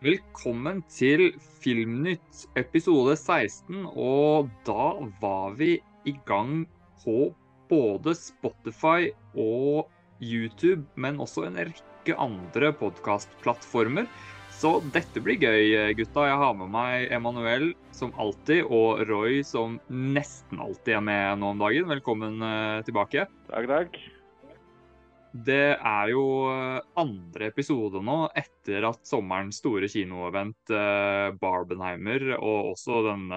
Velkommen til Filmnytt episode 16. Og da var vi i gang på både Spotify og YouTube, men også en rekke andre podkastplattformer. Så dette blir gøy, gutta. Jeg har med meg Emanuel som alltid, og Roy som nesten alltid er med nå om dagen. Velkommen eh, tilbake. Takk, takk. Det er jo eh, andre episode nå etter at sommerens store kinoevent eh, Barbenheimer, og også den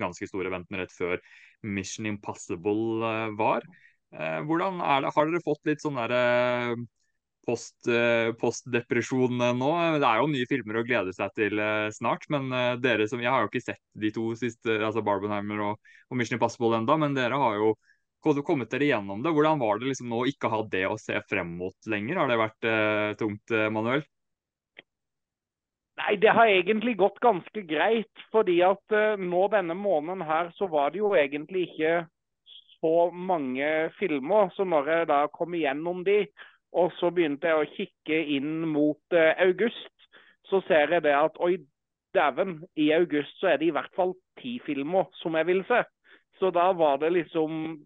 ganske store eventen rett før Mission Impossible var. Hvordan er det? Har dere fått litt sånn derre post, eh, postdepresjon nå. Det er jo nye filmer å glede seg til eh, snart. Men eh, dere som Jeg har jo ikke sett de to siste, altså Barbenheimer og, og Mission Impossible enda, men dere har jo kommet dere gjennom det. Hvordan var det liksom nå å ikke ha det å se frem mot lenger? Har det vært eh, tungt, Manuel? Nei, det har egentlig gått ganske greit. fordi at eh, nå denne måneden her, så var det jo egentlig ikke så mange filmer. Så når jeg da kom igjennom de, og så begynte jeg å kikke inn mot eh, august. Så ser jeg det at oi, dæven, i august så er det i hvert fall ti filmer som jeg vil se. Så da var det liksom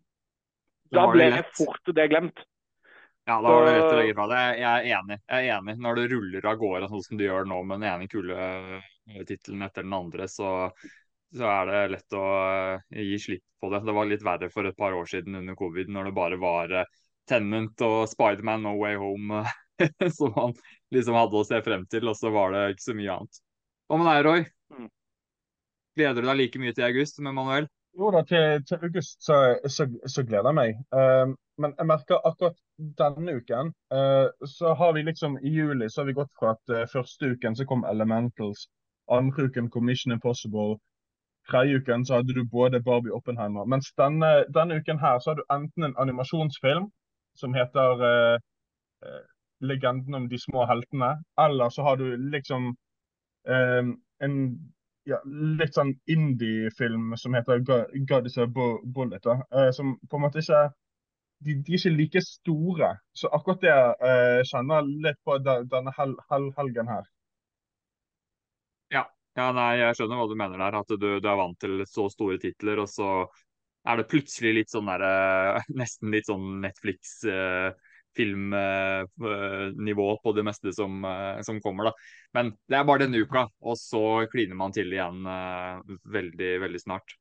Da ble det fort det glemt. Ja, da var det rett å legge fra det. Jeg er enig. Jeg er enig. Når det ruller av gårde sånn som du gjør nå med den ene kuletittelen etter den andre, så, så, er det lett å uh, gi slipp på det. Det var litt verre for et par år siden under covid, når det bare var uh, Tenant og Spiderman No Way Home som han liksom hadde å se frem til, og så var det ikke så mye annet. Hva med deg, Roy? Mm. Gleder du deg like mye til august med Manuel? Jo da, til, til august så, så, så, gleder jeg meg. Uh, men jeg merker akkurat denne uken uh, så har vi liksom I juli så har vi gått fra at uh, første uken så kom Elementals, andre uken kom Mission Impossible, tredje uken så hadde du både Barbie og Oppenheimer. Mens denne, denne uken her så har du enten en animasjonsfilm som heter 'Legenden om de små heltene'. Eller så har du liksom en ja, litt sånn indie-film som heter 'God is a Bullet'. Uh, som på en måte ikke de, de, er ikke like store. Så akkurat det uh, kjenner litt på denne hel, hel, helgen her. Ja. ja, nei, jeg skjønner hva du mener der. At du, du er vant til så store titler, og så er det plutselig litt sånn derre uh, Nesten litt sånn Netflix-filmnivå uh, på det meste som, uh, som, kommer, da. Men det er bare denne uka, og så kliner man til igjen veldig, veldig snart.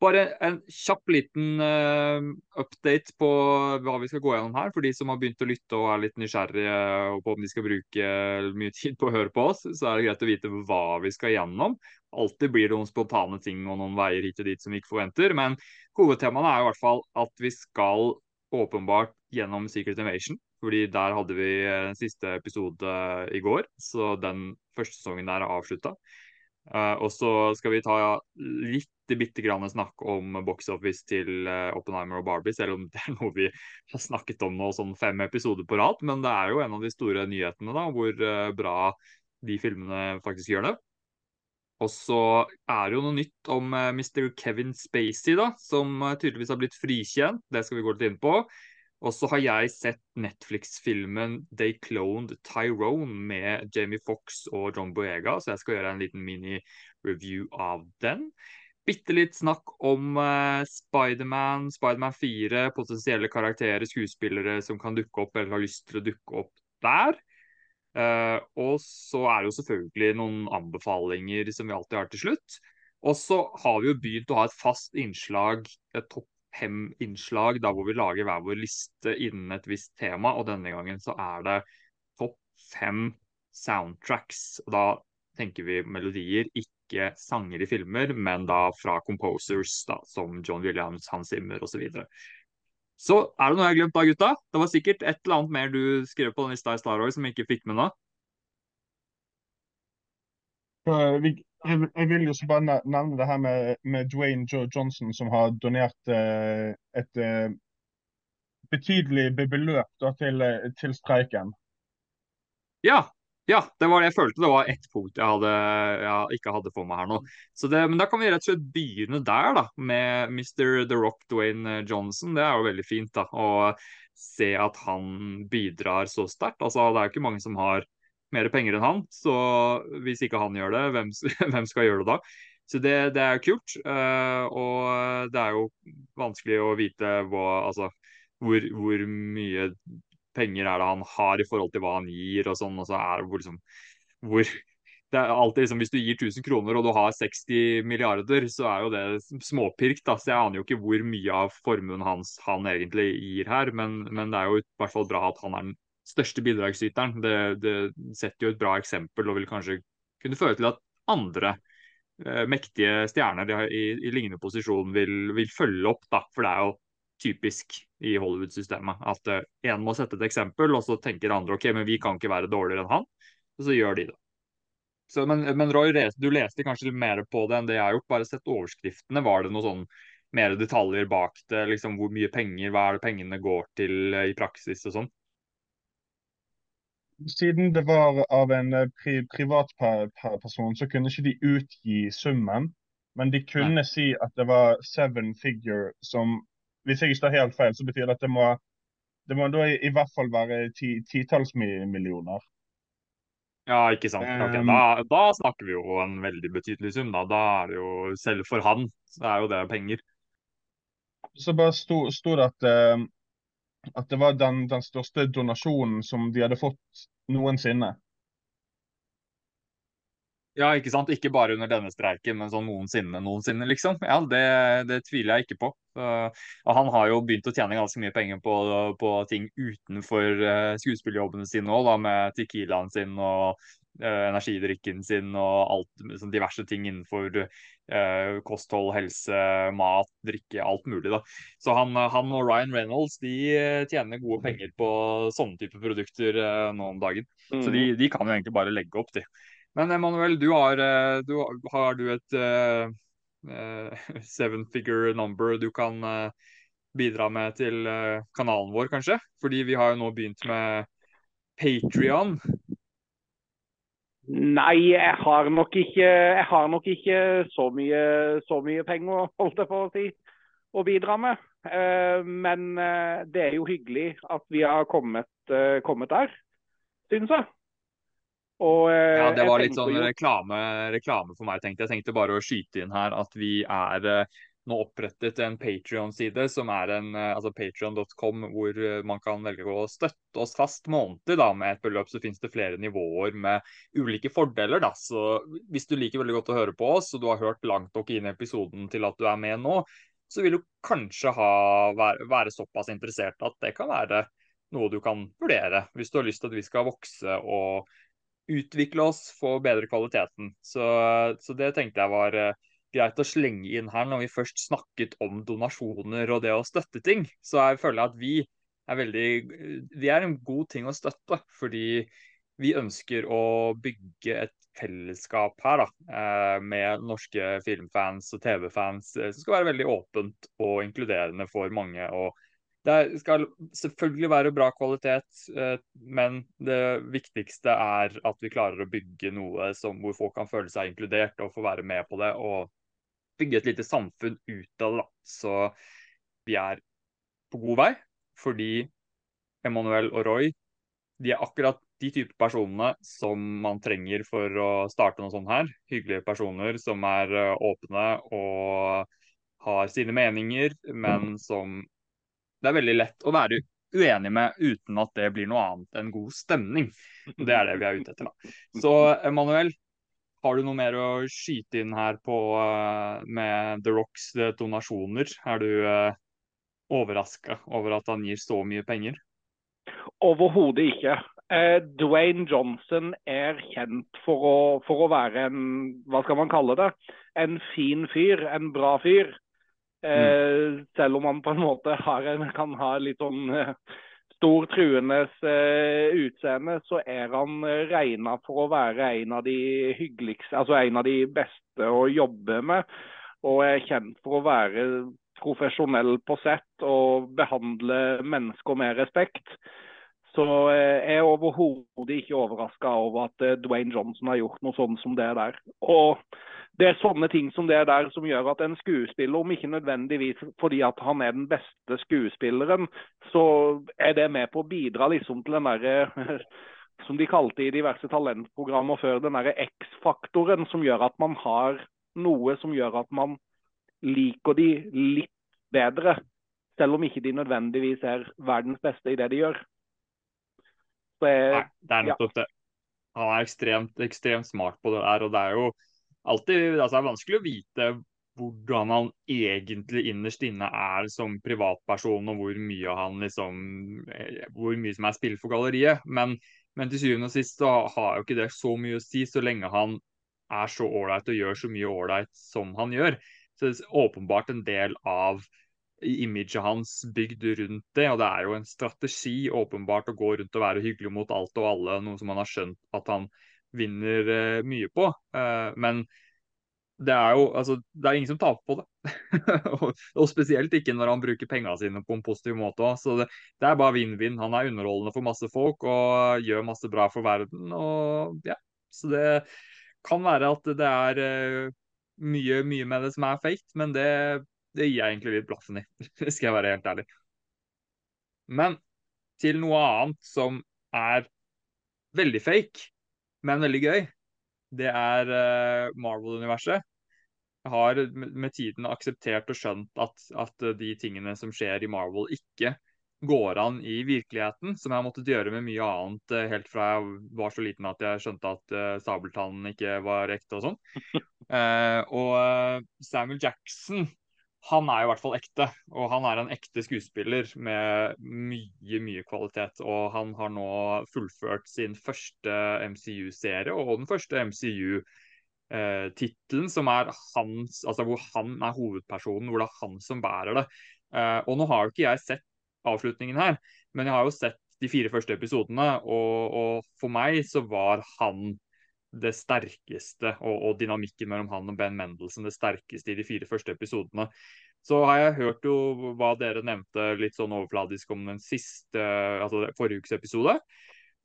Bare en kjapp liten uh, update på hva vi skal gå gjennom her. For de som har begynt å lytte og er litt nysgjerrige på om de skal bruke mye tid på å høre på oss, så er det greit å vite hva vi skal gjennom. Alltid blir det noen spontane ting og noen veier hit og dit som vi ikke forventer. Men hovedtemaene er i hvert fall at vi skal åpenbart gjennom Secret Invasion. Fordi der hadde vi den siste episode i går, så den første sesongen der er avslutta. Uh, og så skal vi ta litt bitte grann snakk om box office til Oppenheimer og Barbie, selv om det er noe vi har snakket om nå sånn fem episoder på rad. Men det er jo en av de store nyhetene, da, hvor bra de filmene faktisk gjør det. Og så er det jo noe nytt om Mr. Kevin Spacey, da, som tydeligvis har blitt frikjent. Det skal vi gå litt inn på. Og så har jeg sett Netflix-filmen They Cloned Tyrone med Jamie Fox og John Boyega, så jeg skal gjøre en liten mini-review av den. Bitte litt snakk om uh, Spiderman, Spiderman 4, potensielle karakterer, skuespillere som kan dukke opp eller har lyst til å dukke opp der. Uh, og så er det jo selvfølgelig noen anbefalinger som vi alltid har til slutt. Og så har vi jo begynt å ha et fast innslag, et topp fem innslag da hvor vi lager hver vår liste innen et visst tema. Og denne gangen så er det topp fem soundtracks. Og da tenker vi melodier, ikke sanger i filmer, men da fra composers da, som John Williams, Hans Zimmer osv. Så, videre. så er det noe jeg har glemt da, gutta? Det var sikkert et eller annet mer du skrev på den lista i Star Wars som jeg ikke fikk med nå. Vi, jeg, vil jo så bare nevne det her med, med Dwayne Joe Johnson, som har donert eh, et eh, betydelig beløp da, til, eh, til, streiken. Ja, ja, det var det jeg følte. Det var ett punkt jeg, hadde, jeg ikke hadde for meg her nå. Det, men da kan vi rett og slett begynne der, da, med Mr. The Rock Dwayne Johnson. Det er jo veldig fint da, å se at han bidrar så sterkt. Altså, det er jo ikke mange som har mer penger enn han. Så hvis ikke han gjør det, hvem, hvem skal gjøre det da? Så det, det er kult. Uh, og det er jo vanskelig å vite hva, altså, hvor, hvor, mye penger er det han har i forhold til hva han gir og sånn. Og så er det hvor, liksom, hvor det er alltid liksom, Hvis du gir 1000 kroner og du har 60 milliarder, så er jo det småpirk. da, så Jeg aner jo ikke hvor mye av formuen hans han egentlig gir her, men, men det er jo i hvert fall bra at han er den største bidragsyteren. Det, det, setter jo et bra eksempel og vil kanskje kunne føre til at andre eh, mektige stjerner i, i, lignende posisjon vil, vil, følge opp. da, For det er jo typisk i Hollywood-systemet at én eh, må sette et eksempel, og så tenker andre ok, men vi kan ikke være dårligere enn han. Og så gjør de det. Så, men, men, Roy, du leste kanskje litt mer på det enn det jeg har gjort. Bare sett overskriftene. Var det noe sånn mer detaljer bak det? liksom Hvor mye penger, hva er det pengene går til eh, i praksis og sånn? Siden det var av en eh, pri privatperson, så kunne ikke de utgi summen. Men de kunne Nei. si at det var seven figure som Hvis jeg ikke tar helt feil, så betyr det at det må, det må da i, i hvert fall være titalls ti millioner. Ja, ikke sant. Okay, da, da, snakker vi jo en veldig betydelig sum. Da. da er det jo, selv for han, så er jo det penger. Så bare sto, sto det at, uh, at det var den, den, største donasjonen som de hadde fått noensinne. Ja, ikke sant. Ikke bare under denne streiken, men sånn noensinne, noensinne, liksom. Ja, det, det tviler jeg ikke på. Uh, han har jo begynt å tjene ganske mye penger på, på ting utenfor uh, skuespillerjobbene sine òg, med Tequilaen sin og energidrikken sin og alt, sånn diverse ting innenfor eh, kosthold, helse, mat, drikke, alt mulig. da. Så han, han og Ryan Reynolds de tjener gode penger på sånne typer produkter nå om dagen. Mm. Så de, mm. de kan jo egentlig bare legge opp, de. Men Emanuel, du har, eh, du, har du et uh, seven figure number du kan uh, bidra med til kanalen vår, kanskje? Fordi vi har jo nå begynt med Patrion. Nei, jeg har nok ikke, har nok ikke så, mye, så, mye, penger holdt jeg på å si, å bidra med. men det er jo hyggelig at vi har kommet, kommet der, syns jeg. Og, eh, ja, Det var litt sånn reklame, reklame, for meg. tenkte Jeg tenkte bare å skyte inn her at vi er eh, nå opprettet en Patrion-side, som er en, eh, altså patrion.com, hvor man kan velge å støtte oss fast månedlig da, med et beløp. Så finnes det flere nivåer med ulike fordeler. da, så Hvis du liker veldig godt å høre på oss, og du har hørt langt nok inn i episoden til at du er med nå, så vil du kanskje ha, være, være såpass interessert at det kan være noe du kan vurdere. Hvis du har lyst til at vi skal vokse og utvikle oss, få bedre kvaliteten. Så, så det tenkte jeg var uh, greit å slenge inn her når vi først snakket om donasjoner og det å støtte ting. Så jeg føler at vi er veldig Vi er en god ting å støtte, fordi vi ønsker å bygge et fellesskap her da, uh, med norske filmfans og TV-fans uh, som skal være veldig åpent og inkluderende for mange. og det skal selvfølgelig være bra kvalitet, eh, men det viktigste er at vi klarer å bygge noe som, hvor folk kan føle seg inkludert og få være med på det. Og bygge et lite samfunn ut av det. Så vi er på god vei, fordi Emanuel og Roy de er akkurat de type personene som man trenger for å starte noe sånt her. Hyggelige personer som er eh, åpne og har sine meninger, men som det er veldig lett å være uenig med uten at det blir noe annet enn god stemning. Det er det vi er ute etter. da. Så Emanuel, har du noe mer å skyte inn her på uh, med The Rocks donasjoner? Er du eh, overraska over at han gir så mye penger? Overhodet ikke. Uh, Dwayne Johnson er kjent for å, for å, være en hva skal man kalle det, en fin fyr, en bra fyr. Mm. Selv om han på en måte en, kan ha litt sånn eh, stor truendes uh, utseende, så er han uh, regna for å være en av de altså en av de beste å jobbe med. Og er kjent for å være profesjonell på sett og behandle mennesker med respekt. Så jeg er overhodet ikke overraska over at Dwayne Johnson har gjort noe sånt som det der. Og det er sånne ting som det der som gjør at en skuespiller, om ikke nødvendigvis fordi at han er den beste skuespilleren, så er det med på å bidra liksom til den der, som de kalte i diverse talentprogrammer før, den derre X-faktoren som gjør at man har noe som gjør at man liker de litt bedre. Selv om ikke de nødvendigvis er verdens beste i det de gjør. Nei, det er nettopp ja. det. Han er ekstremt, ekstremt smart på det der. Og det er jo alltid altså det er vanskelig å vite hvordan han egentlig innerst inne er som privatperson, og hvor mye han liksom eh, hvor mye som er spill for galleriet. Men, men til syvende og sist så har jo ikke det så mye å si, så lenge han er så ålreit og gjør så mye ålreit som han gjør. Så det er åpenbart en del av imaget hans bygd rundt det. Og det er jo en strategi åpenbart å gå rundt og være hyggelig mot alt og alle, noe som han har skjønt at han vinner uh, mye på. Uh, men det er jo altså, det er ingen som taper på det. og, spesielt ikke når han bruker pengene sine på en positiv måte Også. Så det, det, er bare vinn-vinn. Han er underholdende for masse folk og gjør masse bra for verden. Og ja, Så det kan være at det er uh, mye, mye med det som er fake, men det, det gir jeg egentlig litt blaffen i. skal jeg være helt ærlig. Men til noe annet som er veldig fake, men veldig gøy. Det er uh, Marvel-universet jeg har med tiden akseptert og skjønt at, at, de tingene som skjer i Marvel, ikke går an i virkeligheten, som jeg har måttet gjøre med mye annet eh, helt fra jeg var så liten at jeg skjønte at uh, sabeltannen ikke var ekte og sånn. Uh, og Samuel Jackson, han er i hvert fall ekte. Og han er en ekte skuespiller med mye, mye kvalitet. Og han har nå fullført sin første MCU-serie og den første MCU-serie eh, tittelen, som er hans, altså hvor han er hovedpersonen, hvor det er han som bærer det. Eh, og nå har jo ikke jeg sett avslutningen her, men jeg har jo sett de fire første episodene, og, og for meg så var han det sterkeste, og, og, dynamikken mellom han og Ben Mendelsohn det sterkeste i de fire første episodene. Så har jeg hørt jo hva dere nevnte litt sånn overfladisk om den siste, altså forrige ukes episode.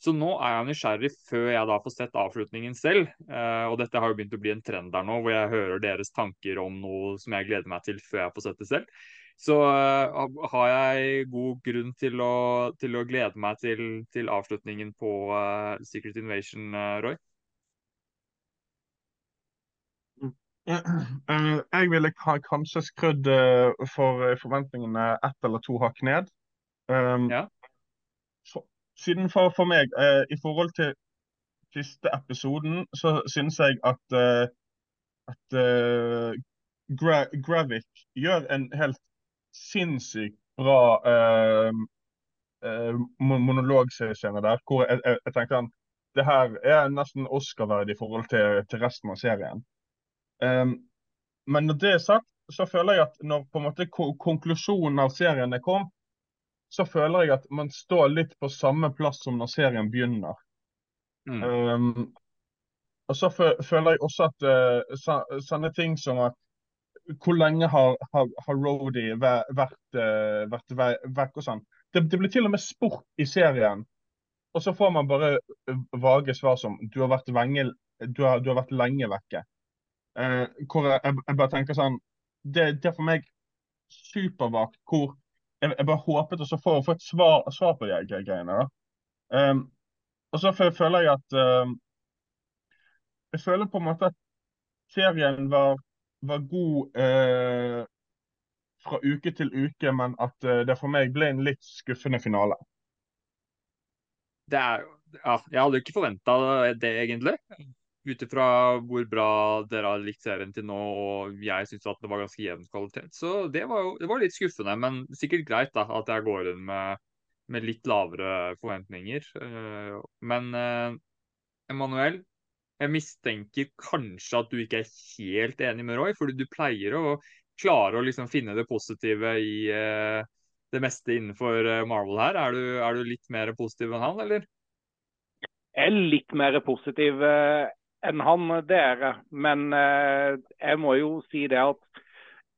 Så nå er jeg nysgjerrig før jeg da får sett avslutningen selv. Eh, og dette har jo begynt å bli en trend der nå, hvor jeg hører deres tanker om noe som jeg gleder meg til før jeg får sett det selv. Så eh, har jeg god grunn til å, til å glede meg til, til avslutningen på uh, Secret Invasion, uh, Roy? Jeg ville kanskje skrudd for forventningene ett eller to hakk ned. Um, ja siden for, for meg, eh, i forhold til siste episoden, så syns jeg at, eh, at eh, Gra Gravik gjør en helt sinnssykt bra eh, eh monologscene der. Hvor jeg, jeg, jeg tenkte han det her er nesten Oscar-verdig i forhold til, til, resten av serien. Um, men når det er sagt, så føler jeg at når på en måte konklusjonen av serien er kommet, så føler jeg at man står litt på samme plass som når serien begynner. Mm. Um, og så føler jeg også at uh, sånne ting som at hvor lenge har, har, har Rody vært, uh, vært vekk og sånn. Det, det, blir til og med sport i serien. Og så får man bare vage svar som du har vært, venge, du har, du har vært lenge vekke. Uh, hvor jeg, jeg, bare tenker sånn Det, det er for meg supervagt hvor jeg, jeg bare håpet å få, få et svar, svar, på de greiene. da. Um, og så føler jeg at um, Jeg føler på en måte at serien var, var god uh, fra uke til uke, men at uh, det for meg ble en litt skuffende finale. Det er, ja, jeg hadde ikke forventa det, egentlig ut ifra hvor bra dere har likt serien til nå, og jeg syns at det var ganske jevn kvalitet. Så det var jo det var litt skuffende, men sikkert greit da, at jeg går inn med, med litt lavere forventninger. Eh, men eh, Emanuel, jeg mistenker kanskje at du ikke er helt enig med Roy, fordi du pleier å klare å liksom finne det positive i eh, det meste innenfor Marvel her. Er du, er du litt mer positiv enn han, eller? Jeg er litt mer positiv enn han, det er. Men eh, jeg må jo si det at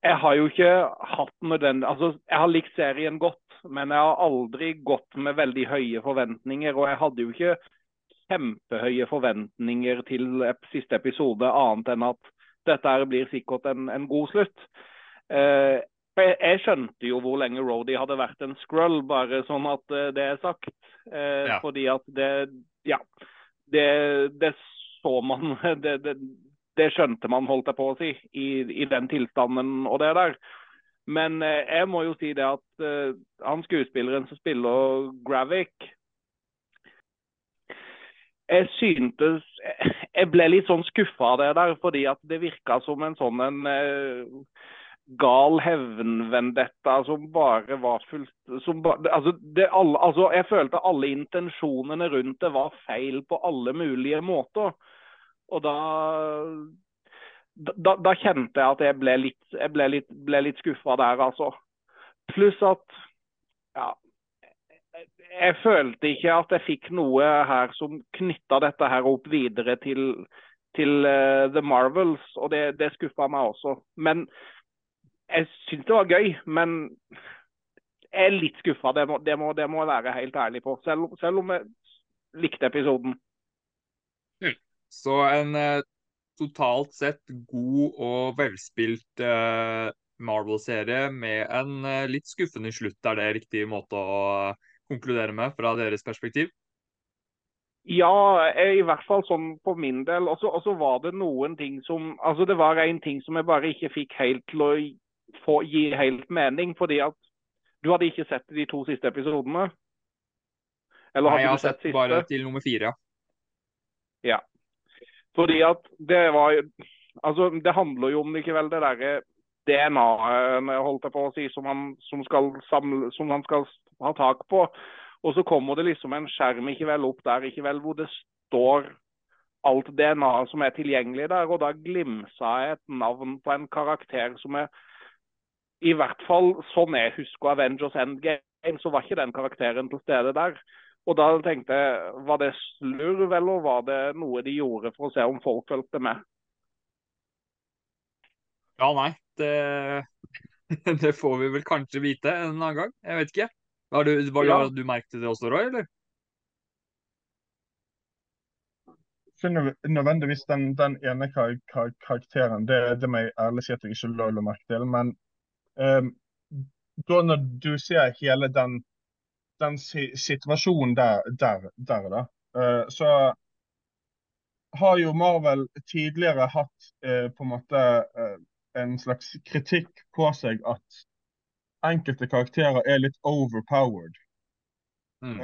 jeg har jo ikke hatt nødvendig Altså, jeg har likt serien godt, men jeg har aldri gått med veldig høye forventninger. Og jeg hadde jo ikke kjempehøye forventninger til siste episode, annet enn at dette blir sikkert en, en god slutt. Eh, jeg, jeg, skjønte jo hvor lenge Rody hadde vært en scroll, bare sånn at eh, det er sagt. Eh, ja. Fordi at det, ja. Det, det så man det, det, det, skjønte man, holdt jeg på å si, i, i den tilstanden og det der. Men eh, jeg må jo si det at uh, han skuespilleren som spiller Gravik Jeg syntes Jeg ble litt sånn skuffa av det der, fordi at det virka som en sånn en uh, gal hevnvendetta som bare var fullt som ba, altså, det, alle, altså, Jeg følte alle intensjonene rundt det var feil på alle mulige måter. Og da da, da, kjente jeg at jeg ble litt, jeg litt, litt skuffa der, altså. Pluss at ja, jeg følte ikke at jeg fikk noe her som knytta dette her opp videre til, til uh, The Marvels, og det, det skuffa meg også. Men jeg syns det var gøy, men jeg er litt skuffa. Det, det, det, må jeg være helt ærlig på, selv, selv om jeg likte episoden. Så en uh, totalt sett god og velspilt uh, Marvel-serie med en uh, litt skuffende slutt. Er det riktig måte å konkludere med fra deres perspektiv? Ja, i hvert fall sånn på min del. Og så var det noen ting som Altså det var en ting som jeg bare ikke fikk helt til å få, gi helt mening. Fordi at du hadde ikke sett de to siste episodene? Eller Nei, jeg har sett, sett bare til nummer fire. Ja. Fordi at det var Altså, det handler jo om likevel det derre DNA-et holdt jeg på å si, som han, som, samle, som han skal ha tak på. Og så kommer det liksom en skjerm ikke vel opp der ikke vel, hvor det står alt DNA som er tilgjengelig der. Og da glimsa jeg et navn på en karakter som er I hvert fall sånn jeg husker Avengers Endgame, så var ikke den karakteren til stede der. Og da tenkte jeg, var det slurv, eller var det noe de gjorde for å se om folk fulgte med? Ja, nei. Det, det, får vi vel kanskje vite en annen gang. Jeg vet ikke. Var du, var ja. du merket det også, Roy, eller? Nødvendigvis den, den ene kar kar karakteren. Det, det må jeg ærlig si at jeg ikke la merke til. Men um, da når du ser hele den den situasjonen der, der, der da, uh, så har jo Marvel tidligere hatt uh, på en måte uh, en slags kritikk på seg at enkelte karakterer er litt overpowered. Mm.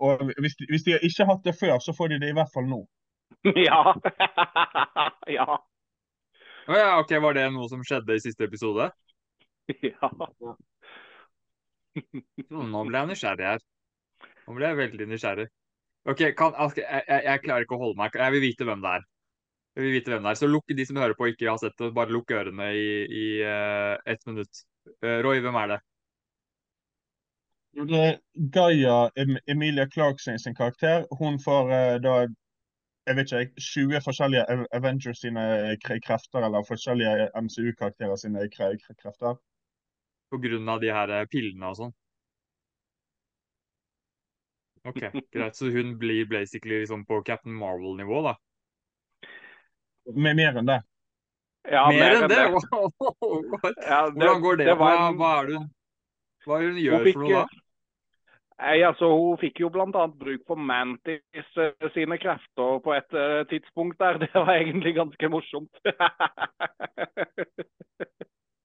og hvis de, hvis de ikke har hatt det før, så får de det i hvert fall nå. Ja. ja. Oh, ja. OK, var det noe som skjedde i siste episode? Ja. Nå ble jeg nysgjerrig her. Nå ble jeg veldig nysgjerrig. Ok, kan, jeg, jeg, jeg, klarer ikke å holde meg. Jeg vil vite hvem det er. Jeg vil vite hvem det er. Så lukk de som hører på og ikke har sett det, bare lukk ørene i, i uh, ett minutt. Uh, Roy, hvem er det? Det er Gaia Emilia Clarkson sin karakter. Hun får uh, da jeg vet ikke, 20 forskjellige Avengers sine krefter, eller forskjellige MCU-karakterer sine krefter. På grunn av de her eh, pillene og sånn? OK, greit. Så hun blir basically liksom på Captain Marvel-nivå, da? Med mer enn det. Ja, mer, mer enn det? det. ja, Hvordan går det? det hva, hva, er det hun, hva er det hun gjør fikk, for noe da? Nei, altså Hun fikk jo bl.a. bruk for Mantis uh, sine krefter på et uh, tidspunkt der. Det var egentlig ganske morsomt.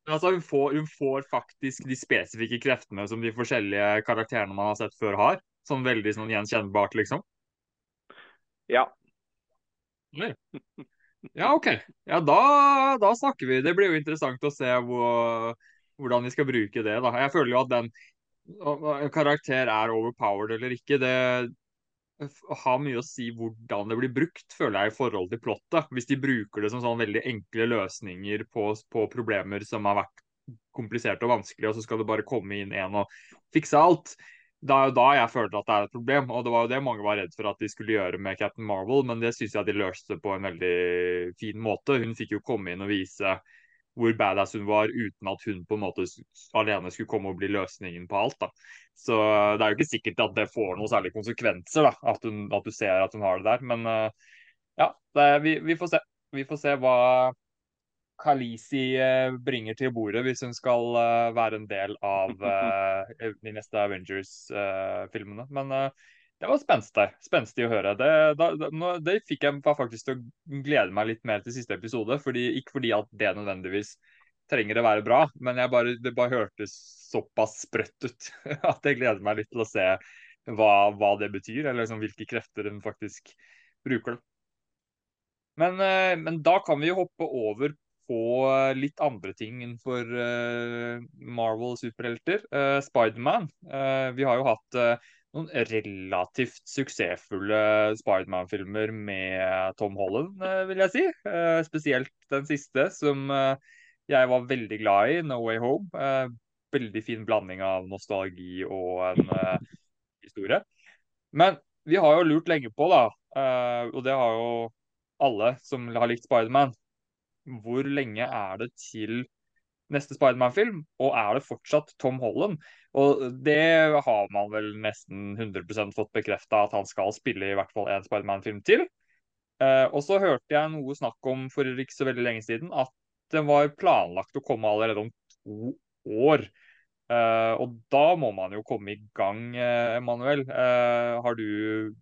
Altså, hun, får, hun, får, faktisk de spesifikke kreftene som de forskjellige karakterene man har sett før, har. Sånn veldig sånn gjenkjennbart, liksom. Ja. Ja, OK. Ja, da, da, snakker vi. Det blir jo interessant å se hvor, hvordan vi skal bruke det. da. Jeg føler jo at den en karakter er overpowered eller ikke, det, har mye å si hvordan det blir brukt, føler jeg, i forhold til plottet. Hvis de bruker det som sånn veldig enkle løsninger på, på, problemer som har vært kompliserte og vanskelige, og så skal det bare komme inn en og fikse alt. Da er jo da jeg følte at det er et problem, og det var jo det mange var redd for at de skulle gjøre med Captain Marvel, men det syns jeg de løste på en veldig fin måte. Hun fikk jo komme inn og vise hvor badass hun var, uten at hun på en måte alene skulle komme og bli løsningen på alt. da. Så det er jo ikke sikkert at det får noen særlige konsekvenser, da, at, hun, at du ser at hun har det der. Men uh, ja, det, vi, vi, får se. Vi får se hva Kalisi uh, bringer til bordet hvis hun skal uh, være en del av de neste Avengers-filmene. Men det var spenstig, spenstig å høre. Det, da, det fikk jeg faktisk til å glede meg litt mer til siste episode. Fordi, ikke fordi at det nødvendigvis trenger å være bra, men bare, det bare hørtes såpass sprøtt ut at jeg gleder meg litt til å se hva, hva det betyr, eller liksom hvilke krefter hun faktisk bruker. Men, eh, men, da kan vi jo hoppe over på litt andre ting innenfor for Marvel-superhelter. Uh, Spiderman. Vi har jo hatt noen relativt suksessfulle Spiderman-filmer med Tom Holland, vil jeg si. spesielt den siste, som jeg var veldig glad i, No Way Home. veldig fin blanding av nostalgi og en historie. Men vi har jo lurt lenge på, da, og det har jo alle som har likt Spiderman, hvor lenge er det til neste Spiderman-film? Og er det fortsatt Tom Holland? Og det har man vel nesten 100% fått bekrefta at han skal spille i hvert fall en Spiderman-film til. Eh, og så hørte jeg noe snakk om for ikke så veldig lenge siden at den var planlagt å komme allerede om to år. Eh, og da må man jo komme i gang, eh, Emanuel. Har du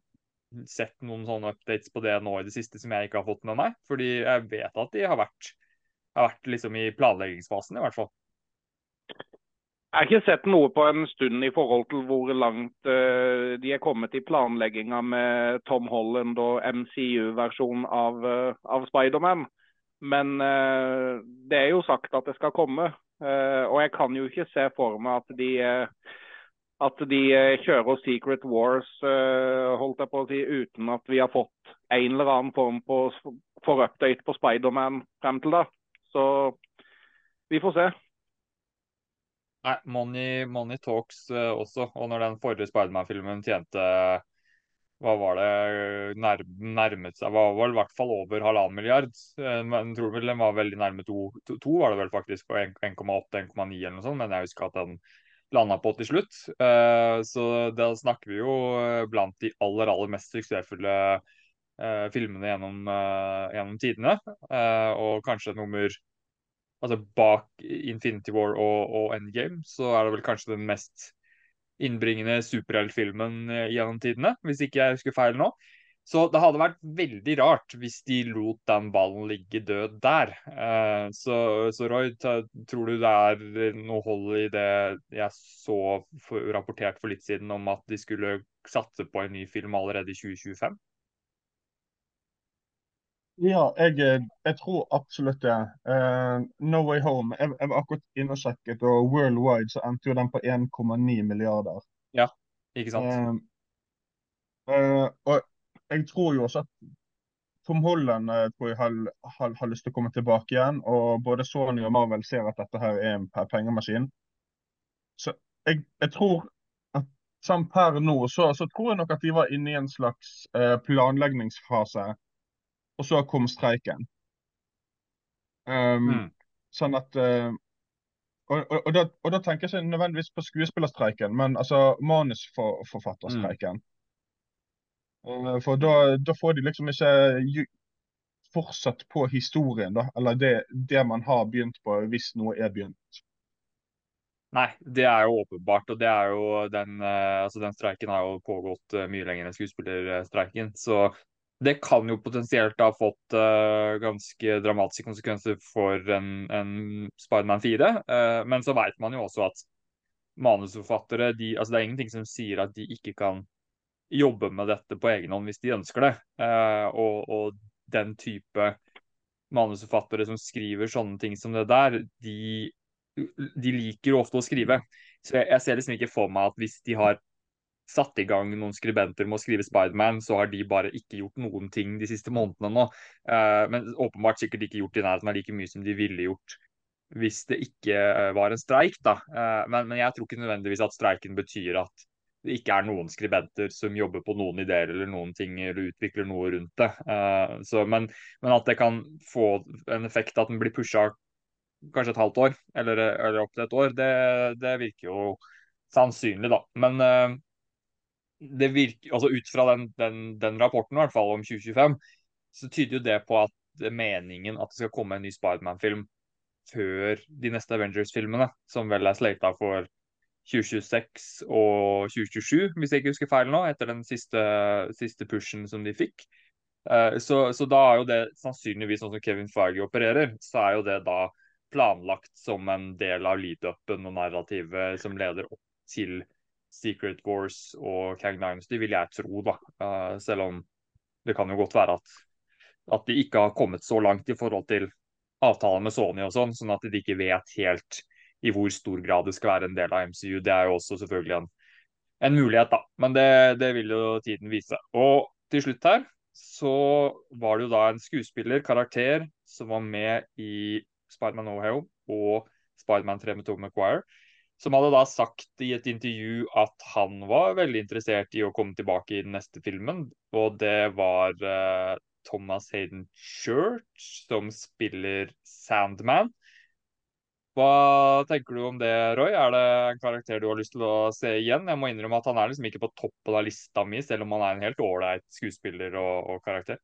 sett noen sånne updates på det nå i det siste som jeg ikke har fått med meg. Fordi jeg vet at de har vært, har vært liksom i planleggingsfasen, i hvert fall. Jeg har ikke sett noe på en stund i forhold til hvor langt uh, de er kommet i planlegginga med Tom Holland og MCU-versjonen av, uh, av Spiderman. Men uh, det er jo sagt at det skal komme. og jeg kan jo ikke se for meg at de at de kjører Secret Wars holdt jeg på å si, uten at vi har fått en eller annen form på, for update på Spiderman frem til da. Så vi får se. Nei, money, money talks uh, også. Og når den forrige Spiderman-filmen tjente hva var det nær, nærmet seg var vel i hvert fall over halvannen milliard. Men jeg tror vel den var veldig nærme to, to, to var det vel faktisk, på 1,8-1,9 eller noe sånt. Men jeg husker at den landa på til slutt. Uh, så da snakker vi jo eh, blant de aller, aller mest suksessfulle uh, filmene gjennom, uh, gjennom tidene. og kanskje nummer Altså bak Infinity War og, og, Endgame, så er det vel kanskje den mest innbringende superheltfilmen gjennom tidene, hvis ikke jeg husker feil nå. Så det hadde vært veldig rart hvis de lot den ballen ligge død der. Eh, så, så, Roy, tror du det er noe hold i det jeg så for, rapportert for litt siden om at de skulle satse på en ny film allerede i 2025? Ja, jeg, jeg tror absolutt det. Uh, no Way Home. Jeg, jeg var akkurat inne og sjekket, og worldwide så endte jo den på 1,9 milliarder. Ja, ikke sant. Uh, uh, og jeg tror jo også at Tom Holland eh, tror jeg har, har, har, lyst til å komme tilbake igjen. Og både Sony og Marvel ser at dette her er en pengemaskin. Så jeg, jeg tror at samt per nå så, så, tror jeg nok at de var inne i en slags eh, planleggingsfase. Og så kom streiken. Um, mm. Sånn at uh, og, og, og, da, og, da, tenker jeg ikke nødvendigvis på skuespillerstreiken, men altså manusforfatterstreiken. Mm. Uh, for da, da, får de liksom ikke fortsatt på historien, da. Eller det, det, man har begynt på, hvis noe er begynt. Nei, det er jo åpenbart. Og det er jo den, eh, altså den streiken har jo pågått mye lenger enn skuespillerstreiken. Så det kan jo potensielt ha fått uh, ganske dramatiske konsekvenser for en, en Spiderman 4. Uh, men så vet man jo også at manusforfattere de, altså Det er ingenting som sier at de ikke kan jobbe med dette på egen hånd hvis de ønsker det. Uh, og, og, den type manusforfattere som skriver sånne ting som det der, de, de liker jo ofte å skrive. Så jeg, jeg, ser liksom ikke for meg at hvis de har satt i gang noen skribenter med å skrive Spiderman, så har de bare ikke gjort noen ting de siste månedene nå. Eh, men åpenbart sikkert ikke gjort i nærheten av like mye som de ville gjort hvis det ikke eh, var en streik, da. Eh, men, jeg tror ikke nødvendigvis at streiken betyr at det ikke er noen skribenter som jobber på noen ideer eller noen ting eller utvikler noe rundt det. Så, men, men, at det kan få en effekt at den blir pusha kanskje et halvt år eller, eller opp til et år, det, det, virker jo sannsynlig, da. Men det virker, altså ut fra den, den, den, rapporten i hvert fall om 2025, så tyder jo det på at det er meningen at det skal komme en ny Spiderman-film før de neste Avengers-filmene, som vel er slata for 2026 og 2027, hvis jeg ikke husker feil nå, etter den siste, siste pushen som de fikk. Uh, så, så, da er jo det sannsynligvis sånn som Kevin Feige opererer, så er jo det da planlagt som en del av lead-upen og narrativet som leder opp til Secret Wars og Kang Dynasty, vil jeg tro, da. Uh, selv om det kan jo godt være at, at de ikke har kommet så langt i forhold til avtalen med Sony og sånn, sånn at de ikke vet helt i hvor stor grad det skal være en del av MCU. Det er jo også selvfølgelig en, en mulighet, da. Men det, det, vil jo tiden vise. Og til slutt her så var det jo da en skuespiller, karakter, som var med i Spiderman Home og Spiderman 3 med Tom McGuire, som hadde da sagt i et intervju at han var veldig interessert i å komme tilbake i den neste filmen, og det var uh, Thomas Hayden Church som spiller Sandman. Hva tenker du om det, Roy? Er det en karakter du har lyst til å se igjen? Jeg må innrømme at han er liksom ikke på toppen av lista mi, selv om han er en helt ålreit skuespiller og, og, karakter.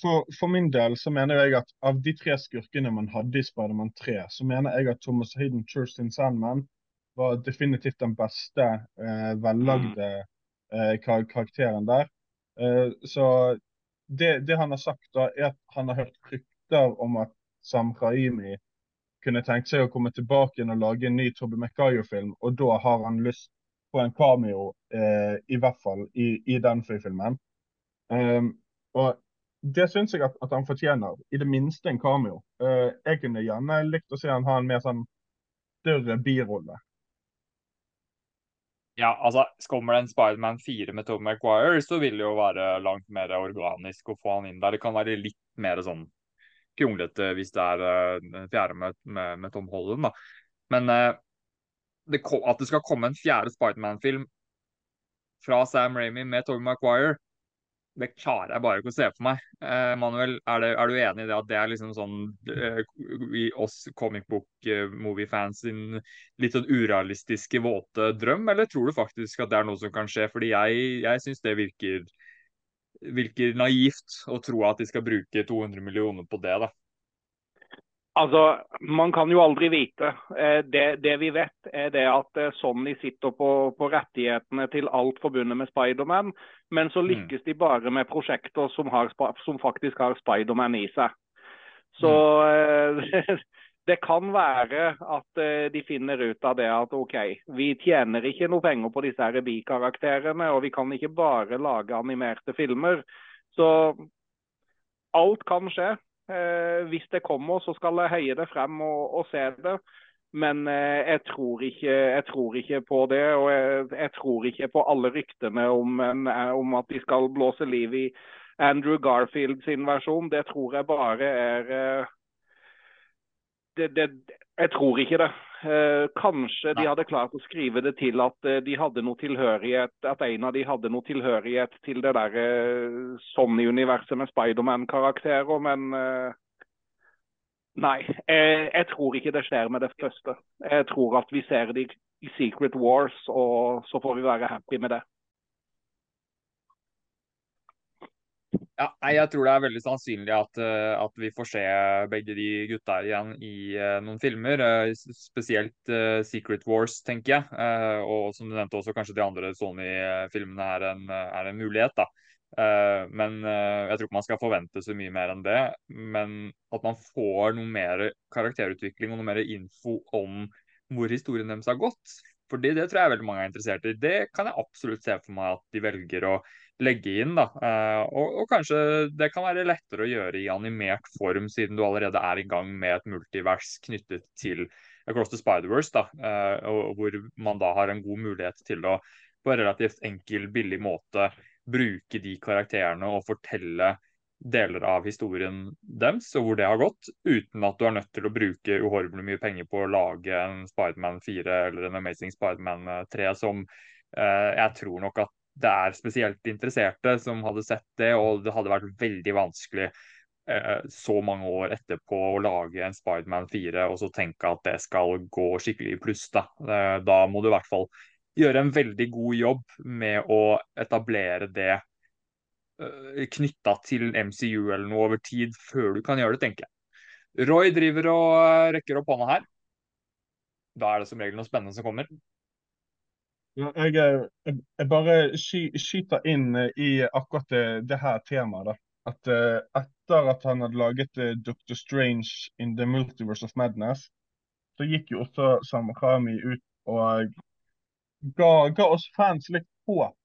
For, for, min del så mener jeg at av de tre skurkene man hadde i Spiderman 3, så mener jeg at Thomas Hayden Church Sandman var definitivt den beste eh, vellagde eh, kar karakteren der. Eh, så det, det, han har sagt, da, er at han har hørt rykter om at Sam Raimi kunne tenkt seg å komme tilbake og lage en ny Tobey Maguire-film, og da har han lyst på en cameo, eh, i hvert fall i, i den filmen. Um, og det syns jeg at, at, han fortjener. I det minste en cameo. Uh, jeg kunne gjerne likt å se han ha en mer sånn større birolle. Ja, altså, Kommer det en Spiderman 4 med Tom McQuire, så vil det jo være langt mer organisk å få han inn der. Det kan være litt mer sånn kronglete hvis det er uh, fjerde med, med, med, Tom Holland. Da. Men uh, det, at det skal komme en fjerde Spiderman-film fra Sam Ramy med Tom Maguire, det klarer jeg bare ikke å se for meg. Eh, Manuel, er, det, er, du enig i det at det er liksom sånn i oss comic book movie-fans sin litt sånn urealistiske, våte drøm, eller tror du faktisk at det er noe som kan skje? Fordi jeg, jeg syns det virker virker naivt å tro at de skal bruke 200 millioner på det. da. Altså, Man kan jo aldri vite. Eh, det, det vi vet, er det at eh, Sony sitter på, på rettighetene til alt forbundet med Spiderman, men så mm. lykkes de bare med prosjekter som, har, som faktisk har Spiderman i seg. Så mm. Eh, det kan være at de finner ut av det at OK, vi tjener ikke noe penger på disse bikarakterene, og vi kan ikke bare lage animerte filmer. Så alt kan skje. Uh, hvis det kommer, så skal jeg heie det frem og, og se det. Men uh, jeg, tror ikke, jeg, tror ikke, på det. Og jeg, jeg tror ikke på alle ryktene om, en, om, at de skal blåse liv i Andrew Garfield sin versjon. Det tror jeg bare er det, det, jeg tror ikke det. Eh, kanskje de hadde klart å skrive det til at eh, de hadde noe tilhørighet, at en av de hadde noe tilhørighet til det der eh, Sony-universet med Spiderman-karakterer, men Nei, jeg, jeg, tror ikke det skjer med det første. Jeg tror at vi ser det i Secret Wars, og så får vi være happy med det. Ja, jeg tror det er veldig sannsynlig at, eh, at, vi får se begge de gutta igjen i uh, noen filmer. Uh, spesielt Secret Wars, tenker jeg. og som du nevnte også, kanskje de andre Sony-filmene er, er, en mulighet. da. men jeg tror ikke man skal forvente så mye mer enn det. Men at man får noe mer karakterutvikling og noe mer info om hvor historien deres har gått. For det tror jeg veldig mange er interessert i. Det kan jeg absolutt se for meg at de velger å legge inn. da, eh, og, og, kanskje det kan være lettere å gjøre i animert form, siden du allerede er i gang med et multivers knyttet til Across the Spider-Verse, da, eh, og hvor man da har en god mulighet til å på en relativt enkel, billig måte bruke de karakterene og fortelle deler av historien deres, og hvor det har gått, uten at du er nødt til å bruke uhorvelig mye penger på å lage en Spiderman 4 eller en Amazing Spiderman 3, som eh, jeg tror nok at det er spesielt interesserte som hadde sett det, og det hadde vært veldig vanskelig eh, så mange år etterpå å lage en Spiderman 4 og så tenke at det skal gå skikkelig i pluss. Da. Eh, da må du i hvert fall gjøre en veldig god jobb med å etablere det eh, knytta til MCU eller noe over tid, før du kan gjøre det, tenker jeg. Roy driver og eh, rekker opp hånda her. da er det som regel noe spennende som kommer. Ja, jeg, jeg, bare sky, skyter inn i akkurat det, det her temaet. da. At uh, etter at han hadde laget uh, Doctor Strange in the Multiverse of Madness, så gikk jo også Sam ut og ga, ga oss fans litt håp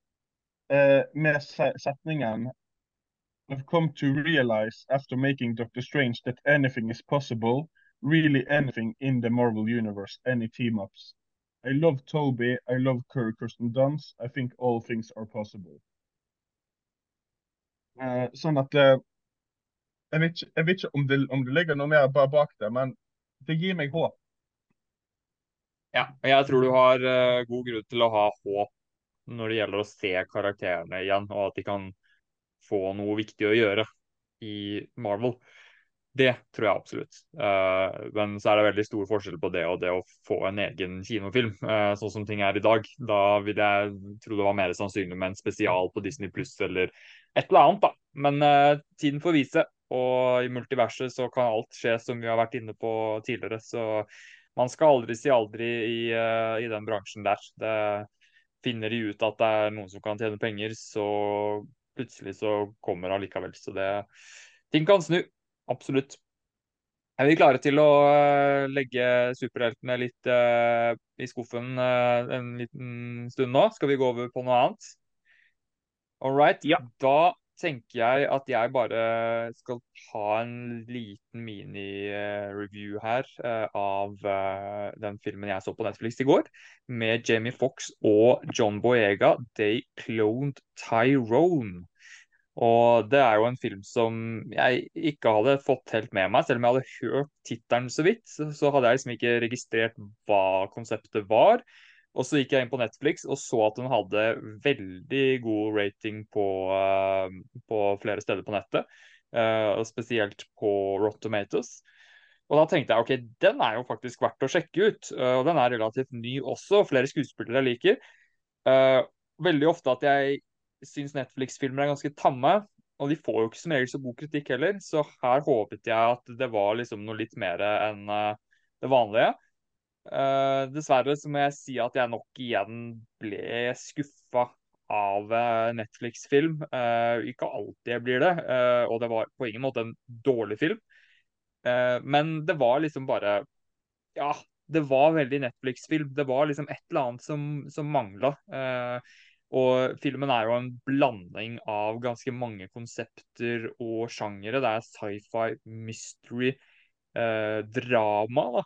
uh, med setningen I've come to realize after making Doctor Strange that anything is possible, really anything in the Marvel universe, any team-ups. I love Toby, I love Kirsten Dunst, I think all things are possible. Uh, sånn at uh, jeg, vet ikke, jeg, vet ikke, om det, om det ligger noe mer bare bak det, men det gir meg håp. Ja, og jeg tror du har uh, god grunn til å ha håp når det gjelder å se karakterene igjen, og at de kan få noe viktig å gjøre i Marvel. Det tror jeg absolutt. Uh, men så er det veldig stor forskjell på det og det å få en egen kinofilm, uh, sånn som ting er i dag. Da vil jeg tro det var mer sannsynlig med en spesial på Disney pluss eller et eller annet, da. Men uh, tiden får vise. Og i multiverset så kan alt skje, som vi har vært inne på tidligere. Så man skal aldri si aldri i, i den bransjen der. Det finner de ut at det er noen som kan tjene penger, så plutselig så kommer allikevel. Så det Ting kan snu. Absolutt. Er vi klare til å uh, legge superheltene litt uh, i skuffen uh, en liten stund nå? Skal vi gå over på noe annet? All right. Ja. Da tenker jeg at jeg bare skal ta en liten mini-review her av den filmen jeg så på Netflix i går, med Jamie Fox og John Boyega. They cloned Tyrone. Og det er jo en film som jeg ikke hadde fått helt med meg. Selv om jeg hadde hørt tittelen så vidt, så hadde jeg liksom ikke registrert hva konseptet var. Og så gikk jeg inn på Netflix og så at den hadde veldig god rating på, uh, på flere steder på nettet. Uh, og spesielt på Rotten Tomatoes. Og da tenkte jeg ok, den er jo faktisk verdt å sjekke ut. Uh, og den er relativt ny også, flere skuespillere jeg liker. veldig ofte at jeg syns Netflix-filmer er ganske tamme. Og de får jo ikke som regel så god kritikk heller, så her håpet jeg at det var liksom noe litt mer enn uh, det vanlige. Uh, dessverre så må jeg si at jeg nok igjen ble skuffa av uh, Netflix-film. ikke alltid blir det, og det var på ingen måte en dårlig film. men det var liksom bare Ja, det var veldig Netflix-film. Det var liksom et eller annet som, som mangla. Uh, og filmen er jo en blanding av ganske mange konsepter og sjangere. Det er sci-fi, mystery, eh, drama. da.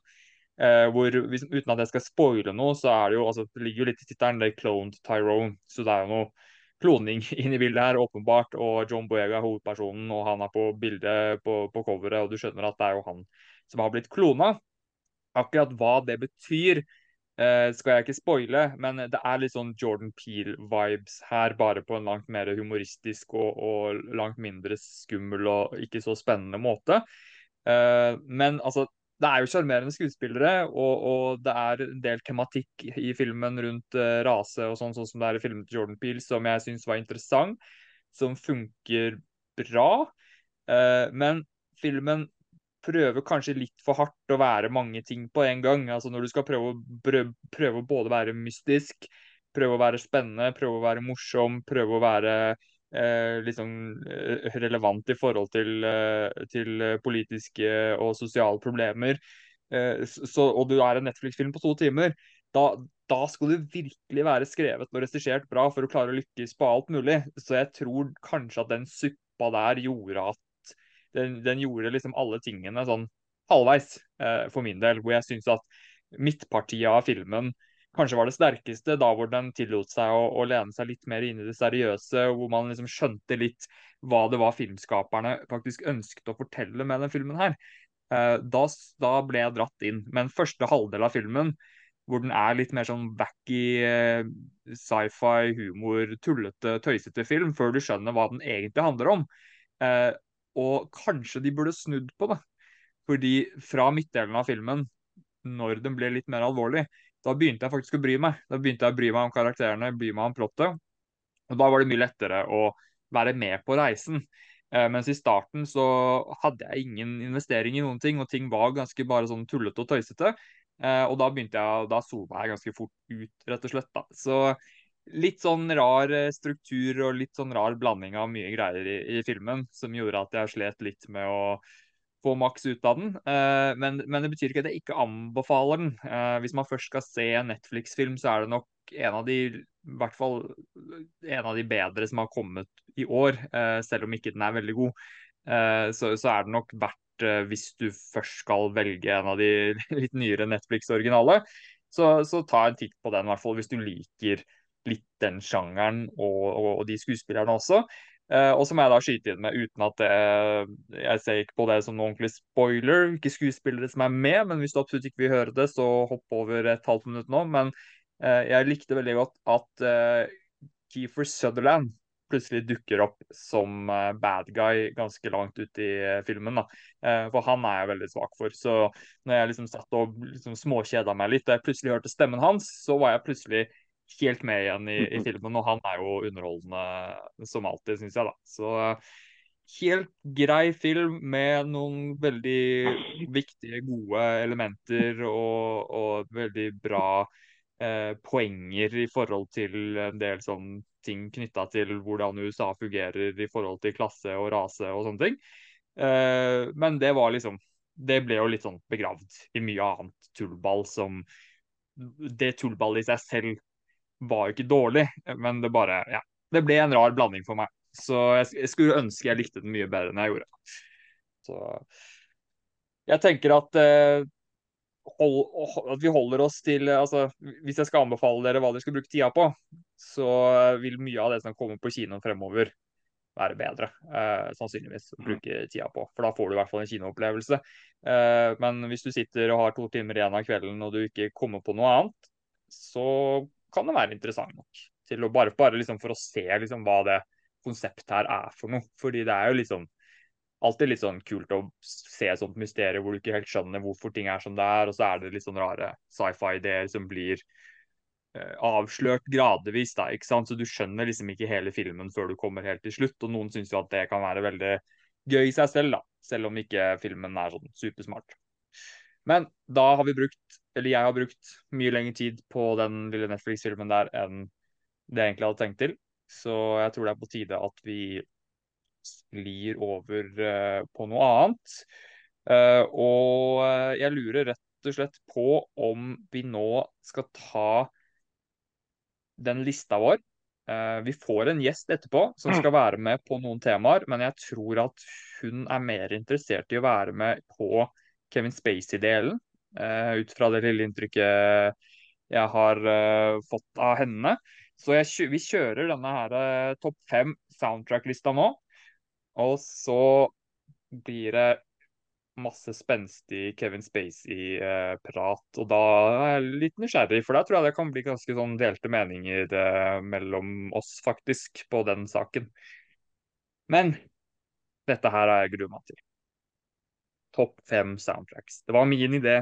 Eh, hvor, uten at jeg skal spoile noe, så er det jo altså, det ligger jo litt i tittelen. Det er cloned Tyrone. Så det er jo noe kloning inn i bildet her, åpenbart. Og John Boyega er hovedpersonen, og han er på bildet på, på coveret, og du skjønner at det er jo han som har blitt klona. Akkurat hva det betyr, Uh, skal jeg ikke spoile, men det er litt sånn Jordan Peel-vibes her, bare på en langt mer humoristisk og, og, langt mindre skummel og ikke så spennende måte. Uh, men altså, det er jo sjarmerende skuespillere, og, og, det er en del tematikk i filmen rundt uh, rase og sånn, sånn som det er i filmen til Jordan Peel, som jeg syns var interessant, som funker bra. men filmen prøver kanskje litt for hardt å være mange ting på en gang. Altså Når du skal prøve, prøve å både være mystisk, prøve å være spennende, prøve å være morsom, prøve å være eh, liksom relevant i forhold til, eh, til politiske og sosiale problemer, eh, så, og du er en Netflix-film på to timer, da, da, skal du virkelig være skrevet og regissert bra for å klare å lykkes på alt mulig. Så jeg tror kanskje at den suppa der gjorde at den, den, gjorde liksom alle tingene sånn halvveis eh, for min del. Hvor jeg syns at midtpartiet av filmen kanskje var det sterkeste, da hvor den tillot seg å, å, lene seg litt mer inn i det seriøse, hvor man liksom skjønte litt hva det var filmskaperne faktisk ønsket å fortelle med den filmen her. Eh, da, da, ble jeg dratt inn. Men første halvdel av filmen, hvor den er litt mer sånn wacky eh, sci-fi, humor, tullete, tøysete film, før du skjønner hva den egentlig handler om, eh, og kanskje de burde snudd på det. Fordi fra midtdelen av filmen, når den ble litt mer alvorlig, da begynte jeg faktisk å bry meg. Da begynte jeg å bry meg om karakterene, bry meg om plottet. Og da var det mye lettere å være med på reisen. Eh, mens i starten så hadde jeg ingen investering i noen ting, og ting var ganske bare sånn tullete og tøysete. Uh, og da begynte jeg, da sova jeg ganske fort ut, rett og slett. da. Så litt sånn rar struktur og litt sånn rar blanding av mye greier i, i filmen som gjorde at jeg slet litt med å få maks ut av den. Uh, men, men, det betyr ikke at jeg ikke anbefaler den. Uh, hvis man først skal se en Netflix-film, så er det nok en av de i hvert fall en av de bedre som har kommet i år, uh, selv om ikke den er veldig god. Så, så, er det nok verdt, hvis du først skal velge en av de litt nyere Netflix-originale, så, så, ta en titt på den, i hvert fall hvis du liker litt den sjangeren og, og, og de skuespillerne også. Uh, og så må jeg da skyte inn med, uten at det, jeg ser ikke på det som noen ordentlig spoiler, ikke skuespillere som er med, men hvis du absolutt ikke vil høre det, så hopp over et halvt minutt nå. Men uh, jeg likte veldig godt at uh, Keefer Sutherland plutselig dukker opp som bad guy ganske langt ut i filmen. da. for han er jeg veldig svak for. Så når jeg liksom satt og liksom småkjeda meg litt, og jeg plutselig hørte stemmen hans, så var jeg plutselig helt med igjen i, i, filmen. Og han er jo underholdende som alltid, syns jeg, da. Så helt grei film med noen veldig viktige, gode elementer og, og veldig bra eh, poenger i forhold til en del sånn ting knytta til hvordan USA fungerer i forhold til klasse og rase og sånne ting. Eh, men det var liksom Det ble jo litt sånn begravd i mye annet tullball som Det tullballet i seg selv var jo ikke dårlig, men det bare Ja. Det ble en rar blanding for meg. Så jeg, jeg skulle ønske jeg likte den mye bedre enn jeg gjorde. Så jeg tenker at, eh, hold, at vi holder oss til altså, Hvis jeg skal anbefale dere hva dere skal bruke tida på, så vil mye av det som kommer på kino fremover, være bedre, eh, sannsynligvis, å bruke tida på. For da får du i hvert fall en kinoopplevelse. Eh, men hvis du sitter og har to timer igjen av kvelden og du ikke kommer på noe annet, så kan det være interessant nok. Til å bare, bare liksom for å se liksom hva det konseptet her er for noe. Fordi det er jo liksom alltid litt sånn kult å se sånt mysterium hvor du ikke helt skjønner hvorfor ting er som det er, og så er det litt sånn rare sci-fi-ideer som blir eh, avslørt gradvis, da, ikke sant. Så du skjønner liksom ikke hele filmen før du kommer helt til slutt, og noen syns jo at det kan være veldig gøy i seg selv, da. Selv om ikke filmen er sånn supersmart. Men da har vi brukt, eller jeg har brukt mye lengre tid på den lille Netflix-filmen der enn det jeg egentlig hadde tenkt til. Så jeg tror det er på tide at vi sklir over uh, på noe annet. Uh, og eh, jeg lurer rett og slett på om vi nå skal ta den lista vår. Uh, vi får en gjest etterpå som skal være med på noen temaer, men jeg tror at hun er mer interessert i å være med på Kevin Spacey-delen, ut fra det lille inntrykket jeg har uh, fått av henne. Så jeg, vi kjører denne her uh, topp fem soundtrack-lista nå. Og så blir det masse spenstig Kevin Spacey-prat. og da er jeg litt nysgjerrig, for da tror jeg det kan bli ganske sånn delte meninger mellom oss, faktisk, på den saken. Men dette her har jeg grua meg til topp fem soundtracks. Det var min idé,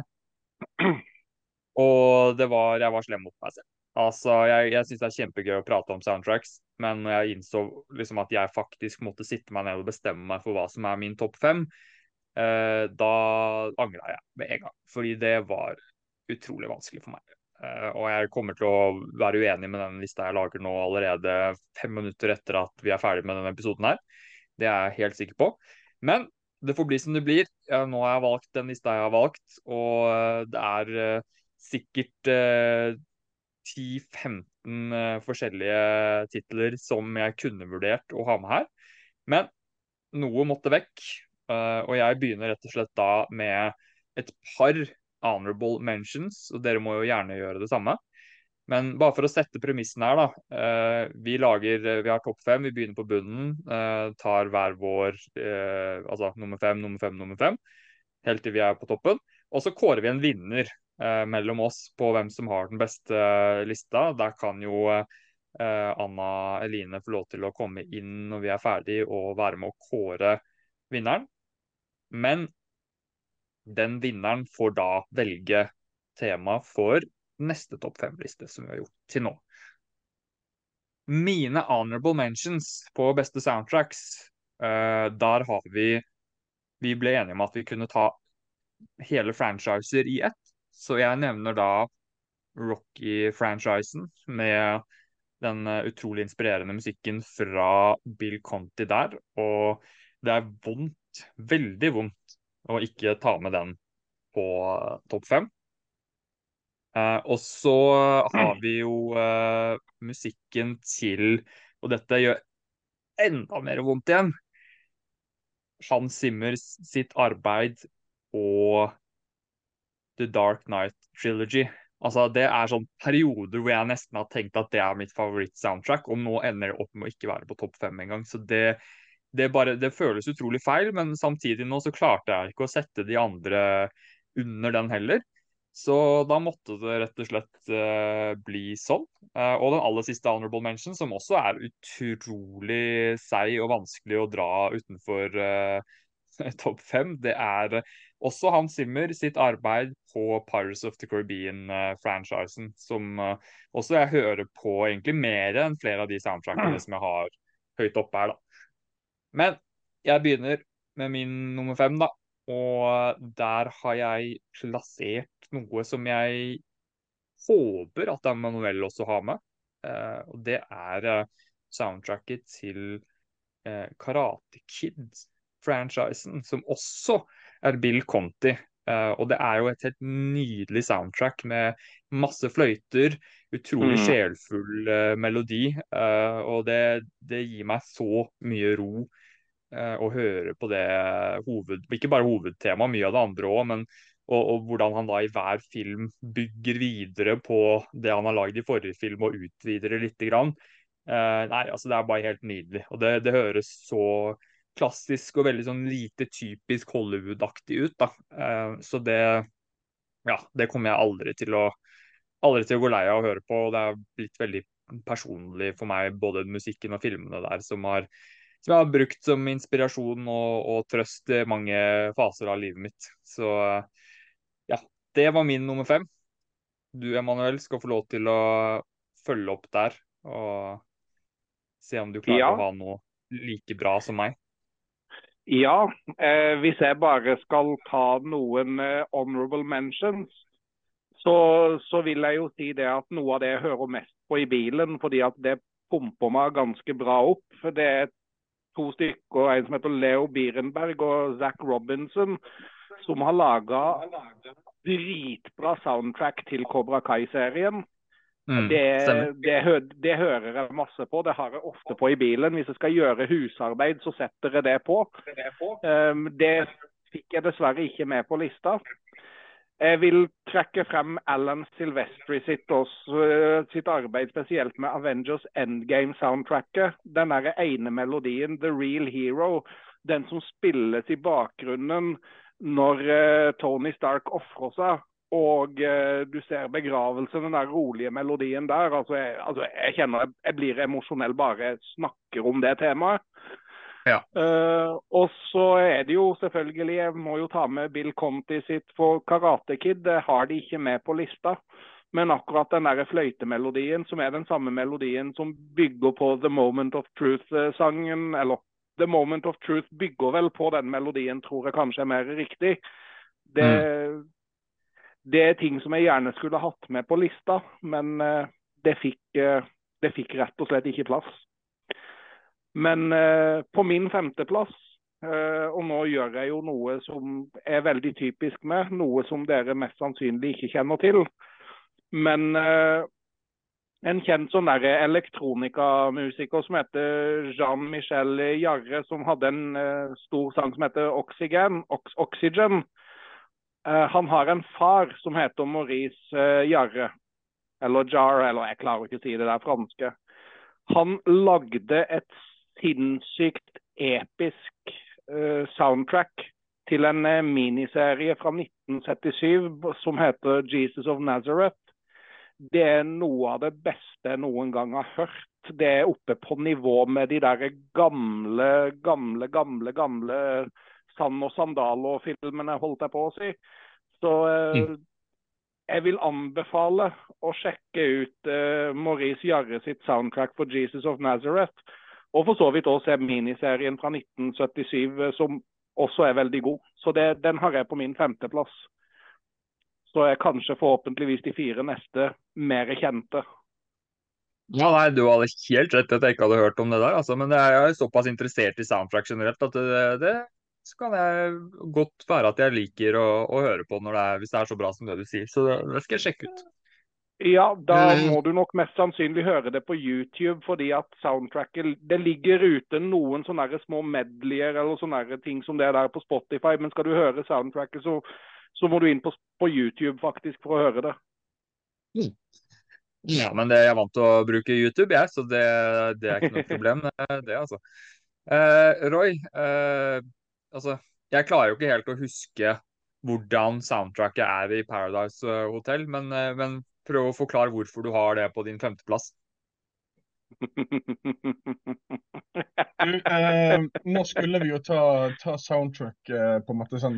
og det var, jeg var slem mot meg selv. Altså, Jeg, jeg syns det er kjempegøy å prate om soundtracks, men når jeg innså liksom at jeg faktisk måtte sitte meg ned og bestemme meg for hva som er min topp fem, eh, da angra jeg med en gang. Fordi det var utrolig vanskelig for meg. Eh, og jeg kommer til å være uenig med den lista jeg lager nå allerede fem minutter etter at vi er ferdig med denne episoden her. Det er jeg helt sikker på. Men det får bli som det blir. Ja, nå har jeg valgt den lista jeg har valgt, og eh, det er uh, sikkert uh, eh, 10-15 uh, forskjellige titler som jeg kunne vurdert å ha med her. Men noe måtte vekk, og jeg begynner rett og slett da med et par honorable mentions, og dere må jo gjerne gjøre det samme. Men bare for å sette premissen her, da. Eh, vi lager, vi har topp fem, vi begynner på bunnen. Eh, tar hver vår eh, altså nummer fem, nummer fem, nummer fem. Helt til vi er på toppen. Og så kårer vi en vinner eh, mellom oss på hvem som har den beste eh, lista. Der kan jo eh, Anna Eline få lov til å komme inn når vi er ferdig og være med å kåre vinneren. Men den vinneren får da velge tema for neste topp fem-liste som vi har gjort til nå. Mine honorable mentions på beste soundtracks, uh, der har vi Vi ble enige om at vi kunne ta hele franchiser i ett. Så jeg nevner da Rocky-franchisen med den eh, utrolig inspirerende musikken fra Bill Conti der. Og det er vondt, veldig vondt, å ikke ta med den på uh, topp fem. Uh, og så har vi jo uh, musikken til Og dette gjør enda mer vondt igjen. Hans Zimmer sitt arbeid og The Dark Night Trilogy. Altså, Det er sånn perioder hvor jeg nesten har tenkt at det er mitt favoritt-soundtrack, og nå ender det opp med å ikke være på topp fem engang. Så det, det, bare, det føles utrolig feil, men samtidig nå så klarte jeg ikke å sette de andre under den heller. Så da måtte det rett og slett uh, bli sånn. Uh, og den aller siste honorable mention, som også er utrolig seig og vanskelig å dra utenfor uh, topp fem, det er også Hans Zimmer sitt arbeid på Pirates of the Caribbean-franchisen, som også jeg hører på egentlig mer enn flere av de soundtrackene som jeg har høyt oppe her, da. Men jeg begynner med min nummer fem, da. Og der har jeg plassert noe som jeg håper at Emanuel også har med. og det er soundtracket til Karate Kid franchisen, som også er Bill Conti. Og det er jo et helt nydelig soundtrack med masse fløyter, utrolig mm. sjelfull melodi. Og det, det, gir meg så mye ro å høre på det hoved... Ikke bare hovedtemaet, mye av det andre òg, og, og, hvordan han da i hver film bygger videre på det han har lagd i forrige film, og utvider det lite grann. nei, altså Det er bare helt nydelig. Og det, det høres så klassisk og veldig sånn lite typisk Hollywood-aktig ut. da. Eh, så det ja, det kommer jeg aldri til å aldri til å gå lei av å høre på. og Det er blitt veldig personlig for meg, både musikken og filmene der, som, har, som jeg har brukt som inspirasjon og, og trøst i mange faser av livet mitt. Så ja, det var min nummer fem. Du Emanuel skal få lov til å følge opp der og se om du klarer ja. å ha noe like bra som meg. Ja, eh, hvis jeg bare skal ta noen eh, honorable mentions, så, så, vil jeg jo si det at noe av det jeg hører mest på i bilen, fordi at det pumper meg ganske bra opp. Det er to stykker, en som heter Leo Bierenberg og Zack Robinson, som har laga dritbra soundtrack til Cobra Kai-serien. Mm, det, det, det, hører jeg masse på. Det har jeg ofte på i bilen. Hvis jeg skal gjøre husarbeid, så setter jeg det på. Um, det fikk jeg dessverre ikke med på lista. Jeg vil trekke frem Alan Silvestri sitt, også, sitt arbeid spesielt med Avengers Endgame-soundtracket. Den der ene melodien, 'The Real Hero', den som spilles i bakgrunnen når uh, Tony Stark ofrer seg og eh, du ser begravelsen, den der rolige melodien der. Altså, jeg, altså, jeg kjenner jeg, jeg blir emosjonell bare jeg snakker om det temaet. Ja. Uh, og så er det jo selvfølgelig, jeg må jo ta med Bill Conti sitt for Karate Kid. Det har de ikke med på lista. Men akkurat den der fløytemelodien, som er den samme melodien som bygger på The Moment of Truth-sangen, eller The Moment of Truth bygger vel på den melodien, tror jeg kanskje er mer riktig. Det, mm det er ting som jeg gjerne skulle hatt med på lista, men eh, det fikk, eh, det fikk rett og slett ikke plass. Men eh, på min femteplass, og nå gjør jeg jo noe som er veldig typisk med, noe som dere mest sannsynlig ikke kjenner til. Men en kjent sånn der elektronikamusiker som heter Jean-Michel Jarre, som hadde en stor sang som heter Oxygen. Oxygen Uh, han har en far som heter Maurice uh, Jarre. Eller Jar, eller jeg klarer ikke å si det der franske. Han lagde et sinnssykt episk uh, soundtrack til en miniserie fra 1977 som heter 'Jesus of Nazareth'. Det er noe av det beste jeg noen gang har hørt. Det er oppe på nivå med de der gamle, gamle, gamle, gamle Sand og Sandalo-filmene, holdt jeg på å si. Så uh, jeg vil anbefale å sjekke ut Maurice Jarre sitt soundtrack for 'Jesus of Nazareth'. Og for så vidt også er miniserien fra 1977, eh, som også er veldig god. Så det, den har jeg på min femteplass. så er kanskje forhåpentligvis de fire neste mer kjente. Ja, nei, Du hadde helt rett at jeg ikke hadde hørt om det der. Altså, men jeg er såpass interessert i soundtrack generelt at det, det kan jeg godt være at jeg liker å, å høre på det er, hvis det er så bra som det du sier. Så det, det skal jeg sjekke ut. Ja, da må du nok mest sannsynlig høre det på YouTube, fordi at soundtracket Det ligger ute noen sånne små medleyer eller sånne ting som det er der på Spotify, men skal du høre soundtracket, så, så må du inn på, på, YouTube faktisk for å høre det. Mm. Ja, men det, jeg er vant til å bruke YouTube, jeg, så det, det er ikke noe problem, det, altså. Uh, Roy, uh, altså, jeg klarer jo ikke helt å huske hvordan soundtracket er i Paradise Hotel, men, uh, men prøv å forklare hvorfor du har det på din femteplass. uh, nå skulle vi jo ta, ta soundtrack eh, på en måte sånn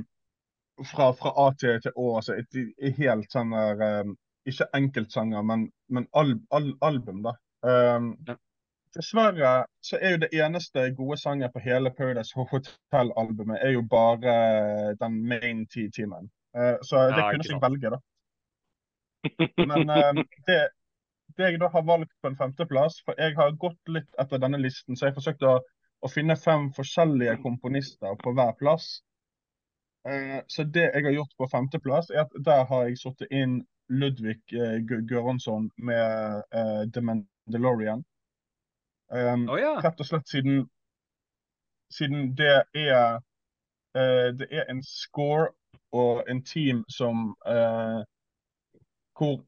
fra, fra A til, til Å. altså et, et helt sånn der eh, Ikke enkeltsanger, men, men al, al, album, da. Ja. Dessverre så er jo det eneste gode sangen på hele Paradise Hotel-albumet er jo bare den main T-teamen. så det ja, kunne jeg velge, da. Men uh, det, det, jeg da har valgt på en femteplass, for jeg har gått litt etter denne listen, så jeg har forsøkt å, å finne fem forskjellige komponister på hver plass. Uh, så det jeg har gjort på femteplass, er at der har jeg satt inn Ludvig uh, Göransson med The Mandalorian. Oh, ja. Rett og slett siden, siden det er det er en score og en team som uh, hvor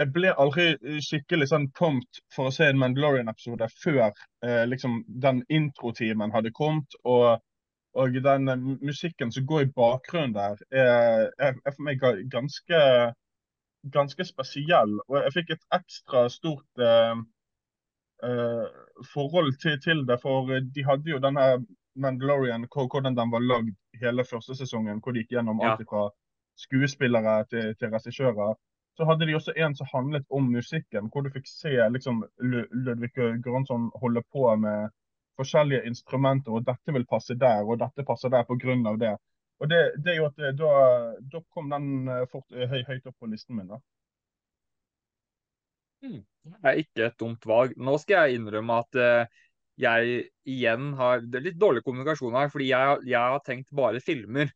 jeg ble aldri skikkelig sånn pumped for å se en Mandalorian-episode før eh, liksom den introtimen hadde kommet. Og, og, den eh, musikken som går i bakgrunnen der, er, er, er for meg ganske, ganske spesiell. Og jeg fikk et ekstra stort eh, eh, forhold til, til, det, for de hadde jo denne Mandalorian, hvordan den var lagd hele første sesongen, hvor de gikk gjennom alt fra skuespillere til, til regissører så hadde de også en som handlet om musikken, hvor du fikk se liksom, Ludvig Gransson holde på med forskjellige instrumenter, og dette vil passe der, og dette passer der pga. det. Og det, det gjorde at da, da, kom den eh, fort, eh, høy, høyt opp på listen min. da. Hmm. Det er ikke et dumt valg. Nå skal jeg innrømme at jeg igjen har Det er litt dårlig kommunikasjon her, fordi jeg, jeg har tenkt bare filmer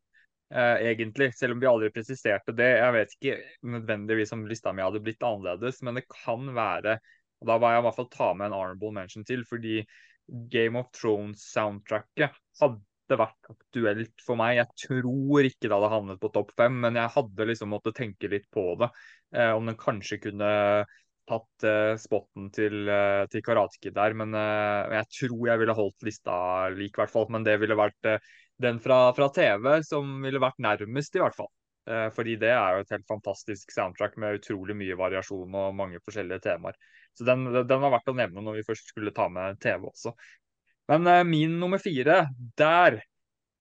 eh, egentlig. Selv om vi aldri presiserte det. Jeg vet ikke nødvendigvis om lista mi hadde blitt annerledes, men det kan være og Da var jeg i hvert fall ta med en honorable mention til, fordi Game of Thrones-soundtracket hadde vært aktuelt for meg. Jeg tror ikke det hadde havnet på topp fem, men jeg hadde liksom måttet tenke litt på det. Eh, om den kanskje kunne tatt eh, spotten til, eh, til Karate der. Men eh, jeg tror jeg ville holdt lista lik, i hvert fall. Men det ville vært den fra, fra, TV som ville vært nærmest, i hvert fall. Eh, fordi det er jo et helt fantastisk soundtrack med utrolig mye variasjon og mange forskjellige temaer. Så den, den var verdt å nevne når vi først skulle ta med TV også. Men eh, min nummer fire, der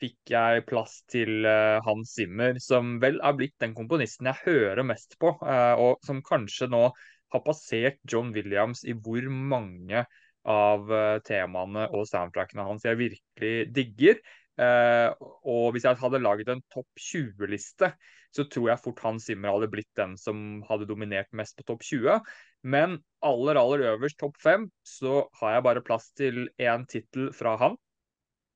fikk jeg plass til eh, Hans Zimmer, som vel er blitt den komponisten jeg hører mest på, eh, og som kanskje nå har passert John Williams i hvor mange av eh, temaene og soundtrackene hans jeg virkelig digger. Uh, og hvis jeg hadde laget en topp 20-liste, så tror jeg fort Hans Zimmer hadde blitt den som hadde dominert mest på topp 20. Men aller, aller øverst, topp 5, så har jeg bare plass til én tittel fra han.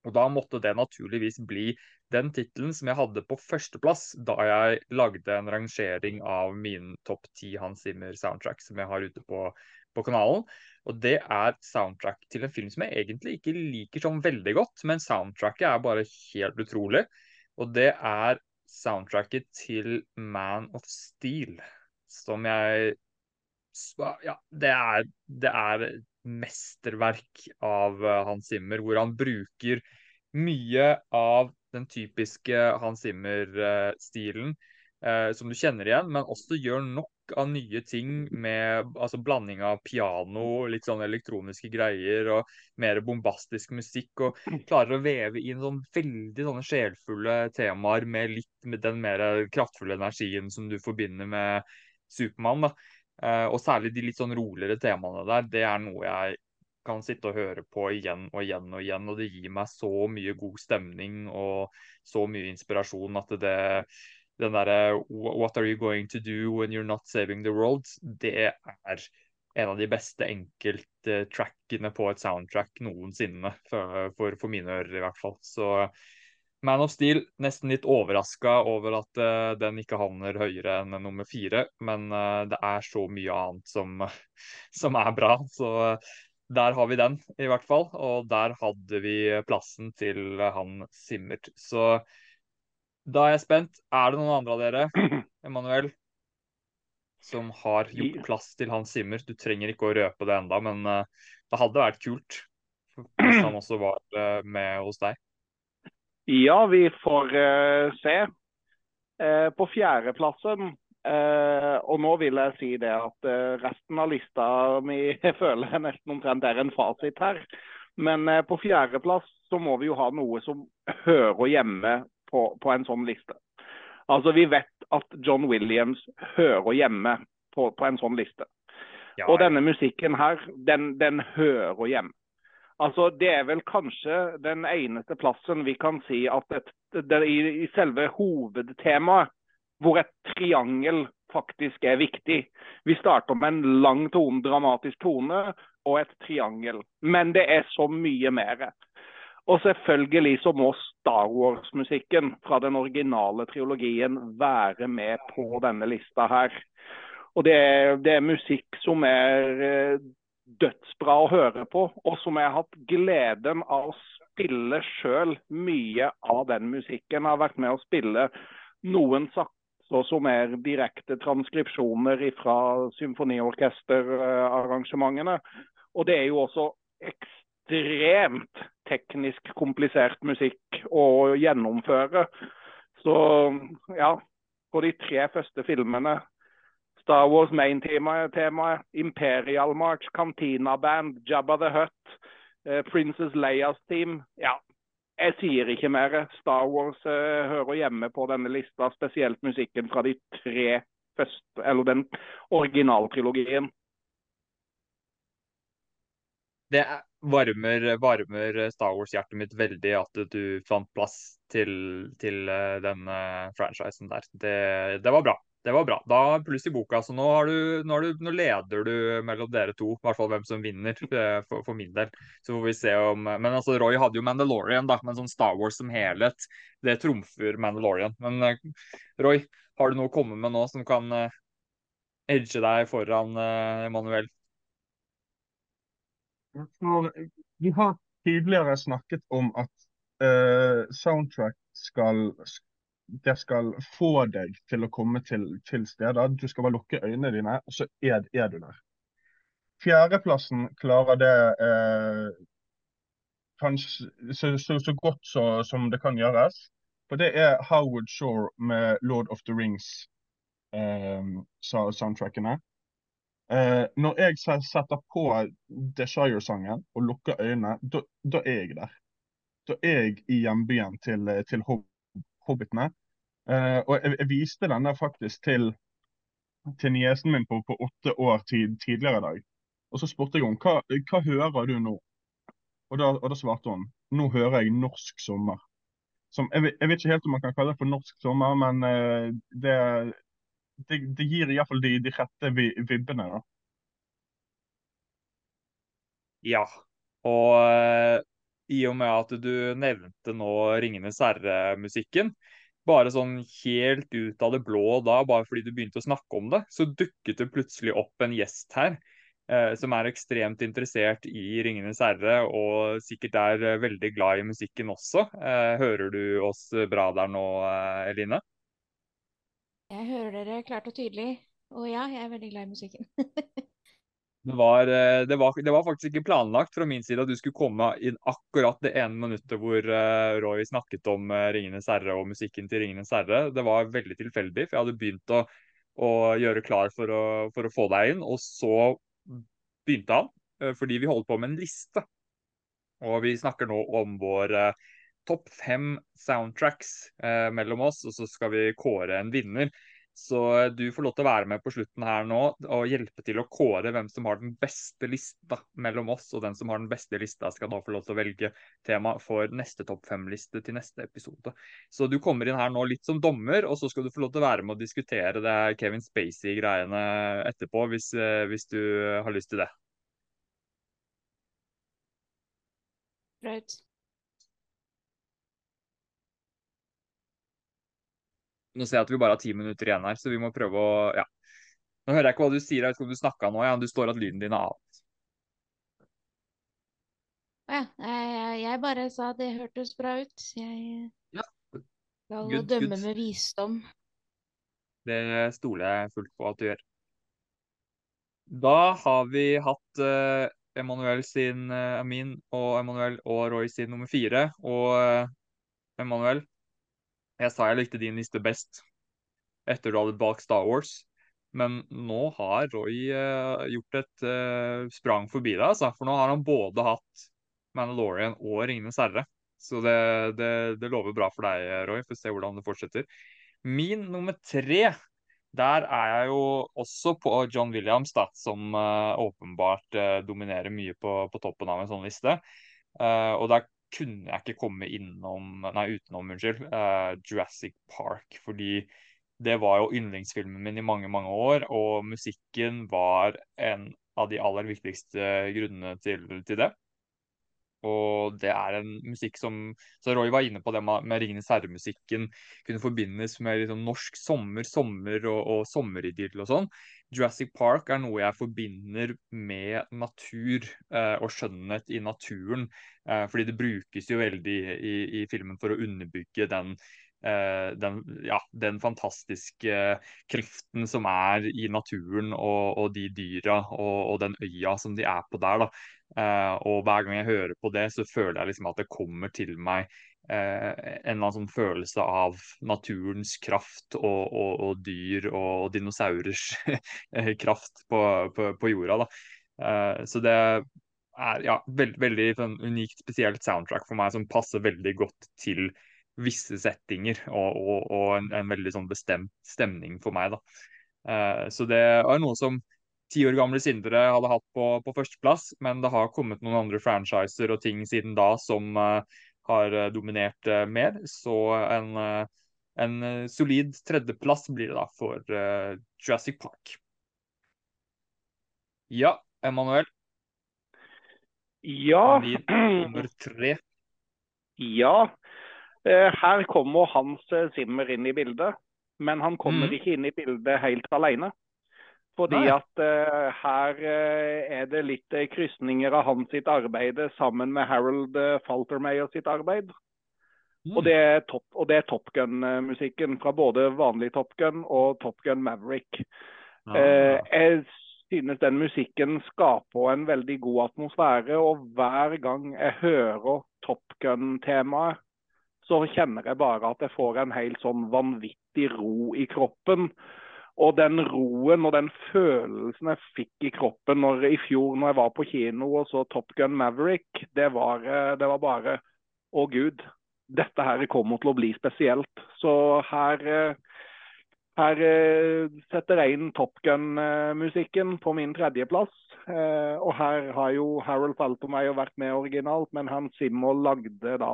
Og da måtte det naturligvis bli den tittelen som jeg hadde på førsteplass da jeg lagde en rangering av min topp ti Hans Zimmer soundtrack som jeg har ute på, på kanalen. Og det er soundtrack til en film som jeg egentlig ikke liker sånn veldig godt, men soundtracket er bare helt utrolig. Og det er soundtracket til Man of Steel, som jeg Ja, det er, det er mesterverk av eh, Hans Zimmer, hvor han bruker mye av den typiske Hans Zimmer-stilen eh, som du kjenner igjen, men også gjør nok av nye ting med altså blanding av piano, litt sånn elektroniske greier og mer bombastisk musikk. Og klarer å veve inn sånn veldig sånne sjelfulle temaer med litt med den mer kraftfulle energien som du forbinder med Supermann. Uh, og særlig de litt sånn roligere temaene der, det er noe jeg kan sitte og høre på igjen og igjen og igjen. Og det gir meg så mye god stemning og så mye inspirasjon at det den derre What are you going to do when you're not saving the world? Det er en av de beste enkelttrackene på et soundtrack noensinne, for, for, for mine ører i hvert fall. Så Man of Steel, nesten litt overraska over at uh, den ikke havner høyere enn nummer fire, men uh, det er så mye annet som, som er bra. Så uh, der har vi den, i hvert fall. Og der hadde vi plassen til han Simmert. Så da er jeg spent. Er det noen andre av dere, Emanuel, som har gjort plass til Hans Zimmer? Du trenger ikke å røpe det enda, men det hadde vært kult hvis han også var med hos deg. Ja, vi får uh, se. Uh, på fjerdeplassen uh, Og nå vil jeg si det at resten av lista mi føler jeg nesten omtrent er en fasit her. Men på fjerdeplass så må vi jo ha noe som hører hjemme på, på, en sånn liste. Altså Vi vet at John Williams hører hjemme på, på en sånn liste. Ja, Og denne musikken her, den, den hører hjemme. Altså, Det er vel kanskje den eneste plassen vi kan si at et, det, i, i, selve hovedtemaet, hvor et triangel faktisk er viktig. Vi starter med en lang tone, dramatisk tone og et triangel. Men det er så mye mer. Og selvfølgelig så må Star Wars-musikken fra den originale triologien være med på denne lista her. Og det er, det er musikk som er eh, dødsbra å høre på, og som jeg har hatt gleden av å spille sjøl. Mye av den musikken har vært med å spille noen satser som er direkte transkripsjoner fra symfoniorkesterarrangementene. Og det er jo også ekstremt teknisk komplisert musikk å gjennomføre. Så ja, på de tre første filmene Star Wars main-temaet, Imperial March, Cantina Band, Jabba the Hutt, eh, Princess Leias team. Ja, jeg sier ikke mer. Star Wars eh, hører hjemme på denne lista, spesielt musikken fra de tre første, eller den originaltrilogien. Det varmer, varmer Star Wars-hjertet mitt veldig at du fant plass til, til uh, den franchisen der. Det, det var bra. Det var bra. Da pluss i boka. Så nå, du, nå, du, nå, leder du mellom dere to, i hvert fall hvem som vinner, eh, for, for, min del. Så får vi se om Men altså, Roy hadde jo Mandalorian, da. Men sånn Star Wars som helhet, det trumfer Mandalorian. Men Roy, har du noe å komme med nå som kan edge deg foran uh, Emanuel? Vi har tidligere snakket om at uh, soundtrack skal det skal få deg til å komme til, til steder. Du skal bare lukke øynene dine, og så er, er du der. Fjerdeplassen klarer det eh, kanskje, så, så, så, godt så, som det kan gjøres. For det er Howard Shore med Lord of the Rings-soundtrackene. Eh, når jeg setter på Desire-sangen og lukker øynene, da er jeg der. Da er jeg i hjembyen til, til hobbitene. Eh, og jeg, jeg, viste denne faktisk til, til niesen min på, på, åtte år tid, tidligere i dag. Og så spurte jeg henne hva, hva hører du nå? Og da, og da, svarte hun nå hører jeg norsk sommer. Som, jeg, jeg, vet ikke helt om man kan kalle det for norsk sommer, men eh, det, det, det, gir iallfall de, de rette vibbene. da. Ja, og uh, i og med at du nevnte nå 'Ringenes herre'-musikken, bare sånn helt ut av det blå da, bare fordi du begynte å snakke om det, så dukket det plutselig opp en gjest her eh, som er ekstremt interessert i 'Ringenes herre', og sikkert er eh, veldig glad i musikken også. Eh, hører du oss bra der nå, eh, Eline? Jeg hører dere klart og tydelig, og ja, jeg er veldig glad i musikken. Det var, eh, det, var, det var, faktisk ikke planlagt fra min side at du skulle komme inn akkurat det ene minuttet hvor uh, Roy snakket om uh, 'Ringenes herre' og musikken til 'Ringenes herre'. Det var veldig tilfeldig, for jeg hadde begynt å, å gjøre klar for å, for å, få deg inn, og så begynte han, fordi vi holdt på med en liste. Og vi snakker nå om vår topp fem soundtracks mellom oss, og så skal vi kåre en vinner. Så du får lov til å være med på slutten her nå og hjelpe til å kåre hvem som har den beste lista mellom oss. Og den som har den beste lista, skal da få lov til å velge tema for neste topp fem-liste til neste episode. Så du kommer inn her nå litt som dommer, og så skal du få lov til å være med og diskutere det Kevin Spacey-greiene etterpå, hvis, eh, hvis du har lyst til det. Flaut. Nå ser jeg at vi bare har ti minutter igjen her, så vi må prøve å Ja. Nå hører jeg ikke hva du sier, jeg vet ikke om du snakka nå, ja. Du står at lyden din er av. Å ja. Jeg, bare sa det hørtes bra ut. Jeg Ja. skal Good, dømme good. med visdom. Det stoler jeg fullt på at du gjør. Da har vi hatt uh, Emanuel sin uh, Amin og Emanuel og Roy sin nummer fire. Og uh, Emanuel, jeg sa jeg likte din liste best etter du hadde valgt Star Wars. Men nå har Roy uh, gjort et uh, sprang forbi deg, altså. For nå har han både hatt Mandalorian og Ringenes herre. Så det, det, det lover bra for deg, Roy. Får se hvordan det fortsetter. Min nummer tre, der er jeg jo også på John Williams, da, som uh, åpenbart dominerer mye på, på toppen av en sånn liste. Og der kunne jeg ikke komme innom, nei, utenom, unnskyld, uh, Jurassic Park. Fordi det var jo yndlingsfilmen min i mange, mange år, og musikken var en av de aller viktigste grunnene til, til det. Og det er en musikk som Så Roy var inne på det med, med Ringenes herre-musikken kunne forbindes med liksom norsk sommer, sommer og, og sommeridyll og sånn. Jurassic Park er noe jeg forbinder med natur eh, og skjønnhet i naturen. Eh, fordi det brukes jo veldig i, i filmen for å underbygge den eh, den, ja, den fantastiske kreften som er i naturen og, og de dyra og, og, den øya som de er på der. Eh, og hver gang jeg hører på det, så føler jeg liksom at det kommer til meg en eller annen sånn følelse av naturens kraft og, og, og dyr og, dinosaurers kraft på, på, på jorda. da. Eh, så det er ja, veld, veldig sånn, unikt, spesielt soundtrack for meg, som passer veldig godt til visse settinger og, og, en, en, veldig sånn bestemt stemning for meg. da. Uh, så det er noe som ti år gamle Sindre hadde hatt på, på førsteplass, men det har kommet noen andre franchiser og ting siden da som uh, har dominert uh, mer. Så en, en solid tredjeplass blir det da for Jurassic Park. Ja, Emanuel. Ja. Nummer tre. Ja. Eh, her kommer Hans Zimmer inn i bildet, men han kommer Mm. ikke inn i bildet helt alene. Fordi Nei. at uh, her uh, er det litt uh, krysninger av hans sitt arbeid sammen med Harold Faltermeyer sitt arbeid. Mm. Og det er Top, Top Gun-musikken fra både vanlig Top Gun og Top Gun Maverick. Ja. Jeg synes den musikken skaper en veldig god atmosfære, og hver gang jeg hører Top Gun-temaet, så kjenner jeg bare at jeg får en helt sånn vanvittig ro i kroppen. Og den roen og den følelsen jeg fikk i kroppen når, i fjor når jeg var på kino og så Top Gun Maverick, det var, eh, det var bare Å, gud. Dette her kommer til å bli spesielt. Så her eh, her eh, setter jeg inn Top Gun-musikken på min tredjeplass. Og her har jo Harold Faltermeyer vært med originalt, men han Zimmer lagde da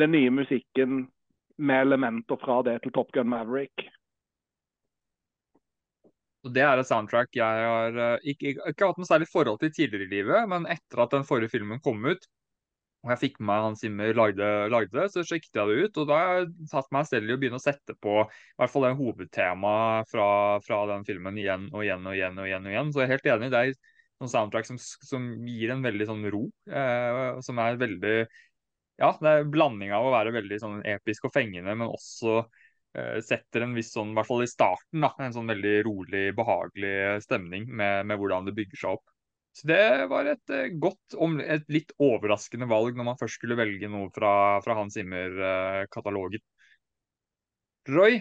den nye musikken med elementer fra det til Top Gun Maverick. Og Det er et soundtrack jeg har eh, ikke, ikke, ikke hatt noe særlig forhold til tidligere i livet, men etter at den forrige filmen kom ut, og jeg fikk med meg Hans Zimmer lagde, lagde så sjekket jeg det ut. Og da har jeg tatt meg selv i å begynne å sette på i hvert fall det hovedtemaet fra, fra den filmen igjen og igjen og igjen. og igjen og igjen. Så jeg er helt enig. Det er noen soundtrack som, som gir en veldig sånn ro. Eh, som er veldig Ja, det er en blanding av å være veldig sånn episk og fengende, men også setter en viss sånn, i hvert fall i starten, da, en sånn veldig rolig, behagelig stemning med, med hvordan det bygger seg opp. Så det var et eh, godt, et litt overraskende valg når man først skulle velge noe fra, fra Hans Zimmer-katalogen. Roy,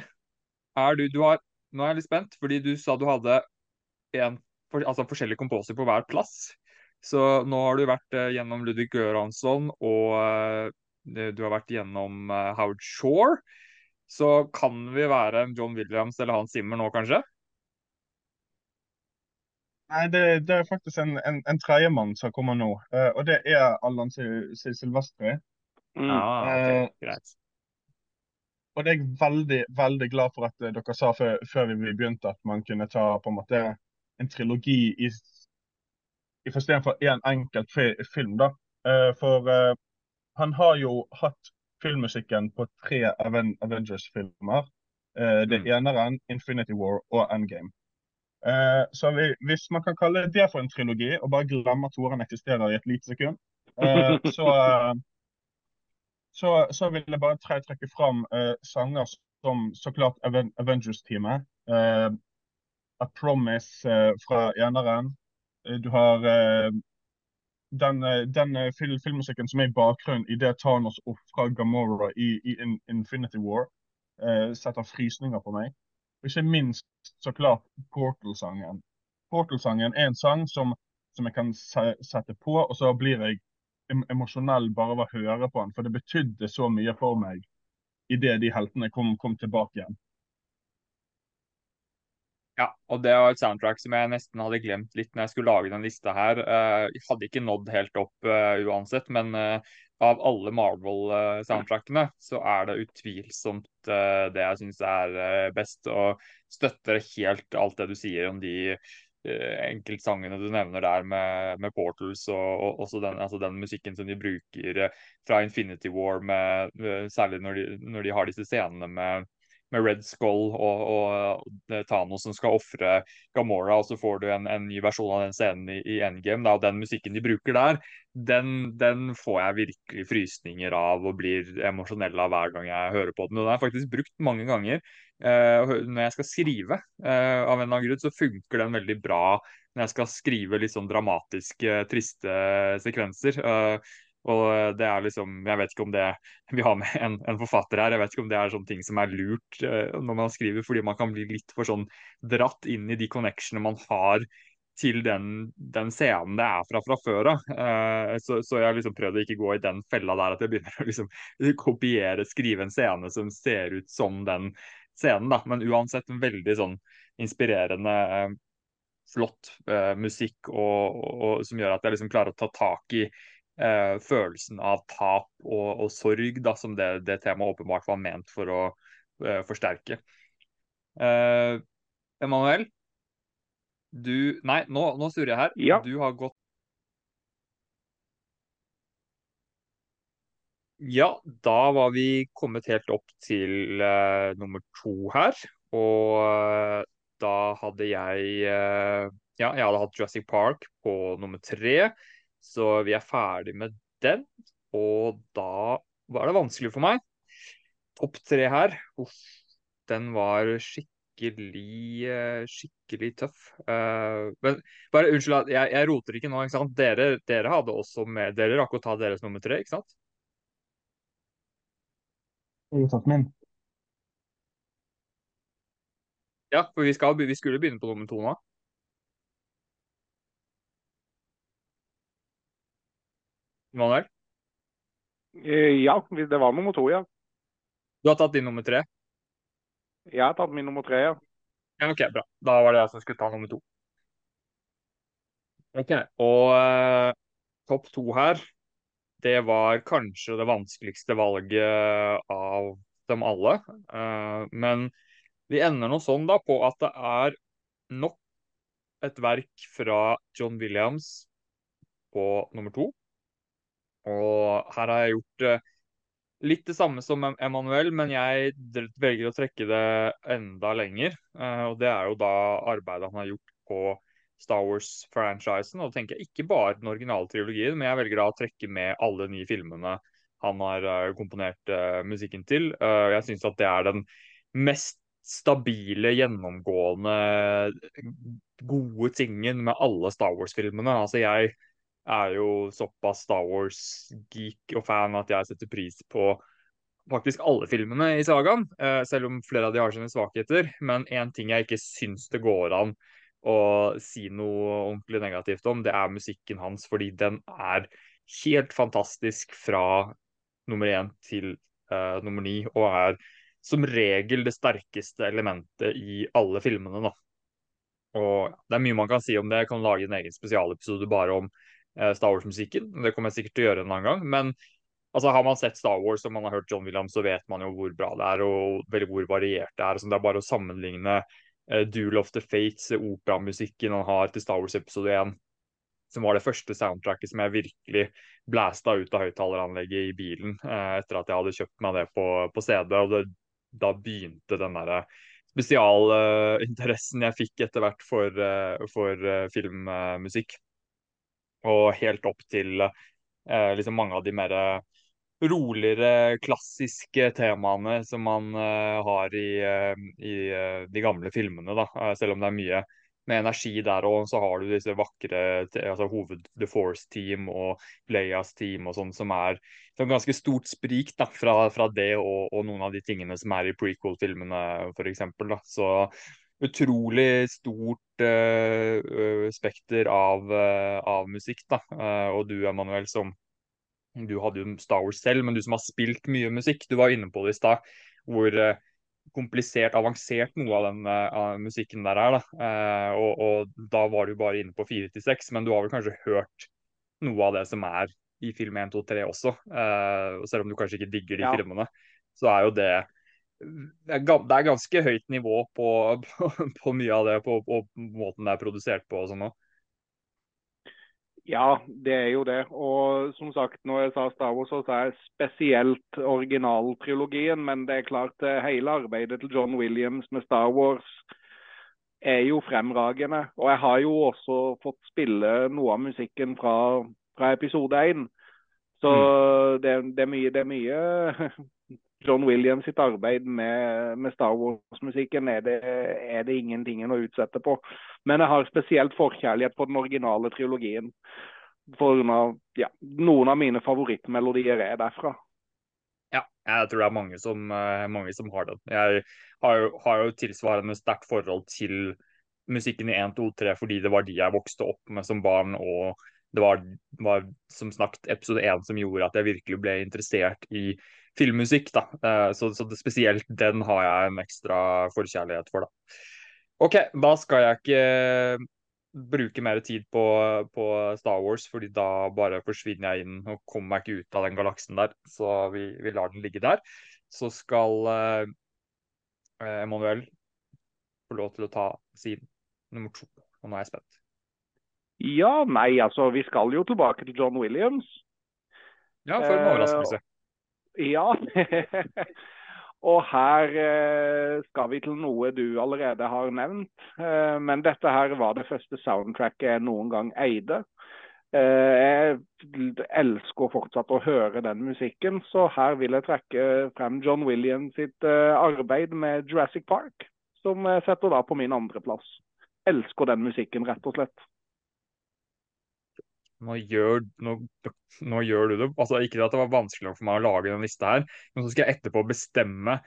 er du, du har, nå er jeg litt spent, fordi du sa du hadde en, altså forskjellige komposer på hver plass. Så nå har du vært eh, gjennom Ludvig Göransson, og eh, du har vært gjennom eh, Howard Shore. Så kan vi være John Williams eller Hans Zimmer nå, kanskje? Nei, det, det er faktisk en, en, en tredjemann som kommer nå, Uh, og det er Allan Sil- Sil- Silvestri. Mm. Ja, ok, Eh, greit. Og det er jeg veldig, veldig glad for at eh, dere sa før, før vi begynte at man kunne ta på en måte en trilogi i, i for én enkelt film. da. Uh, for han har jo hatt filmmusikken på tre Aven Avengers-filmer. Uh, det Mm. eneren, Infinity War og Endgame. Uh, så vi, hvis man kan kalle det for en trilogi, og bare glemme at toeren eksisterer i et lite sekund, uh, så, så, så vil jeg bare tre, trekke fram sanger som så klart Aven Avengers-teamet. A Promise fra eneren. Du har den, eh, den eh, fil filmmusikken som er i bakgrunnen idet Thanos ofrer Gamora i, i In Infinity War, uh, setter frysninger på meg. Og ikke minst så klart Portal-sangen. Portal-sangen er en sang som, som jeg kan se sette på, og så blir jeg em emosjonell bare av å høre på den. For det betydde så mye for meg idet de heltene kom, kom tilbake igjen. Ja, og det var et soundtrack som jeg nesten hadde glemt litt når jeg skulle lage den lista her. Eh, Jeg hadde ikke nådd helt opp eh, uansett, men eh, av alle Marvel-soundtrackene så er det utvilsomt det jeg syns er best, og støtter helt alt det du sier om de enkeltsangene du nevner der med, med Portals, og, og også den, altså den musikken som de bruker fra Infinity War, med, særlig når de, når de har disse scenene med med Red Skull og, og er Thanos som skal ofre Gamora, og så får du en, en ny versjon av den scenen i, i Endgame. Da, og den musikken de bruker der, den, den får jeg virkelig frysninger av og blir emosjonell av hver gang jeg hører på den. Og den er faktisk brukt mange ganger. Eh, når jeg skal skrive, eh, av en eller annen grunn, så funker den veldig bra når jeg skal skrive litt sånn dramatiske, triste sekvenser. Eh, og det er liksom Jeg vet ikke om det Vi har med en, en forfatter her. Jeg vet ikke om det er sånne ting som er lurt eh, når man skriver, fordi man kan bli litt for sånn dratt inn i de connectionene man har til den, den scenen det er fra fra før av. Uh, så, så jeg har liksom prøvd å ikke gå i den fella der at jeg begynner å liksom kopiere, skrive en scene som ser ut som den scenen, da. Men uansett en veldig sånn inspirerende uh, flott uh, musikk og, og, som gjør at jeg liksom klarer å ta tak i eh, følelsen av tap og, og sorg, da, som det, det temaet åpenbart var ment for å eh, forsterke. Eh, Emanuel, du Nei, nå, nå surrer jeg her. Ja. Du har gått Ja, da var vi kommet helt opp til uh, nummer to her. Og uh, da hadde jeg uh, Ja, jeg hadde hatt Jurassic Park på nummer tre. Så vi er ferdig med den. Og da var det vanskelig for meg. Topp tre her. Uff, den var skikkelig, eh, skikkelig tøff. Uh, men bare unnskyld, jeg, jeg roter ikke nå. ikke sant? Dere, dere hadde også med Dere rakk å ta deres nummer tre, ikke sant? Jeg har tatt min. Ja, for vi, skal, vi skulle begynne på nummer to nå. Manuel, Eh, Ja, det var nummer to, ja. du har tatt din nummer tre? Jeg har tatt min nummer tre, ja. Ja, ok, bra. Da var det jeg som skulle ta nummer to. Ok, og uh, topp to her, det var kanskje det vanskeligste valget av dem alle. Uh, men vi ender nå sånn da på at det er nok et verk fra John Williams på nummer to. Og her har jeg gjort eh, litt det samme som Emanuel, men jeg velger å trekke det enda lenger. Eh, og det er jo da arbeidet han har gjort på Star Wars-franchisen. Og da tenker jeg ikke bare den originale trilogien, men jeg velger da å trekke med alle nye filmene han har eh, komponert musikken til. Jeg syns at det er den mest stabile, gjennomgående, gode tingen med alle Star Wars-filmene. Altså jeg er jo såpass Star Wars-geek og fan at jeg setter pris på faktisk alle filmene i sagaen, eh, selv om flere av de har sine svakheter. Men én ting jeg ikke syns det går an å si noe ordentlig negativt om, det er musikken hans, fordi den er helt fantastisk fra nummer én til uh, nummer ni, og er som regel det sterkeste elementet i alle filmene. da. Og Det er mye man kan si om det. Jeg kan lage en egen spesialepisode bare om Star Wars-musikken. Det kommer jeg sikkert til å gjøre en annen gang. Men altså, har man sett Star Wars og man har hørt John Williams, så vet man jo hvor bra det er og veldig hvor variert det er. Så det er bare å sammenligne uh, Duel of the Fates, operamusikken han har til Star Wars episode 1 som var det første soundtracket som jeg virkelig blæsta ut av høyttaleranlegget i bilen uh, etter at jeg hadde kjøpt meg det på, på CD. og det, Da begynte den derre spesialinteressen uh, jeg fikk etter hvert for, for filmmusikk. Og helt opp til liksom mange av de mer roligere, klassiske temaene som man har i, i de gamle filmene. da, Selv om det er mye med energi der òg, så har du disse vakre altså hoved The Force Team og Leias team og sånn, som er et ganske stort sprik da, fra, fra det og, og, noen av de tingene som er i prequel-filmene, f.eks. Så utrolig stort uh, spekter av, uh, av, musikk. da, uh, Og du, Emanuel, som du hadde jo Star Wars selv, men du som har spilt mye musikk, du var inne på det i stad. hvor komplisert, avansert noe av den uh, musikken der er. Da. Og, og, da var du bare inne på fire til seks, men du har vel kanskje hørt noe av det som er i film 1, 2, 3 også. Selv om du kanskje ikke digger de ja. filmene, så er jo det det er ganske høyt nivå på, på, på mye av det, på, på, måten det er produsert på og sånn òg. Ja, det er jo det. Og som sagt, når jeg sa Star Wars, så sa jeg spesielt originaltrilogien. Men det er klart, eh, hele arbeidet til John Williams med Star Wars er jo fremragende. Og jeg har jo også fått spille noe av musikken fra, fra episode én. Så mm. det, det, er mye, det er mye John Williams sitt arbeid med, med Star Wars-musikken er, er, det ingenting å utsette på. Men jeg har spesielt forkjærlighet for den originale trilogien. For ja, noen av mine favorittmelodier er derfra. Ja, jeg tror det er mange som, eh, mange som har den. Jeg har har jo tilsvarende sterkt forhold til musikken i 1, 2, 3 fordi det var de jeg vokste opp med som barn. og det var, var som snakket episode 1 som gjorde at jeg virkelig ble interessert i filmmusikk. da. Eh, så, så det, spesielt den har jeg en ekstra forkjærlighet for. da. OK, da skal jeg ikke bruke mer tid på, på, Star Wars, fordi da bare forsvinner jeg inn og kommer meg ikke ut av den galaksen der. Så vi, vi lar den ligge der. Så skal eh, Emanuel få lov til å ta sin nummer to. Og nå er jeg spent. Ja, nei, altså vi skal jo tilbake til John Williams. Ja, for en overraskelse. Ja. og her uh, skal vi til noe du allerede har nevnt. Uh, men dette her var det første soundtracket jeg noen gang eide. Jeg elsker fortsatt å høre den musikken, så her vil jeg trekke frem John Williams sitt arbeid med Jurassic Park, som jeg setter da på min andreplass. Elsker den musikken, rett og slett nå gjør, nå, nå gjør, du det. Altså, ikke at det var vanskelig for meg å lage den lista her, men så skal jeg etterpå bestemme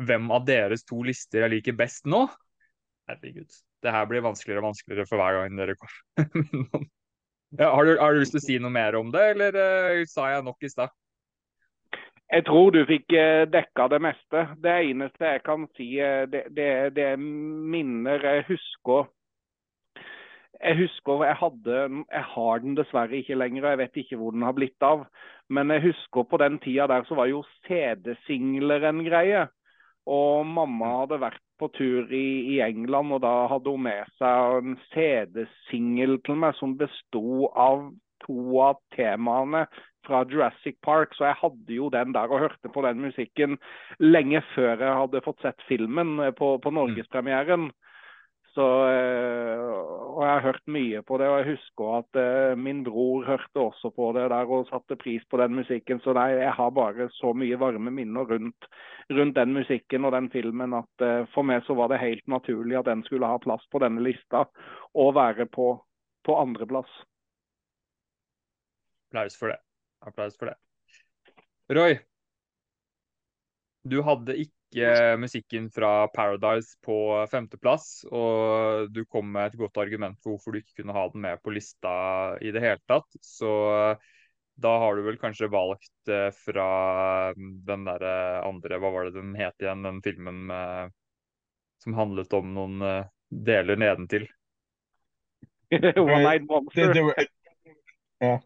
hvem av deres to lister jeg liker best nå. Herregud. Det her blir vanskeligere og vanskeligere for hver gang dere kommer. ja, har, du, har, du, lyst til å si noe mer om det, eller uh, sa jeg nok i stad? Jeg tror du fikk uh, dekka det meste. Det eneste jeg kan si, uh, det, det, det minner jeg husker jeg husker jeg hadde Jeg har den dessverre ikke lenger, og jeg vet ikke hvor den har blitt av. Men jeg husker på den tida der så var jo CD-singler en greie. Og mamma mm. hadde vært på tur i, i, England, og da hadde hun med seg en CD-singel til meg som besto av to av temaene fra Jurassic Park. Så jeg hadde jo den der og hørte på den musikken lenge før jeg hadde fått sett filmen på, på mm. Så, eh, og jeg har hørt mye på det, og jeg husker at uh, min bror hørte også på det der og satte pris på den musikken. Så nei, jeg har bare så mye varme minner rundt, rundt den musikken og den filmen at uh, for meg så var det helt naturlig at den skulle ha plass på denne lista og være på, på andreplass. Applaus for det. Applaus for det. Roy, du hadde ikke musikken fra Paradise på femteplass, og du kom med et godt argument for hvorfor du ikke kunne ha den med på lista i det hele tatt. Så da har du vel kanskje valgt eh, fra den derre andre Hva var det den het igjen, den filmen med, som handlet om noen eh, deler nedentil? One Night Det, det, det, ja.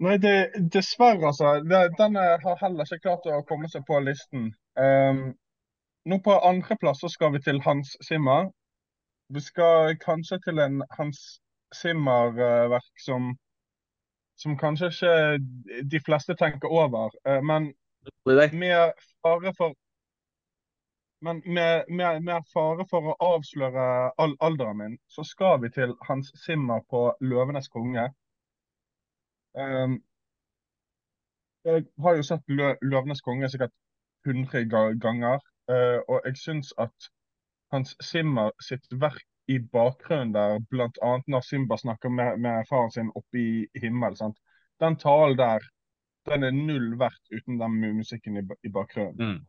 Nei, det, dessverre, altså. Det, den har heller ikke klart å komme seg på listen. Um, nå på andreplass skal vi til Hans Zimmer. Vi skal kanskje til en Hans Zimmer-verk som, som kanskje ikke de fleste tenker over. eh, men med fare for men med, med, med fare for å avsløre all alderen min, så skal vi til Hans Zimmer på 'Løvenes konge'. Um, jeg har jo sett Lø 'Løvenes konge' sikkert 100 ganger, eh, og jeg syns at Hans Zimmer sitt verk i bakgrunnen der, bl.a. når Simba snakker med, med faren sin oppe i himmelen, sant? den talen der, den er null verdt uten den musikken i, i bakgrunnen. Mm.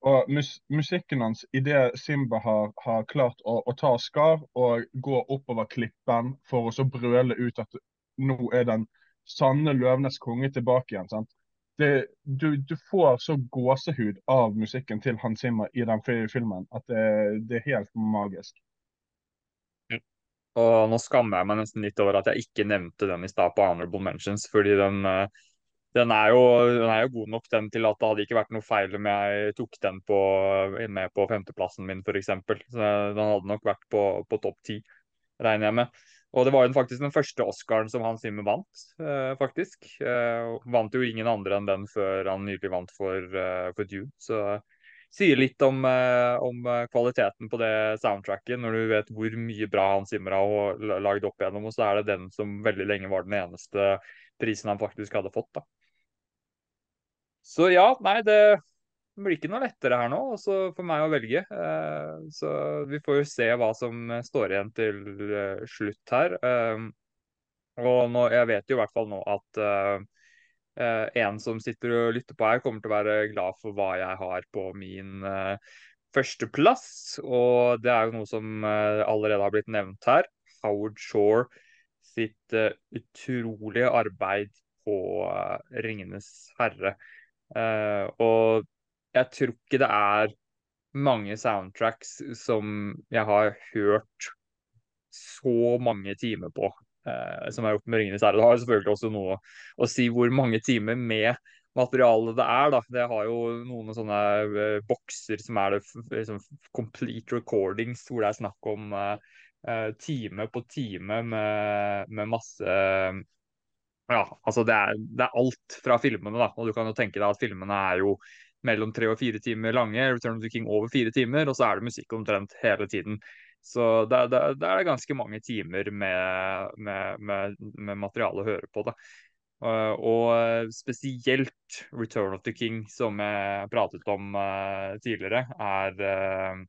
Og mus musikken hans, idet Simba har, har klart å, å ta skar og gå oppover klippen for å så brøle ut at nå er den sanne løvenes konge tilbake igjen. sant? Det, du, du får så gåsehud av musikken til Hans Zimmer i den fi- filmen at det, det er helt magisk. Og nå skammer jeg meg nesten litt over at jeg ikke nevnte den i stad på Honorable Mentions, fordi den, eh, den, er jo, den er jo god nok den til at det hadde ikke vært noe feil om jeg tok den på, med på femteplassen min, f.eks. Den hadde nok vært på, på topp ti, regner jeg med. Og det var jo faktisk den første Oscaren som Hans Zimmer vant, eh, faktisk. Eh, vant jo ingen andre enn den før han nylig vant for, eh, for Dune. Så sier litt om, eh, om eh, kvaliteten på det soundtracket, når du vet hvor mye bra Hans Zimmer har lagd opp igjennom, og så er det den som veldig lenge var den eneste prisen han faktisk hadde fått, da. Så ja, nei, det blir ikke noe lettere her nå, også for meg å velge. Eh, Så vi får jo se hva som står igjen til eh, slutt her. Eh, Og nå, jeg vet jo i hvert fall nå at en som sitter og lytter på her, kommer til å være glad for hva jeg har på min førsteplass. Og det er jo noe som allerede har blitt nevnt her. Howard Shore sitt utrolige arbeid på Ringenes herre. Og jeg tror ikke det er mange soundtracks som jeg har hørt så mange timer på eh, som jeg har gjort med Ringenes herre. Det har selvfølgelig også noe å si hvor mange timer med materiale det er. da. Det har jo noen sånne eh, bokser som er det liksom, complete recordings, hvor det er snakk om eh, eh, time på time med, med masse ja, altså det er, det er alt fra filmene, da. Og du kan jo tenke deg at filmene er jo mellom tre og fire timer lange. Return of the King over fire timer, og så er det musikk omtrent hele tiden. Så det, det, det er ganske mange timer med, med, med, med materiale å høre på. da. Uh, og spesielt Return of the King, som jeg pratet om uh, tidligere, er uh,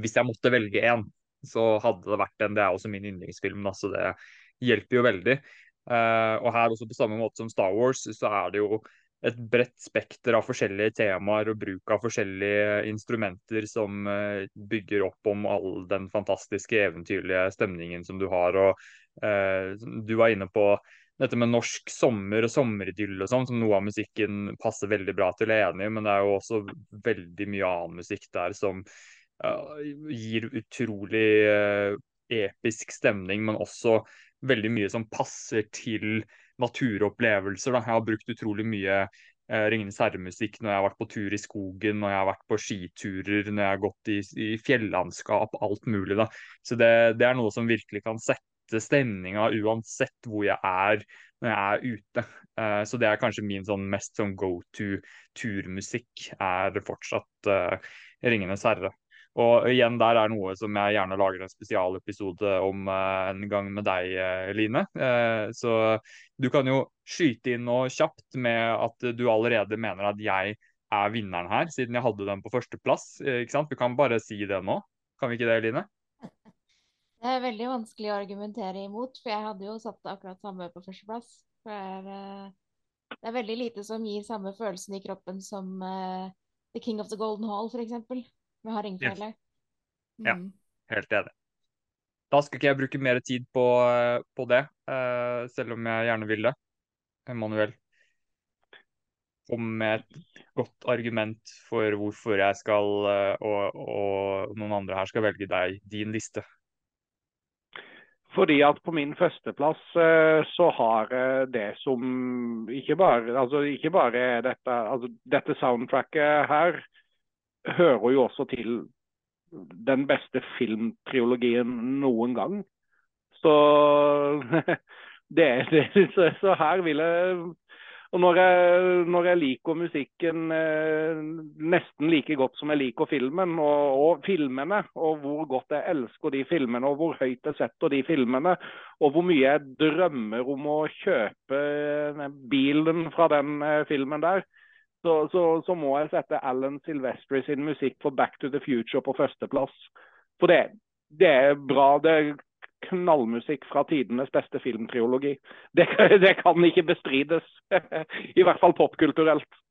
Hvis jeg måtte velge én, så hadde det vært den. Det er også min yndlingsfilm, da, så det hjelper jo veldig. Og her også på samme måte som Star Wars, så er det jo et bredt spekter av forskjellige temaer og bruk av forskjellige instrumenter som uh, bygger opp om all den fantastiske eventyrlige stemningen som du har. Og eh, du var inne på dette med norsk sommer og sommeridyll og sånn, som noe av musikken passer veldig bra til, jeg er enig, i, men det er jo også veldig mye annen musikk der som uh, gir utrolig uh, episk stemning, men også veldig mye som passer til naturopplevelser. Da. Jeg har brukt utrolig mye eh, Ringenes herre-musikk når jeg har vært på tur i skogen, når jeg har vært på skiturer, når jeg har gått i, i fjellandskap, alt mulig. Da. Så det, det er noe som virkelig kan sette stemninga uansett hvor jeg er når jeg er ute. Eh, så det er kanskje min sånn mest sånn go to turmusikk, er fortsatt eh, Ringenes herre. Og igjen, der er noe som jeg gjerne lager en spesialepisode om eh, en gang med deg, eh, Line. Eh, så du kan jo skyte inn noe kjapt med at du allerede mener at jeg er vinneren her, siden jeg hadde den på førsteplass. ikke sant? Du kan bare si det nå. Kan vi ikke det, Line? Det er veldig vanskelig å argumentere imot, for jeg hadde jo satt akkurat samme på førsteplass. For eh, det er veldig lite som gir samme følelsen i kroppen som uh, The King of the Golden Hall, eksempel, med hardingfele. Ja. Mm. Helt enig. Da skal ikke jeg bruke mer tid på, på det, uh, selv om jeg gjerne vil det. Emanuel, kom med et godt argument for hvorfor jeg skal, uh, og, og, noen andre her skal velge deg, din liste. Fordi at på min førsteplass uh, så har det som ikke bare, altså ikke bare dette, altså dette soundtracket her hører jo også til den beste filmtriologien noen gang. Så det, det så, her vil jeg og når jeg, når jeg liker musikken eh, nesten like godt som jeg liker filmen, og, og, filmene, og hvor godt jeg elsker de filmene, og hvor høyt jeg setter de filmene, og hvor mye jeg drømmer om å kjøpe bilen fra den eh, filmen der, så, så, så, må jeg sette Alan Silvestri sin musikk for 'Back to the Future' på førsteplass. For det, det er bra. Det er knallmusikk fra tidenes beste filmtriologi. Det, det kan ikke bestrides. I hvert fall popkulturelt.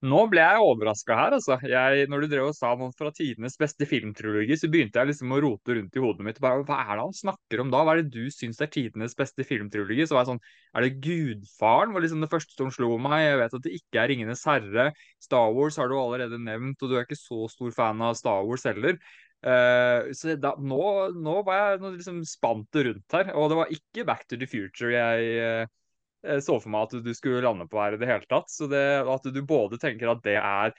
Nå ble jeg overraska her, altså. Jeg, når du drev og sa noe fra tidenes beste filmtrilogi, så begynte jeg liksom å rote rundt i hodet mitt. Bare, hva er det han snakker om da? Hva er det du syns er tidenes beste filmtrilogi? Så var jeg sånn, er det Gudfaren? var liksom det første som slo meg. Jeg vet at det ikke er Ringenes herre. Star Wars har du allerede nevnt, og du er ikke så stor fan av Star Wars heller. Uh, så da, nå, nå, var jeg liksom spant rundt her, og det var ikke Back to the Future jeg uh, så for meg at du skulle lande på her i det hele tatt. Så det, at du både tenker at det er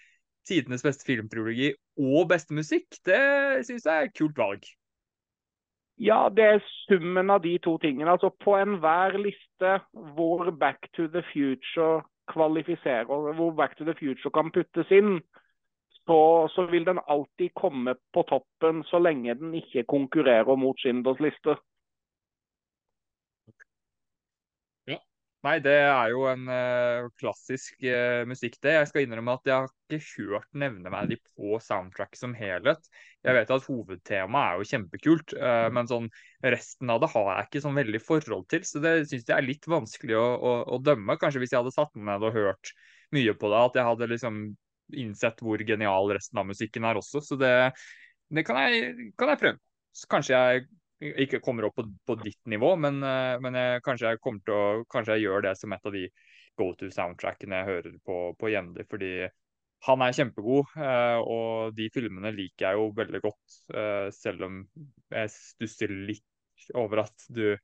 tidenes beste filmtriologi og beste musikk, det syns jeg er et kult valg. Ja, det er summen av de to tingene. Altså På enhver liste hvor Back to the Future kvalifiserer, hvor Back to the Future kan puttes inn, så, så vil den alltid komme på toppen så lenge den ikke konkurrerer mot Schindlers liste. Nei, det er jo en uh, klassisk uh, musikk, det. Jeg skal innrømme at jeg har ikke hørt nevneverdig på soundtrack som helhet. Jeg vet at hovedtemaet er jo kjempekult, uh, men sånn resten av det har jeg ikke sånn veldig forhold til. Så det syns jeg er litt vanskelig å, å, å, dømme. Kanskje hvis jeg hadde satt meg ned og hørt mye på det, at jeg hadde liksom innsett hvor genial resten av musikken er også. Så det, det kan, jeg, kan jeg prøve. Så kanskje jeg ikke kommer opp på, på ditt nivå, men, eh, men jeg, kanskje, jeg å, kanskje jeg gjør det som et av de go to soundtrackene jeg hører på, på jevnlig. Fordi han er kjempegod, eh, og de filmene liker jeg jo veldig godt. Eh, selv om jeg stusser litt over at du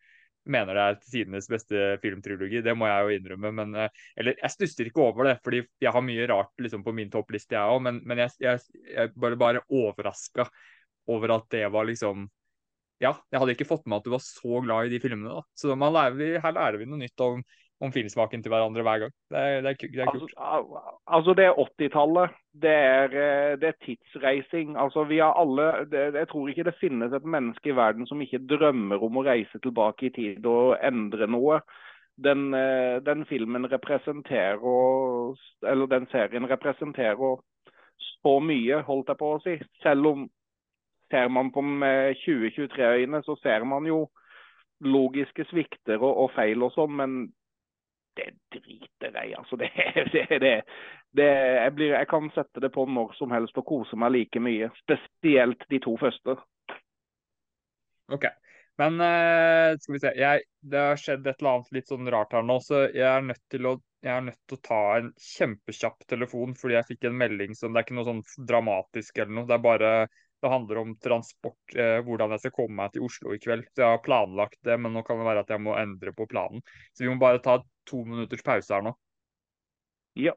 mener det er tidenes beste filmtrilogi. Det må jeg jo innrømme. men Eller jeg stusser ikke over det, fordi jeg har mye rart liksom, på min toppliste, jeg òg. Men, men jeg, jeg, jeg bare, bare overraska over at det var liksom ja, jeg hadde ikke fått med at du var så glad i de filmene. da. Så lærer, her lærer vi noe nytt om, om filmsmaken til hverandre hver gang. Det er, det er, det er kult. Altså, altså, det er 80-tallet. Det, eh, det, er tidsreising. Altså, vi har alle, Jeg tror ikke det finnes et menneske i verden som ikke drømmer om å reise tilbake i tid og endre noe. Den, eh, den filmen representerer, eller den serien representerer så mye, holdt jeg på å si. Selv om ser man på med 2023-øyne, så ser man jo logiske svikter og, og feil og sånn, men det driter jeg altså. Det, det, det, det jeg, blir, jeg, kan sette det på når som helst og kose meg like mye. Spesielt de to første. OK. Men uh, skal vi se. Jeg, det har skjedd et eller annet litt sånn rart her nå, så jeg er nødt til å jeg er nødt til å ta en kjempekjapp telefon fordi jeg fikk en melding som Det er ikke noe sånn dramatisk eller noe. Det er bare det handler om transport, eh, hvordan jeg skal komme meg til Oslo i kveld. Så jeg har planlagt det, men nå kan det være at jeg må endre på planen. Så vi må bare ta to minutters pause her nå. Ja.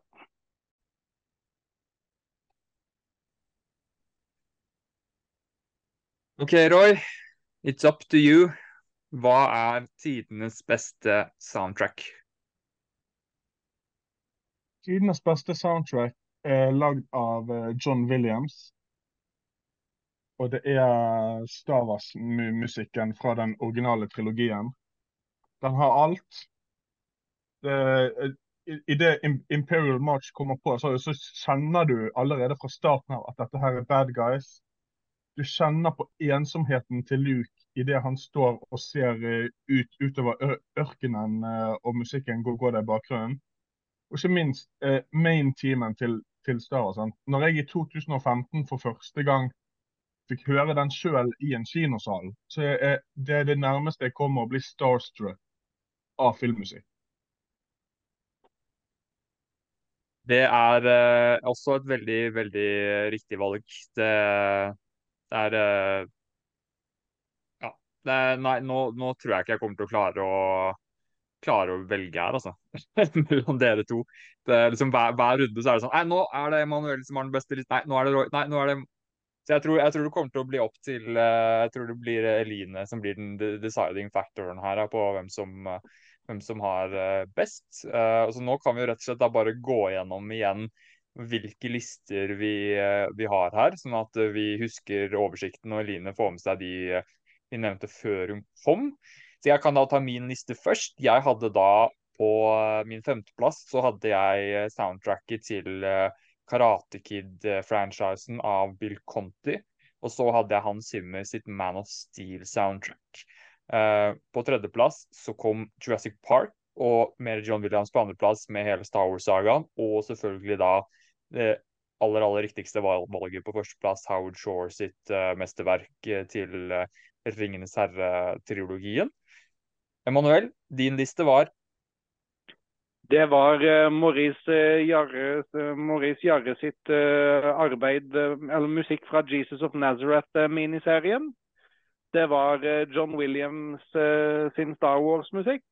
OK, Roy. It's up to you. Hva er tidenes beste soundtrack? Tidenes beste soundtrack er lagd av eh, John Williams. Og det er Stavas-musikken fra den originale trilogien. Den har alt. Det, i, det Imperial March kommer på, så, så, kjenner du allerede fra starten av at dette her er bad guys. Du kjenner på ensomheten til Luke idet han står og ser eh, ut utover ørkenen, eh, og musikken går, går der i bakgrunnen. Og ikke minst eh, main teamen til, til Star Wars. Når jeg i 2015 for første gang fikk høre den sjøl i en kinosal. Så jeg, det er det nærmeste jeg kommer å bli starstruck av filmmusikk. Det er eh, også et veldig, veldig riktig valg. Det, det er eh, Ja. Det er, nei, nå, nå, tror jeg ikke jeg kommer til å klare å klare å velge her, altså. Mellom dere to. Det liksom hver, hver, runde så er det sånn Nei, nå er det Emanuel som har den beste Nei, nå er det Roy. Nei, nå er det Så jeg tror, jeg tror, det kommer til å bli opp til uh, Jeg tror det blir Eline som blir den deciding factoren her på hvem som, uh, hvem som har uh, best. så nå kan vi jo rett og slett da bare gå gjennom igjen hvilke lister vi, vi har her, sånn at vi husker oversikten og Eline får med seg de vi nevnte før hun kom. Så jeg kan da ta min liste først. Jeg hadde da på eh, min femteplass så hadde jeg eh, soundtracket til eh, Karate Kid-franchisen av Bill Conti. Og så hadde jeg Hans Zimmer sitt Man of Steel-soundtrack. på tredjeplass så kom Jurassic Park og mer John Williams på andreplass med hele Star Wars-sagaen. Og selvfølgelig da det aller, aller riktigste valget på førsteplass, Howard Shore sitt mesterverk til Ringenes herre-trilogien. Emanuel, din liste var? Det var uh, Maurice uh, Jarre, uh, Maurice Jarre sitt arbeid, eller musikk fra 'Jesus of Nazareth'-miniserien. Det var John Williams sin Star Wars-musikk.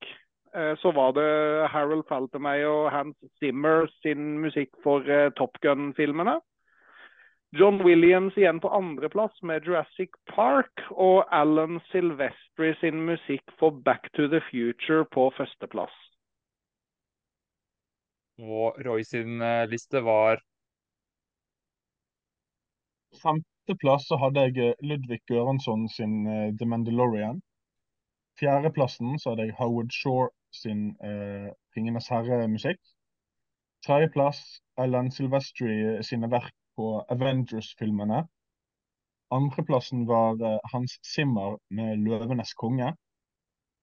så var det Harold Faltermeyer og Hans Zimmer sin musikk for Top Gun-filmene. John Williams igjen på andreplass med Jurassic Park. Og Alan Silvestri sin musikk for Back to the Future på førsteplass. Og Roy sin eh, liste var Femteplass så hadde jeg eh, Ludvig Gøransson sin uh, The Mandalorian. Fjerdeplassen så hadde jeg Howard Shore sin uh, Ringenes herre-musikk. Tredjeplass Alan Silvestri sine verk på Avengers-filmene. Andreplassen var eh, Hans Zimmer med 'Løvenes konge'.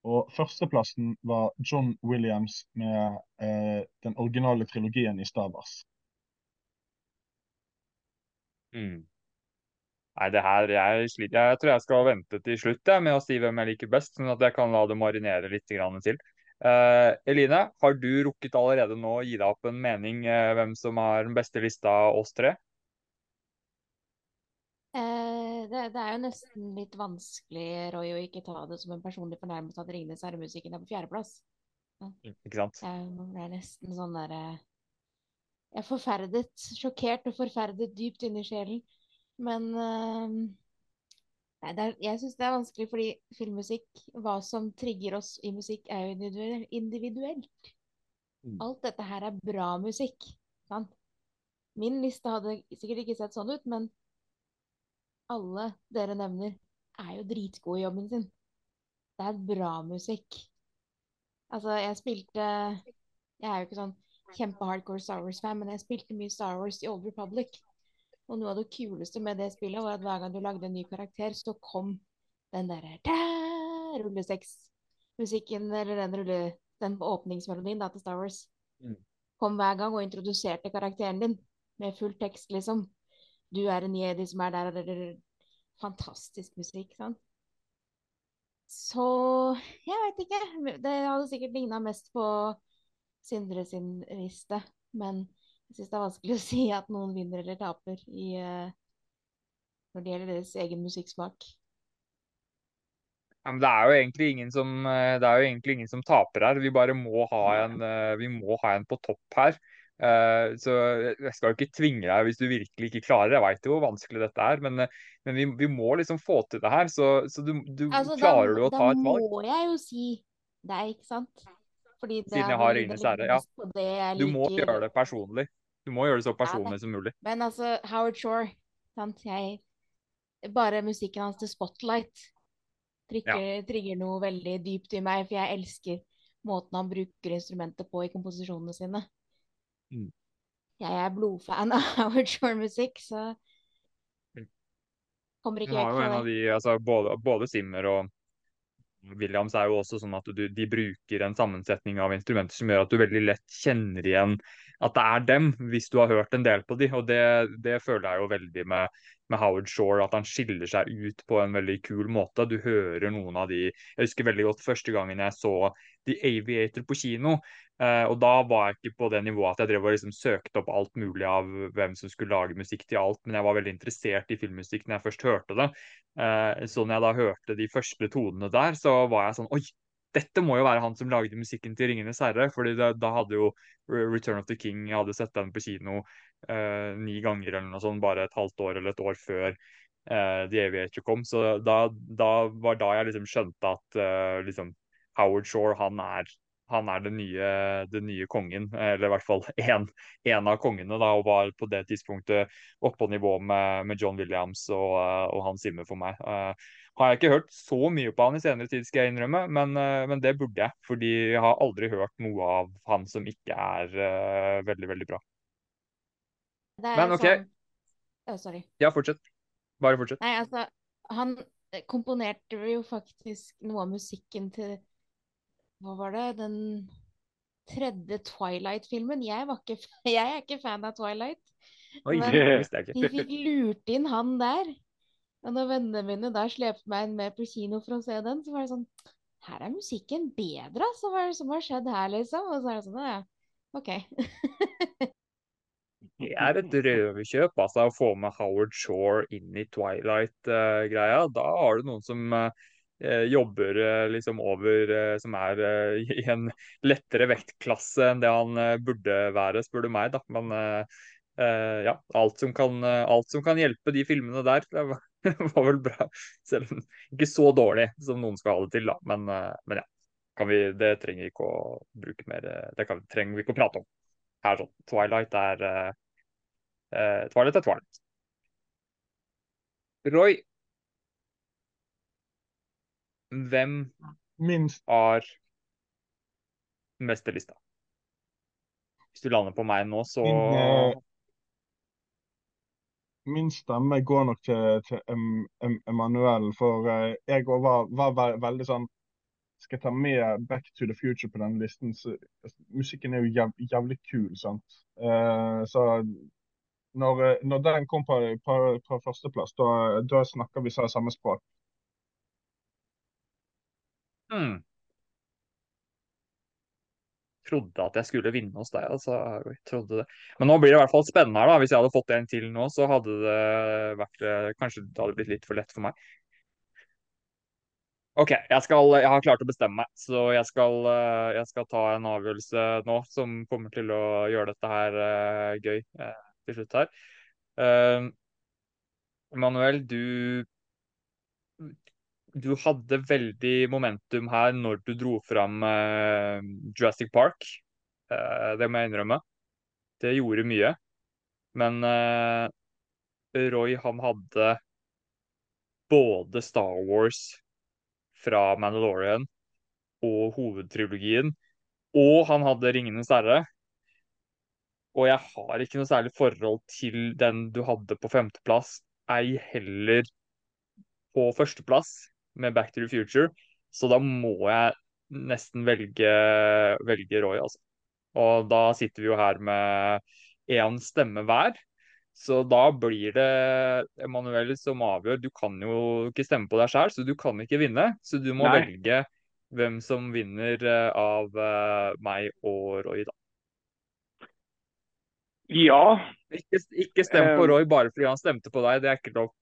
Og førsteplassen var John Williams med eh, den originale trilogien i Star Wars. Mm. Nei, det her, jeg, sliter. jeg tror jeg skal vente til slutt jeg, med å si hvem jeg liker best, sånn at jeg kan la det marinere litt til. Eh, Eline, har du rukket allerede nå å gi deg opp en mening eh, hvem som har den beste lista av oss tre? Det, det, er jo nesten litt vanskelig, Roy, å ikke ta det som en personlig fornærmelse at 'Ringenes herre'-musikken er på fjerdeplass. Ja. Ikke sant? Jeg ble nesten sånn derre Jeg er forferdet, sjokkert og forferdet dypt inni sjelen. Men uh, nei, er, jeg syns det er vanskelig fordi filmmusikk, hva som trigger oss i musikk, er jo individuelt. Mm. Alt dette her er bra musikk. Sant? Min liste hadde sikkert ikke sett sånn ut, men alle dere nevner, er jo dritgode i jobben sin. Det er bra musikk. Altså, jeg spilte Jeg er jo ikke sånn kjempe-hardcore Star Wars-fan, men jeg spilte mye Star Wars i Old Republic. Og noe av det kuleste med det spillet var at hver gang du lagde en ny karakter, så kom den derre rulleseksmusikken, eller den, rulle, den åpningsmelodien da, til Star Wars, mm. kom hver gang og introduserte karakteren din med full tekst, liksom du er en jedi som er der, og det er fantastisk musikk. sant? Så jeg vet ikke. Det hadde sikkert ligna mest på Sindre sin liste. Men jeg syns det er vanskelig å si at noen vinner eller taper i, uh, når det gjelder deres egen musikksmak. Ja, men det er jo egentlig ingen som, eh, det er jo egentlig ingen som taper her. Vi bare må ha en, eh, må ha en på topp her. Uh, så jeg skal jo ikke tvinge deg hvis du virkelig ikke klarer det. Jeg veit jo hvor vanskelig dette er, men, eh, men vi, vi, må liksom få til det her. Så, så du, du altså, klarer da, du å ta et valg? Da må jeg jo si deg, ikke sant? Fordi det Siden jeg har Ringenes herre, ja. Du må gjøre det personlig. Du må gjøre det så personlig ja, som mulig. Men altså, Howard Shore sant? Jeg, Bare musikken hans til Spotlight trigger, ja. trigger noe veldig dypt i meg, for jeg elsker måten han bruker instrumentet på i komposisjonene sine. Mm. Jeg er blodfan av Howard Shore-musikk, så mm. kommer ikke helt fra det. De, altså, både, både Simmer og Williams er jo også sånn at du, de bruker en sammensetning av instrumenter som gjør at du veldig lett kjenner igjen at det er dem, hvis du har hørt en del på de. Og det, det føler jeg jo veldig med med Howard Shore at han skiller seg ut på en veldig kul måte. Du hører noen av de Jeg husker veldig godt første gangen jeg så The Aviator på kino. Uh, og da var jeg ikke på det nivået at jeg drev og liksom søkte opp alt mulig av hvem som skulle lage musikk til alt, men jeg var veldig interessert i filmmusikk når jeg først hørte det. Uh, så når jeg da hørte de første tonene der, så var jeg sånn Oi, dette må jo være han som lagde musikken til 'Ringenes herre'. fordi da, hadde jo 'Return of the King' jeg hadde sett den på kino uh, ni ganger eller noe sånt, bare et halvt år eller et år før uh, The Aviator kom. Så da, da, var da jeg liksom skjønte at liksom Howard Shore, han er, han er den, nye, den nye kongen. Eller i hvert fall én av kongene, da, og var på det tidspunktet oppe på nivå med, med John Williams og, og Hans Zimmer for meg. har jeg ikke hørt så mye på han i senere tid, skal jeg innrømme, men, men, det burde jeg. Fordi jeg har aldri hørt noe av han som ikke er veldig, veldig bra. Men OK. Sånn... Oh, sorry. Ja, fortsett. Bare fortsett. Nei, altså, han komponerte jo faktisk noe av musikken til Hva var det? Den tredje Twilight-filmen. Jeg, jeg, er ikke fan av Twilight. Oi, men de fikk lurt inn han der. Og når vennene mine da slepte meg med på kino for å se den, så var det sånn Her er musikken bedre, altså. Hva er det som har skjedd her, liksom? Og så er det sånn, ja, OK. Det er et røverkjøp altså, å få med Howard Shore inn i Twilight-greia. Da har du noen som uh, jobber uh, liksom over uh, Som er i en lettere vektklasse enn det han burde være, spør du meg. da. Men ja, alt som, kan, alt som, kan, hjelpe de filmene der, det var, vel bra. Selv om ikke så dårlig som noen skal ha det til, da. Men, men ja. Vi, det trenger vi ikke å bruke mer Det kan, trenger vi ikke å prate om her. sånn. Twilight er Twilight er Twilight. Roy, hvem Minst. har mesterlista? Hvis du lander på meg nå, så Min, min stemme går nok til, til Emanuel, for uh, jeg var, var, veldig sånn Skal jeg ta med Back to the Future på denne listen? Så, altså, musikken er jo jæv, jævlig kul, sant. Uh, så når, eh, når, den kom på, på, på førsteplass, da, da snakker vi samme språk. Hmm. Trodde at jeg skulle vinne hos deg, altså. Trodde det. Men nå blir det i hvert fall spennende her, da. Hvis jeg hadde fått en til nå, så hadde det vært eh, Kanskje det hadde blitt litt for lett for meg. OK, jeg, skal, jeg har klart å bestemme meg, så jeg skal, eh, jeg skal, ta en avgjørelse nå som kommer til å gjøre dette her uh, gøy. Uh, til slutt her. Uh, Manuel, du du hadde veldig momentum her når du dro fram uh, Jurassic Park. Uh, det må jeg innrømme. Det gjorde mye. Men uh, Roy, han hadde både Star Wars fra Mandalorian og hovedtrilogien, og han hadde Ringenes herre. Og jeg har ikke noe særlig forhold til den du hadde på femteplass, ei heller på førsteplass med Back to the Future. Så da må jeg nesten velge, velge Roy, altså. Og da sitter vi jo her med én stemme hver. Så da blir det Emanuel som avgjør. Du kan jo ikke stemme på deg sjøl, så du kan ikke vinne. Så du må Nei. velge hvem som vinner eh, av eh, meg og Roy, da. Ja. Ikke, ikke stem på eh. Roy bare fordi han stemte på deg, det er ikke lov.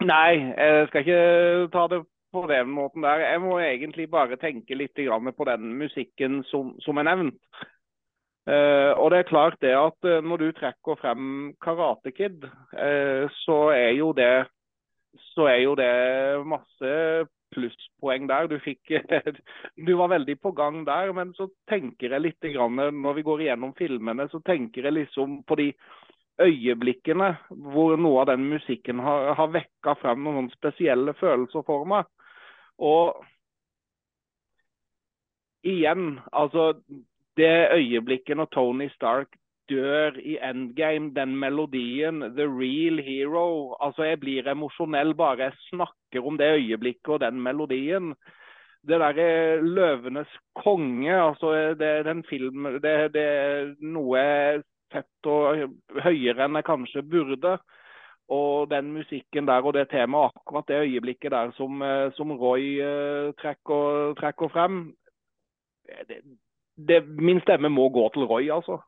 Nei, jeg skal ikke ta det på den måten der. Jeg må egentlig bare tenke litt på den musikken som, er nevnt. Uh, og det er klart det at uh, når du trekker frem Karate Kid, uh, så er jo det så er jo det masse plusspoeng der. Du, fikk, du var veldig på gang der, men så tenker jeg litt når vi går igjennom filmene, så tenker jeg liksom på de øyeblikkene hvor noe av den musikken har, har vekka frem noen spesielle følelser for meg. Og igjen, altså Det øyeblikket når Tony Stark dør i endgame, den melodien, the real hero. Altså, Jeg blir emosjonell bare jeg snakker om det øyeblikket og den melodien. Det derre 'Løvenes konge', altså det, den film, det, det er noe jeg sett og høyere enn jeg kanskje burde. Og den musikken der og det temaet, akkurat det øyeblikket der som, eh, som Roy uh, trekker, trekker, frem det, det, Min stemme må gå til Roy, altså.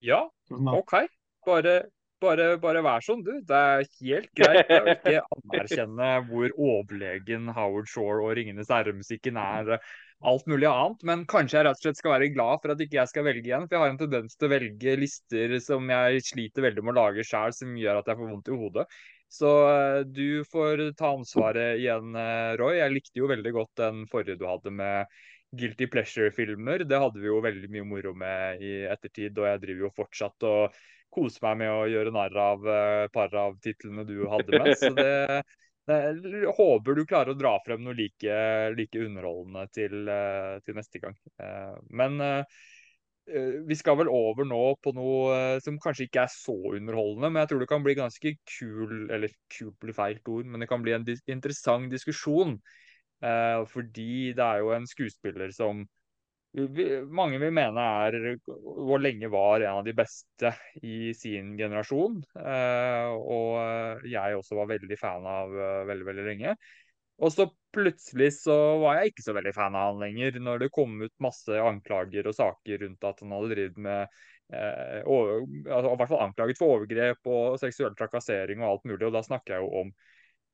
Ja, OK. Bare, bare, bare vær sånn, du. Det er helt greit. Jeg vil ikke anerkjenne hvor overlegen Howard Shore og Ringenes herre-musikken er alt mulig annet. Men kanskje jeg rett og slett skal være glad for at ikke jeg skal velge igjen. For jeg har en tendens til å velge lister som jeg sliter veldig med å lage sjøl, som gjør at jeg får vondt i hodet. Så uh, du får ta ansvaret igjen, uh, Roy. Jeg likte jo veldig godt den forrige du hadde med Guilty Pleasure-filmer. Det hadde vi jo veldig mye moro med i ettertid, og jeg driver jo fortsatt og koser meg med å gjøre narr av et par av titlene du hadde med. Så det jeg håper du klarer å dra frem noe like, like underholdende til, eh, til, neste gang. Eh, men eh, vi skal vel over nå på noe som kanskje ikke er så underholdende, men jeg tror det kan bli ganske kul Eller kul blir feil ord, men det kan bli en interessant diskusjon. Fordi det er jo en skuespiller som mange vil mene er og lenge var en av de beste i sin generasjon. Eh, og jeg også var veldig fan av eh, veldig, veldig lenge. Og så plutselig så var jeg ikke så veldig fan av han lenger, når det kom ut masse anklager og saker rundt at han hadde drevet med eh, over, altså, I hvert fall anklaget for overgrep og seksuell trakassering og alt mulig. Og da snakker jeg jo om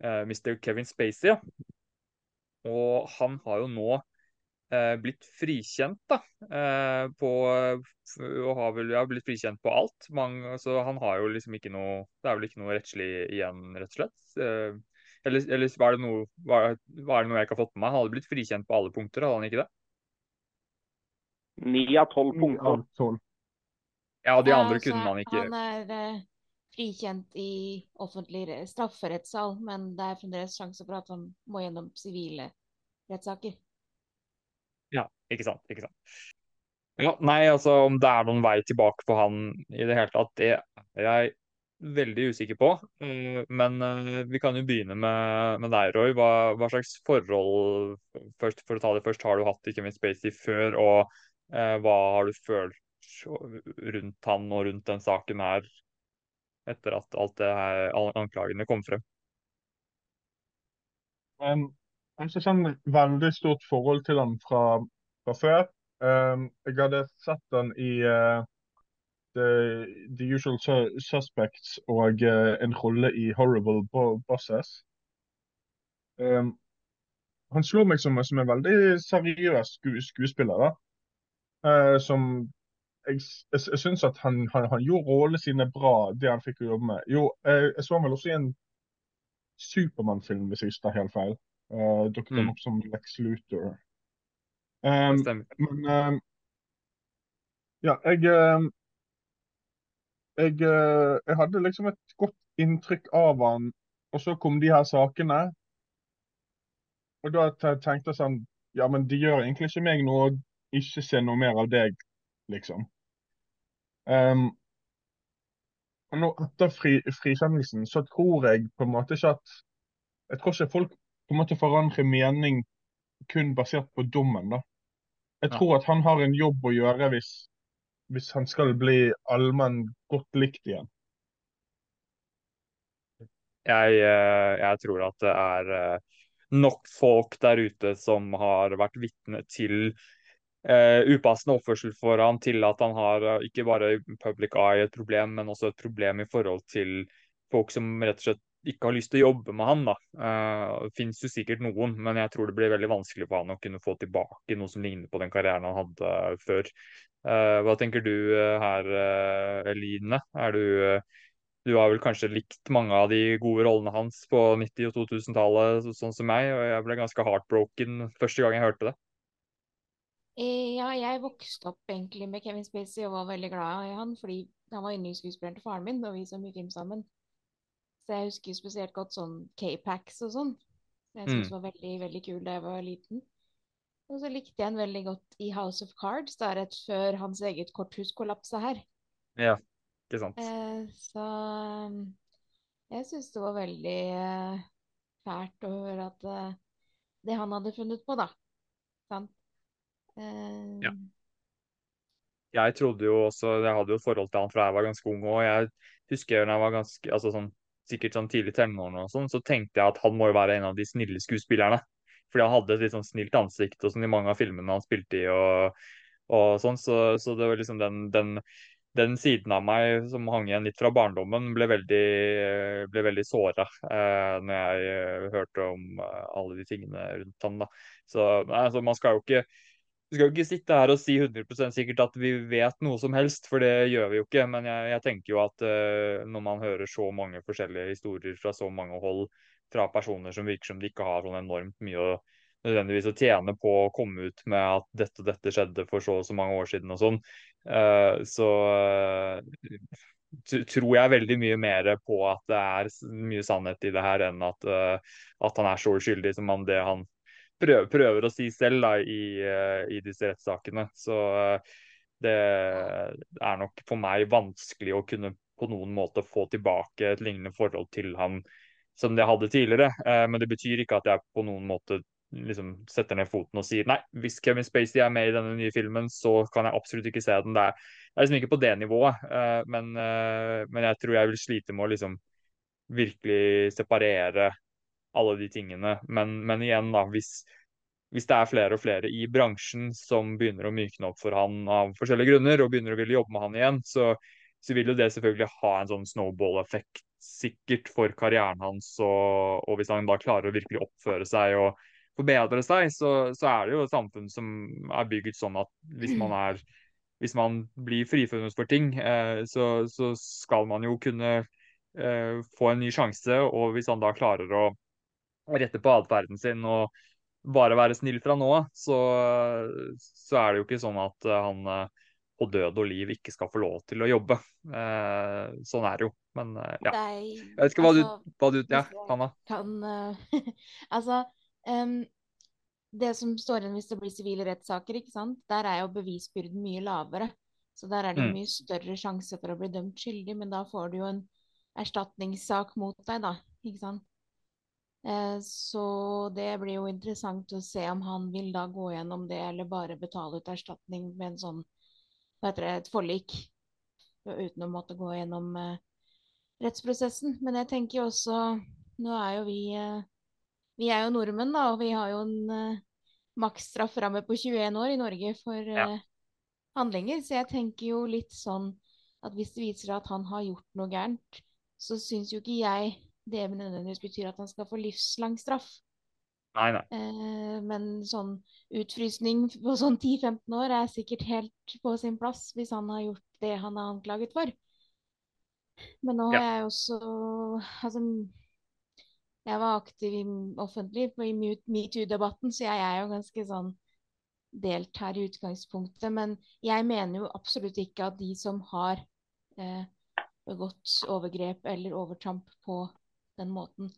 eh, Mr. Kevin Spacey. Og han har jo nå eh, blitt frikjent da, eh, på, og har vel ja, blitt frikjent på alt. Mange, så han har jo liksom ikke noe Det er vel ikke noe rettslig igjen, rett og slett. Eh, eller, eller var, det noe, var, var, det noe jeg ikke har fått med meg? Han hadde blitt frikjent på alle punkter, hadde han ikke det? Ni av tolv punkter. Ja, de andre ja, kunne man ikke Han er uh, frikjent i offentlig strafferettssal, men det er fremdeles sjanse for at han må gjennom sivile rettssaker. Ikke sant. Ikke sant. Ja, nei, altså om det er noen vei tilbake for han i det hele tatt, det er jeg veldig usikker på. Eh, men eh, vi kan jo begynne med, med deg, Roy. Hva, hva, slags forhold først, for å ta det først, har du hatt i Kevin Spacey før, og eh, hva har du følt rundt han og rundt den saken her etter at alt det her, anklagene kom frem? Um, ikke sånn veldig stort forhold til han fra, fra før. Um, jeg hadde sett han i uh, The, The, Usual Suspects og uh, en rolle i Horrible Bosses. Um, han slår meg som, som en veldig seriøs sku, skuespiller. da. Uh, som jeg, jeg, jeg syns at han, han, han gjorde rollene sine bra, det han fikk å jobbe med. Jo, jeg, jeg så han vel også i en Supermann-film, hvis jeg ikke tar helt feil. Uh, dukket mm. opp som Lex Luthor. Um, men um, ja, jeg, uh, jeg, uh, jeg hadde liksom et godt inntrykk av han, og så kom de her sakene. Og da tenkte jeg sånn Ja, men det gjør egentlig ikke meg noe å ikke se noe mer av deg, liksom. Um, og nå etter fri, frikjennelsen så tror jeg på en måte ikke at Jeg tror ikke folk på en måte forandrer mening kun basert på dommen. da. Jeg tror at han har en jobb å gjøre hvis, hvis han skal bli allmenn godt likt igjen. Jeg, eh, jeg, tror at det er eh, nok folk der ute som har vært vitne til uh, upassende oppførsel for han til at han har ikke bare public eye et problem, men også et problem i forhold til folk som rett og slett ikke har lyst til å jobbe med han. da. Uh, det finnes jo sikkert noen, men jeg tror det blir veldig vanskelig for han å kunne få tilbake noe som ligner på den karrieren han hadde før. Uh, hva tenker du her, Eline? Er du, du har vel kanskje likt mange av de gode rollene hans på 90- og 2000-tallet, sånn som meg, og jeg ble ganske heartbroken første gang jeg hørte det. Eh, ja, jeg vokste opp egentlig med Kevin Spacey og var veldig glad i han, fordi han var yndlingsskuespilleren til faren min, og vi så mye film sammen. Så jeg husker spesielt godt sånn K-packs og sånn. Jeg syntes mm. var veldig, veldig kul da jeg var liten. Og så likte jeg en veldig godt i House of Cards, da rett før hans eget korthus kollapsa her. Ja, ikke sant. Eh, så um, jeg syns det var veldig eh, fælt å høre at eh, det han hadde funnet på, da. Sant? Eh, ja. jeg trodde jo også Jeg hadde jo et forhold til han fra jeg var ganske ung og jeg husker da jeg var ganske altså sånn, sikkert sånn tidlig tenårene og sånn, så tenkte jeg at han må jo være en av de snille skuespillerne. Fordi han hadde et litt sånn snilt ansikt og sånn i mange av filmene han spilte i. og, og sånn, så, så, det var liksom den, den, den, siden av meg som hang igjen litt fra barndommen, ble veldig, ble veldig såra eh, når jeg eh, hørte om eh, alle de tingene rundt ham. da. Så altså, man skal jo ikke vi skal jo ikke sitte her og si 100% sikkert at vi vet noe som helst, for det gjør vi jo ikke. Men jeg, jeg tenker jo at uh, når man hører så mange forskjellige historier fra så mange hold, fra personer som virker som de ikke har sånn enormt mye å nødvendigvis å tjene på å komme ut med at dette og dette skjedde for så og så mange år siden og sånn, uh, så uh, tror jeg veldig mye mer på at det er mye sannhet i det her enn at, at han er så uskyldig som han, det han prøver, prøver, å si selv da, i, eh, i disse rettssakene. Så eh, det er nok for meg vanskelig å kunne på noen måte få tilbake et lignende forhold til han som det jeg hadde tidligere. Eh, men det betyr ikke at jeg på noen måte liksom setter ned foten og sier nei, hvis Kevin Spacey er med i denne nye filmen, så kan jeg absolutt ikke se den. Det er, det er liksom ikke på det nivået. Men, men, jeg tror jeg vil slite med å liksom virkelig separere alle de tingene. Men, men igjen, da, hvis, hvis, det er flere og flere i bransjen som begynner å mykne opp for han av forskjellige grunner, og begynner å ville jobbe med han igjen, så, så vil jo det selvfølgelig ha en sånn snowball-effekt sikkert for karrieren hans. Og, og, hvis han da klarer å virkelig oppføre seg og forbedre seg, så, så er det jo et samfunn som er bygget sånn at hvis man er hvis man blir frifunnet for ting, eh, så, så, skal man jo kunne eh, få en ny sjanse. Og hvis han da klarer å rette på atferden sin og bare være snill fra nå av, så, så, er det jo ikke sånn at eh, han eh, på død og liv ikke skal få lov til å jobbe. Eh, sånn er det jo. Men ja. Jeg vet ikke hva du, altså, hva du Ja, Hanna? Kan Altså um, Det som står igjen hvis det blir sivile rettssaker, ikke sant? der er jo bevisbyrden mye lavere. Så der er det mm. mye større sjanse for å bli dømt skyldig, men da får du jo en erstatningssak mot deg, da. Ikke sant? Eh, så det blir jo interessant å se om han vil da gå gjennom det, eller bare betale ut erstatning med en sånn, hva heter det, et forlik. Uten å måtte gå gjennom uh, rettsprosessen. Men jeg tenker jo også Nå er jo vi uh, Vi er jo nordmenn, da, og vi har jo en maksstraff framme på 21 år i Norge for ja. handlinger. Så jeg tenker jo litt sånn at hvis det viser at han har gjort noe gærent, så syns jo ikke jeg det nødvendigvis betyr at han skal få livslang straff. Nei, nei. Eh, men sånn utfrysning på sånn 10-15 år er sikkert helt på sin plass hvis han har gjort det han er anklaget for. Men nå har jeg også Altså, jeg var aktiv i offentlig i metoo-debatten, så jeg er jo ganske sånn delt her i utgangspunktet. Men jeg mener jo absolutt ikke at de som har eh, begått overgrep eller overtramp på den måten,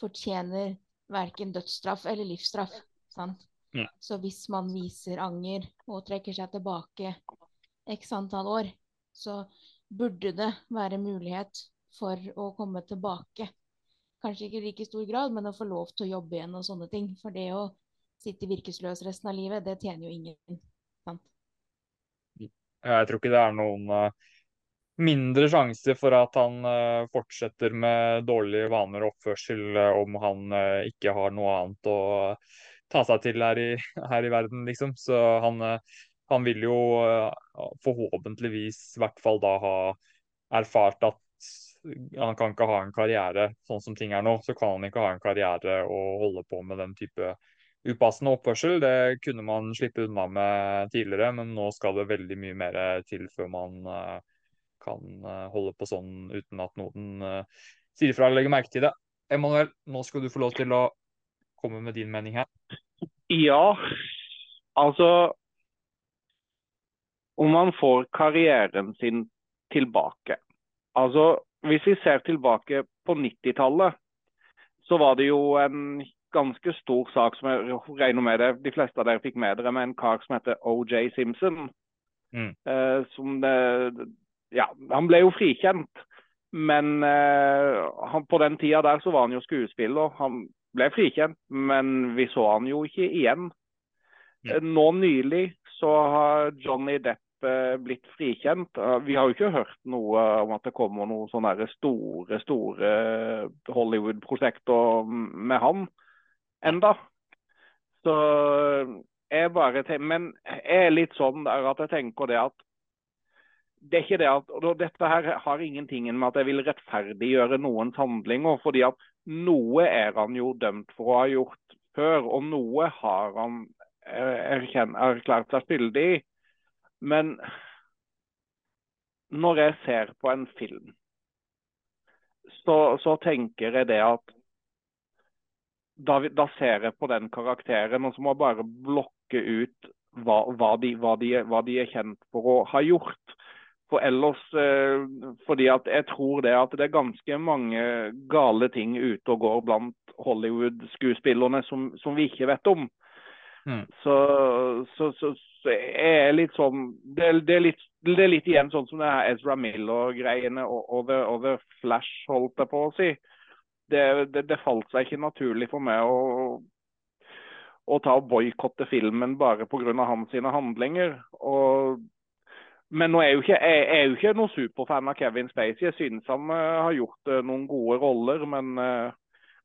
fortjener verken dødsstraff eller livsstraff. Sant? Ja. Så hvis man viser anger og trekker seg tilbake x antall år, så burde det være mulighet for å komme tilbake. Kanskje ikke i like stor grad, men å få lov til å jobbe igjen og sånne ting. For det å sitte virkesløs resten av livet, det tjener jo ingen. Sant? Jeg tror ikke det er noen uh mindre sjanse for at han uh, fortsetter med dårlige vaner og oppførsel uh, om han uh, ikke har noe annet å ta seg til her i, her i verden, liksom. Så han, han vil jo forhåpentligvis i hvert fall da ha erfart at han kan ikke ha en karriere sånn som ting er nå. Så kan han ikke ha en karriere og holde på med den type upassende oppførsel. Det kunne man slippe unna med tidligere, men nå skal det veldig mye mer til før man kan eh, holde på sånn uten at noen uh, sier ifra eller legger merke til det. Emanuel, nå skal du få lov til å komme med din mening her. Ja, altså Om man får karrieren sin tilbake. Altså, Hvis vi ser tilbake på 90-tallet, så var det jo en ganske stor sak som jeg regner med det, de fleste av dere fikk med dere, med en kar som heter OJ Simpson. Mm. Eh, som det, ja, han ble jo frikjent. Men eh, han, på den tida der så var han jo skuespiller. Han ble frikjent, men vi så han jo ikke igjen. Eh, nå nylig så har Johnny Depp eh, blitt frikjent. Eh, Vi har jo ikke hørt noe om at det kommer noen sånne store, store Hollywood-prosjekter med han enda. Så jeg bare tenker, Men jeg er litt sånn der at jeg tenker det at det er ikke det at, og Dette her har ingenting med at jeg vil rettferdiggjøre noens handlinger. fordi at noe er han jo dømt for å ha gjort før, og noe har han erkjent, erklært seg skyldig i. Men når jeg ser på en film, så, så tenker jeg det at da, da, ser jeg på den karakteren, og så må jeg bare blokke ut hva, hva, de, hva, de, hva, de, er kjent for å ha gjort. For ellers, eh, fordi at jeg tror det at det er ganske mange gale ting ute og går blant Hollywood-skuespillerne som, som, vi ikke vet om. Mm. Så, så, så, så, jeg er litt sånn det, det, er litt, det, er litt, igjen sånn som det her Ezra Miller-greiene og, og, the, og, the, Flash, holdt jeg på å si. Det, det, falt seg ikke naturlig for meg å, å ta og boikotte filmen bare pga. hans sine handlinger. og men nå er jo ikke, jeg er jo ikke noen superfan av Kevin Spacey. Jeg synes han uh, har gjort uh, noen gode roller. Men uh,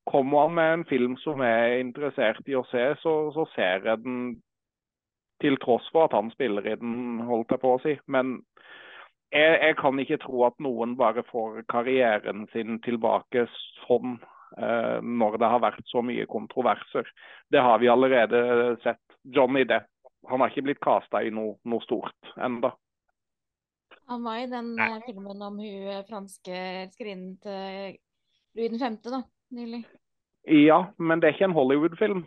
kommer han med en film som jeg er interessert i å se, så, så, ser jeg den til tross for at han spiller i den, holdt jeg på å si. Men jeg, jeg kan ikke tro at noen bare får karrieren sin tilbake sånn når det har vært så mye kontroverser. Det har vi allerede sett. Johnny Depp han har ikke blitt kasta i noe, noe stort enda. Var i den Nei. Eh, filmen om hun eh, franske elskerinnen til Louis 5. da, nylig. Ja, men det er ikke en Hollywood-film.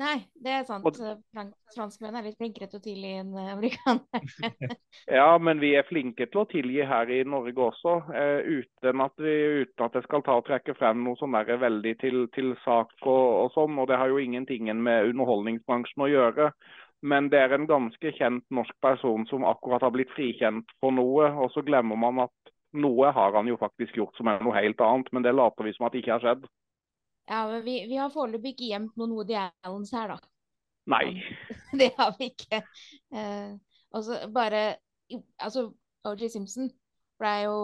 Nei, det er sant. Frank, franskmenn er litt flinkere til å tilgi enn eh, amerikanere. ja, men vi er flinke til å tilgi her i Norge også, uh, uten, at vi, uten, at jeg skal ta og trekke frem noe som er veldig til, til sak og, og, sånn. Og det har jo ingenting med underholdningsbransjen å gjøre. Men det er en ganske kjent norsk person som akkurat har blitt frikjent for noe. Og så glemmer man at noe har han jo faktisk gjort som er noe helt annet, men det later vi som at det ikke har skjedd. Ja, men Vi, vi har foreløpig ikke gjemt noen Woody Allens her, da. Nei. Det har vi ikke. Eh, og så bare Altså, OJ Simpson ble jo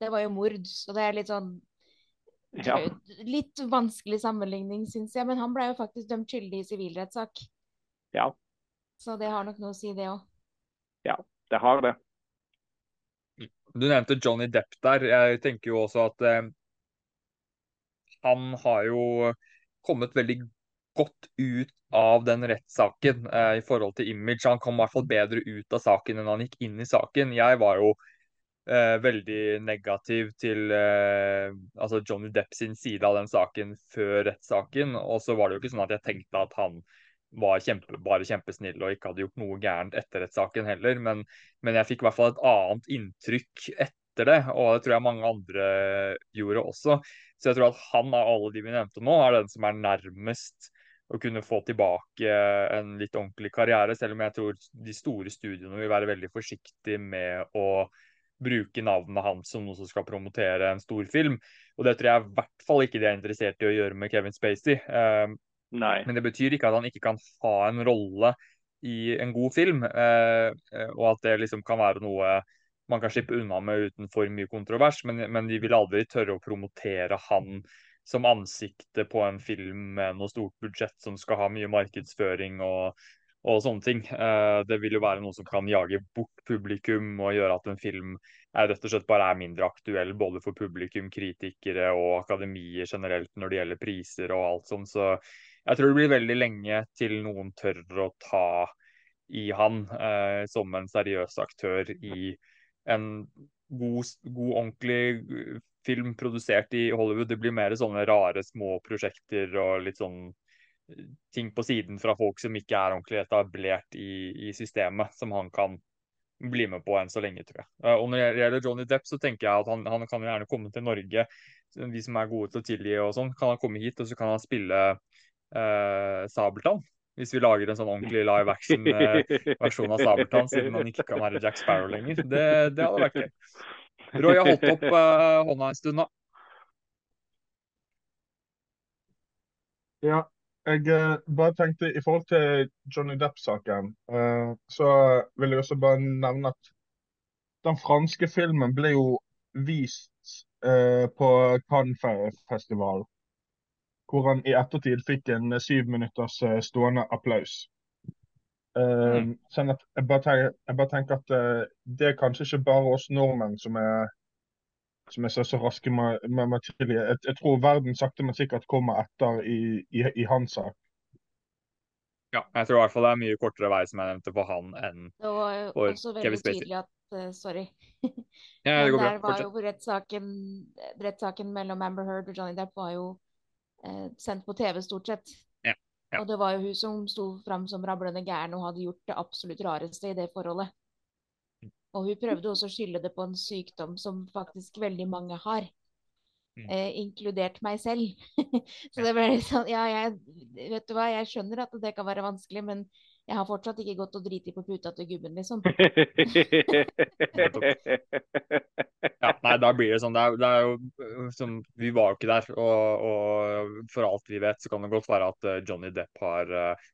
Det var jo mord, så det er litt sånn ja. Litt vanskelig sammenligning, syns jeg. Men han ble jo faktisk dømt skyldig i sivilrettssak. Ja. Så det har nok noe å si, det òg. Ja, det har det. Du nevnte Johnny Depp der. Jeg tenker jo også at eh, han har jo kommet veldig godt ut av den rettssaken eh, i forhold til image. Han kom i hvert fall bedre ut av saken enn han gikk inn i saken. Jeg var jo eh, veldig negativ til eh, altså Johnny Depp sin side av den saken før rettssaken. Og så var det jo ikke sånn at jeg tenkte at han var kjempe, bare kjempesnill og ikke hadde gjort noe gærent etter rettssaken heller. Men, men, jeg fikk i hvert fall et annet inntrykk etter det, og det tror jeg mange andre gjorde også. Så jeg tror at han av alle de vi nevnte nå, er den som er nærmest å kunne få tilbake en litt ordentlig karriere, selv om jeg tror de store studiene vil være veldig forsiktige med å bruke navnet hans som noe som skal promotere en stor film. Og det tror jeg i hvert fall ikke de er interessert i å gjøre med Kevin Spacey. Nei. Men det betyr ikke at han ikke kan ha en rolle i en god film, eh, eh, og at det liksom kan være noe man kan slippe unna med uten for mye kontrovers, men, men de vil aldri tørre å promotere han som ansiktet på en film med noe stort budsjett som skal ha mye markedsføring og, og sånne ting. Eh, det vil jo være noe som kan jage bort publikum og gjøre at en film er rett og slett bare er mindre aktuell både for publikum, kritikere og akademier generelt når det gjelder priser og alt sånt. Så jeg tror det blir veldig lenge til noen tør å ta i han eh, som en seriøs aktør i en god, god, ordentlig eh, film produsert i Hollywood. Det blir mer sånne rare små prosjekter og litt sånn eh, ting på siden fra folk som ikke er ordentlig etablert i, i systemet, som han kan bli med på enn så lenge, tror jeg. Uh, og Når det gjelder Johnny Depp, så tenker jeg at han, han kan gjerne komme til Norge. De som er gode til å tilgi og sånn, kan han komme hit og så kan han spille uh, Sabeltann. Hvis vi lager en sånn ordentlig live action-versjon eh, av Sabeltann, siden han ikke kan være Jack Sparrow lenger. Det, det hadde vært gøy. Roy har holdt opp uh, hånda en stund, da. Ja. jeg eh, bare tenkte i forhold til Johnny Depp-saken, eh, så vil jeg også bare nevne at den franske filmen ble jo vist eh, på Cannes-festival, hvor han i ettertid fikk en syv minutters eh, stående applaus. Eh, Mm. sånn at jeg bare tenker, jeg bare tenker at eh, det er kanskje ikke bare oss nordmenn som er som er så, så raske med, med, med. Jeg, jeg tror verden sakte, men sikkert kommer etter i, i, i hans sak. Ja, jeg tror i hvert fall det er mye kortere vei, som jeg nevnte, for han enn Det var jo For også Kevin veldig Spacey. tydelig at uh, Sorry. Ja, det går bra. der var Fortsett. jo rettssaken rettssaken mellom Amber Heard og Johnny Depp var jo eh, sendt på TV, stort sett. Ja, ja. Og det var jo hun som sto fram som rablende gæren og hadde gjort det absolutt rareste i det forholdet. Og hun prøvde også å skylde det på en sykdom som faktisk veldig mange har. Mm. Eh, inkludert meg selv. Så det ble litt sånn Ja, jeg vet du hva, jeg skjønner at det kan være vanskelig, men jeg har fortsatt ikke gått og driti på puta til gubben, liksom. Ja, nei, da blir det sånn. Det er, det er jo øh, som Vi var jo ikke der. Og, og for alt vi vet, så kan det godt være at øh, Johnny Depp har uh,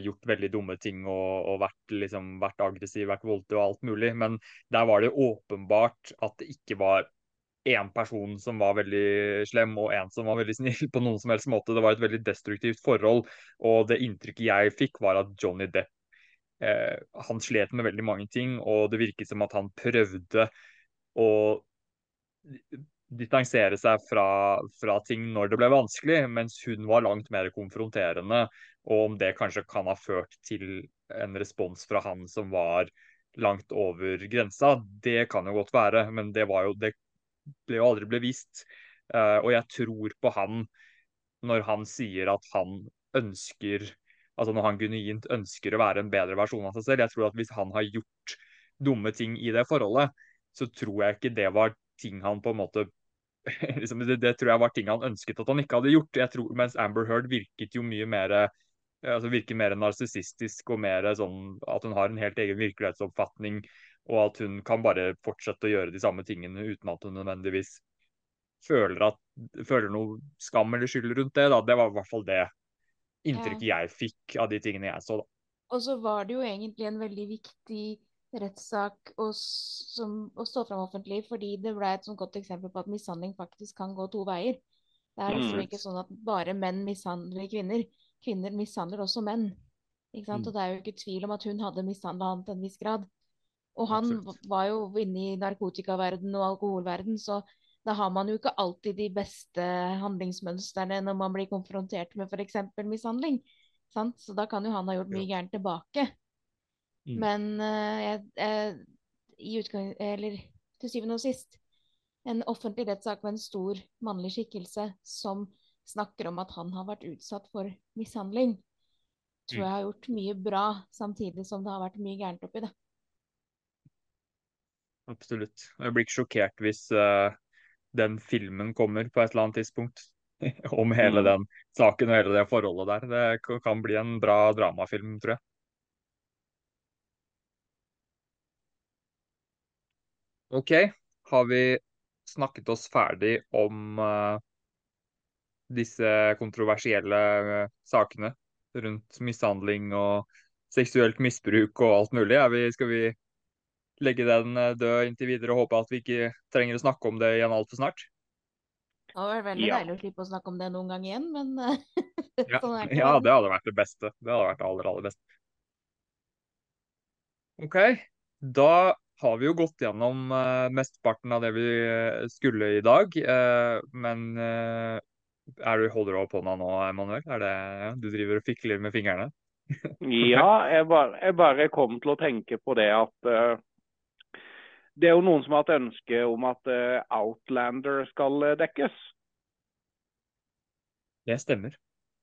gjort veldig dumme ting og, og vært, liksom, vært aggressiv, vært voldelig og alt mulig. Men der var det åpenbart at det ikke var én person som var veldig slem og én som var veldig snill på noen som helst måte. Det var et veldig destruktivt forhold. Og det inntrykket jeg fikk, var at Johnny Depp eh, han slet med veldig mange ting, og det virket som at han prøvde å distansere seg fra, fra ting når det ble vanskelig, mens hun var langt mer konfronterende. Og om det kanskje kan ha ført til en respons fra han som var langt over grensa, det kan jo godt være, men det var jo det ble jo aldri bevist. Uh, og jeg tror på han når han sier at han ønsker Altså når han genuint ønsker å være en bedre versjon av seg selv. Jeg tror at hvis han har gjort dumme ting i det forholdet, så tror jeg ikke det var ting han på en måte liksom, det, det tror jeg var ting han ønsket at han ikke hadde gjort. Jeg tror, mens Amber Heard virket jo mye mer altså virker mer narsissistisk og mer sånn at hun har en helt egen virkelighetsoppfatning, og at hun kan bare fortsette å gjøre de samme tingene uten at hun nødvendigvis føler, at, føler noe skam eller skyld rundt det. Da. Det var i hvert fall det inntrykket jeg fikk av de tingene jeg så. Da. Og så var det jo egentlig en veldig viktig rettssak å, stå fram offentlig, fordi det ble et sånt godt eksempel på at mishandling faktisk kan gå to veier. Det er liksom Absolutt. ikke sånn at bare menn mishandler kvinner. Kvinner mishandler også menn. Ikke sant? Mm. Og det er jo ikke tvil om at hun hadde mishandla han til en viss grad. Og han Absolutt. var jo inne i narkotikaverden og alkoholverden, så da har man jo ikke alltid de beste handlingsmønstrene når man blir konfrontert med f.eks. mishandling. Sant? Så da kan jo han ha gjort mye gærent tilbake. Mm. Men uh, jeg, jeg, i utgang, eller til syvende og sist en offentlig rettssak med en stor mannlig skikkelse som snakker om at han har vært utsatt for mishandling, tror Mm. jeg har gjort mye bra, samtidig som det har vært mye gærent oppi det. Absolutt. Jeg blir ikke sjokkert hvis uh, den filmen kommer på et eller annet tidspunkt. Om hele Mm. den saken og hele det forholdet der. Det kan bli en bra dramafilm, tror jeg. OK, har vi snakket oss ferdig om uh, disse kontroversielle uh, sakene rundt mishandling og seksuelt misbruk og alt mulig? Vi, skal vi legge den eh, død inntil videre og håpe at vi ikke trenger å snakke om det igjen altfor snart? Det hadde vært veldig Ja. deilig å slippe å snakke om det noen gang igjen, men eh, Ja, sånn er det. ja, det hadde vært det beste. Det hadde vært det aller, aller beste. OK, da har vi jo gått gjennom uh, mesteparten av det vi skulle i dag. Uh, men er du, holder du opp hånda nå, Emanuel? Er det, du driver og fikler med fingrene? Ja, jeg bare, jeg bare kom til å tenke på det at det er jo noen som har hatt ønske om at eh, Outlander skal eh, dekkes. Det stemmer.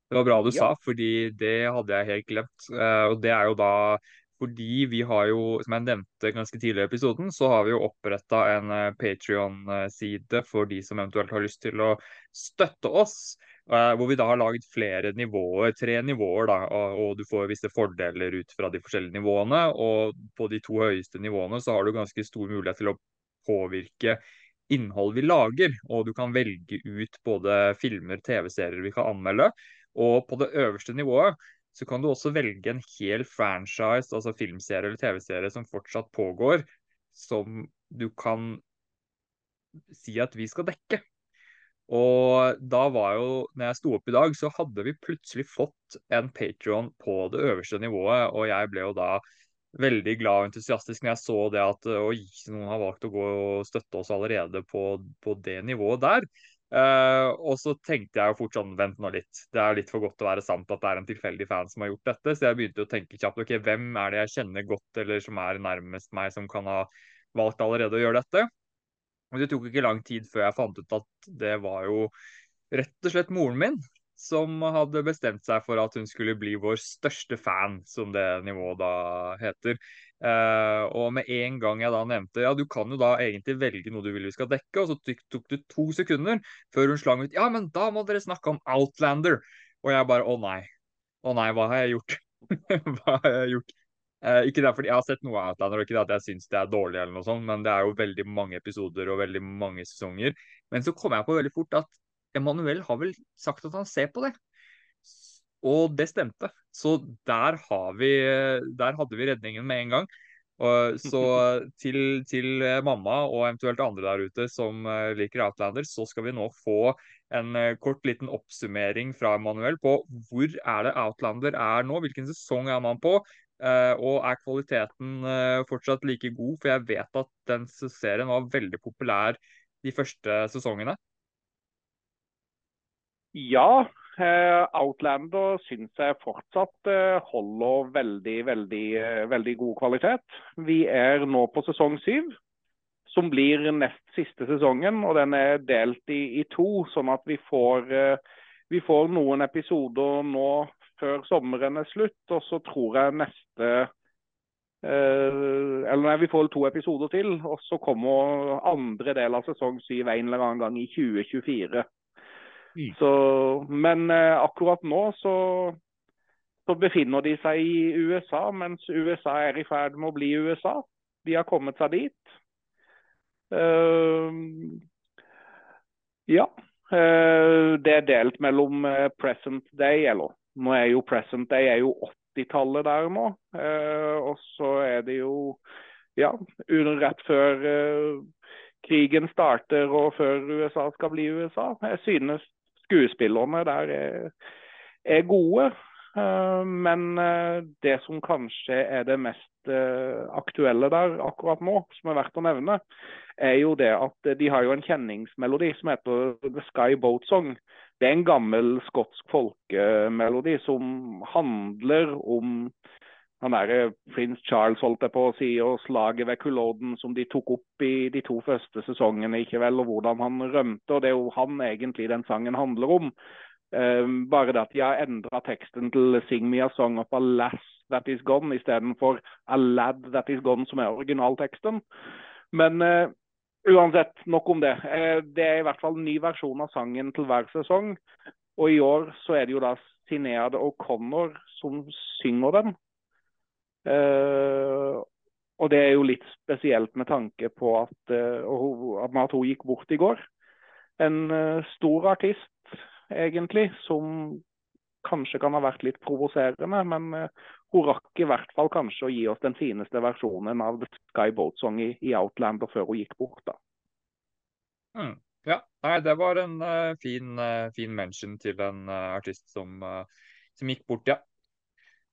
Det var bra du Ja. sa, fordi det hadde jeg helt glemt. Eh, og det er jo da fordi vi har jo, som jeg nevnte ganske tidligere i episoden, så har vi jo oppretta en Patrion-side for de som eventuelt har lyst til å støtte oss. Eh, hvor vi da har laget flere nivåer, tre nivåer, da, og, du får visse fordeler ut fra de forskjellige nivåene. Og på de to høyeste nivåene så har du ganske stor mulighet til å påvirke innhold vi lager, og du kan velge ut både filmer, TV-serier vi kan anmelde, Og på det øverste nivået så kan du også velge en hel franchise, altså filmserie eller TV-serie som fortsatt pågår, som du kan si at vi skal dekke. Og da var jo, når jeg sto opp i dag, så hadde vi plutselig fått en Patron på det øverste nivået, og jeg ble jo da veldig glad og entusiastisk når jeg så det at oi, noen har valgt å gå og støtte oss allerede på, på det nivået der. Uh, og så tenkte jeg jo fort sånn, vent nå litt, det er litt for godt til å være sant at det er en tilfeldig fan som har gjort dette. Så jeg begynte å tenke kjapt ok, hvem er det jeg kjenner godt eller som er nærmest meg som kan ha valgt allerede å gjøre dette. Og det tok ikke lang tid før jeg fant ut at det var jo rett og slett moren min som hadde bestemt seg for at hun skulle bli vår største fan, som det nivået da heter. Uh, og med en gang jeg da nevnte ja, du kan jo da egentlig velge noe du vil vi skal dekke, og så tok det to sekunder før hun slang ut ja, men da må dere snakke om Outlander. Og jeg bare å nei. Å nei, hva har jeg gjort? hva har jeg gjort? Eh, ikke det fordi jeg har sett noe av Outlander, og ikke det at jeg syns det er dårlig, eller noe sånt, men det er jo veldig mange episoder og veldig mange sesonger. Men så kom jeg på veldig fort at Emanuel har vel sagt at han ser på det. Og det stemte. Så der, vi, der hadde vi redningen med en gang. Og, så til, til, mamma og eventuelt andre der ute som uh, liker Outlander, så skal vi nå få en uh, kort liten oppsummering fra Emanuel på hvor er det Outlander er nå, hvilken sesong er man på, og er kvaliteten uh, fortsatt like god? For jeg vet at den serien var veldig populær de første sesongene. Ja, uh, Outlander syns jeg fortsatt holder veldig, veldig, veldig god kvalitet. Vi er nå på sesong syv, som blir nest siste sesongen. Og den er delt i, i to, sånn at vi får, vi får noen episoder nå før sommeren er slutt. Og så tror jeg neste eh, Eller nei, vi får to episoder til. Og så kommer andre del av sesong syv en eller annen gang i 2024. Mm. Så, men uh, akkurat nå så, så befinner de seg i USA, mens USA er i ferd med å bli USA. De har kommet seg dit. Uh, ja. Uh, det er delt mellom uh, present day, eller nå er jo present day er jo 80-tallet der nå. Eh, og så er det jo ja, rett før eh, krigen starter og før USA skal bli USA. Jeg synes skuespillerne der er, er gode. Eh, men det som kanskje er det mest aktuelle der akkurat nå, som er verdt å nevne, er jo det at de har jo en kjenningsmelodi som heter The Sky Boat Song. Det er en gammel skotsk folkemelodi som handler om han derre prins Charles, holdt jeg på å si, og slaget ved Culloden som de tok opp i de to første sesongene, ikke vel, og hvordan han rømte. og Det er jo han egentlig den sangen handler om. Um, bare det at de har endra teksten til 'Sing me a song of a lass that is gone' istedenfor 'a lad that is gone', som er originalteksten. Men uh, Uansett, nok om det. Eh, det er i hvert fall en ny versjon av sangen til hver sesong. Og i år så er det jo da Sinead O'Connor som synger den. Uh, og det er jo litt spesielt med tanke på at, uh, at hun gikk bort i går. En stor artist, egentlig, som kanskje kan ha vært litt provoserende, men hun rakk i hvert fall kanskje å gi oss den fineste versjonen av The Sky Boat Song i, i Outlander før hun gikk bort. da. Mm. Ja, nei, det var en uh, fin, uh, fin, mention til en uh, artist som, som, gikk bort, ja.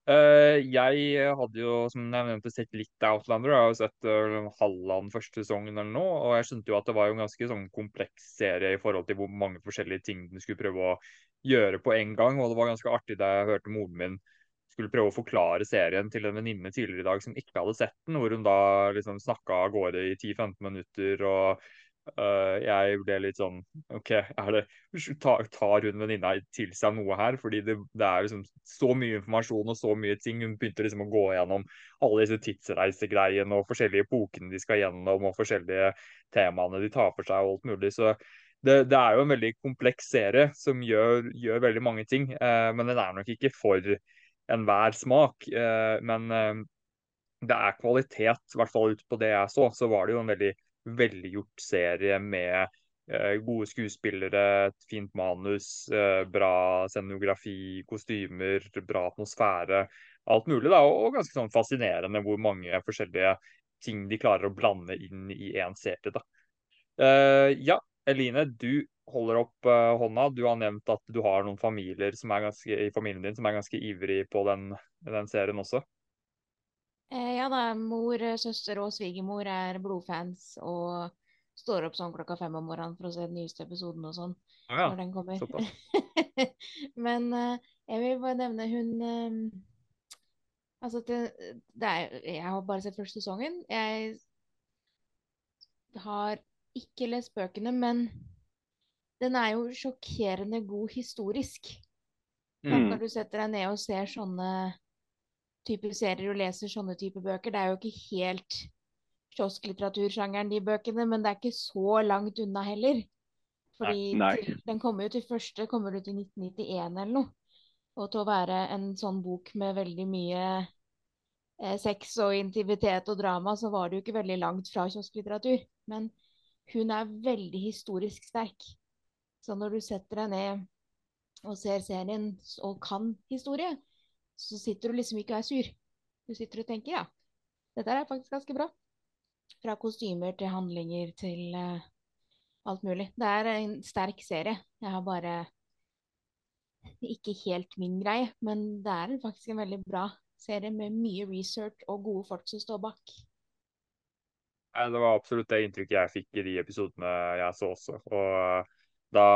jeg hadde jo, som jeg nevnte, sett litt Outlander. Jeg har jo sett uh, halvannen første sesongen eller noe. Og jeg skjønte jo at det var en ganske sånn kompleks serie i forhold til hvor mange forskjellige ting den skulle prøve å gjøre på en gang. Og det var ganske artig da jeg hørte moren min skulle prøve å forklare serien til en venninne tidligere i dag som ikke hadde sett den, hvor hun da liksom snakka av gårde i 10-15 minutter. og uh, jeg ble litt sånn OK, det, tar, hun venninna til seg noe her? Fordi det, det, er liksom så mye informasjon og så mye ting. Hun begynte liksom å gå gjennom alle disse tidsreisegreiene og forskjellige epokene de skal gjennom, og forskjellige temaene de tar for seg og alt mulig. så det, det, er jo en veldig kompleks serie som gjør, gjør veldig mange ting, uh, men den er nok ikke for enhver smak. Eh, men eh, det er kvalitet, i hvert fall ut på det jeg så. Så var det jo en veldig velgjort serie med Eh, gode skuespillere, et fint manus, bra scenografi, kostymer, bra atmosfære. Alt mulig, da. Og ganske sånn fascinerende hvor mange forskjellige ting de klarer å blande inn i én serie. da. Uh, ja, Eline, du holder opp uh, hånda. Du har nevnt at du har noen familier som er ganske, i familien din som er ganske ivrig på den, den serien også. Eh, ja da, mor, søster og svigermor er blodfans og står opp sånn klokka fem om morgenen for å se den nyeste episoden og sånn. Ah, ja. Når den kommer. Men uh, jeg vil bare nevne hun um, Altså, det, det er, jeg har bare sett første sesongen. Jeg har ikke lest bøkene, men den er jo sjokkerende god historisk. Mm. Når du setter deg ned og ser sånne typer serier og leser sånne typer bøker, det er jo ikke helt kiosklitteratursjangeren, de bøkene, men det er ikke så langt unna heller. Fordi Nei. Til, den kommer jo til første kommer ut i 1991 eller noe. Og til å være en sånn bok med veldig mye eh, sex og intimitet og drama, så var det jo ikke veldig langt fra kiosklitteratur. Men hun er veldig historisk sterk. Så når du setter deg ned og ser serien og kan historie, så sitter du liksom ikke og er sur. Du sitter og tenker ja, dette er faktisk ganske bra. Fra kostymer til handlinger til uh, alt mulig. Det er en sterk serie. Jeg har bare ikke helt min greie, men det er faktisk en veldig bra serie med mye research og gode folk som står bak. Det var absolutt det inntrykket jeg fikk i de episodene jeg så også. Og eh, da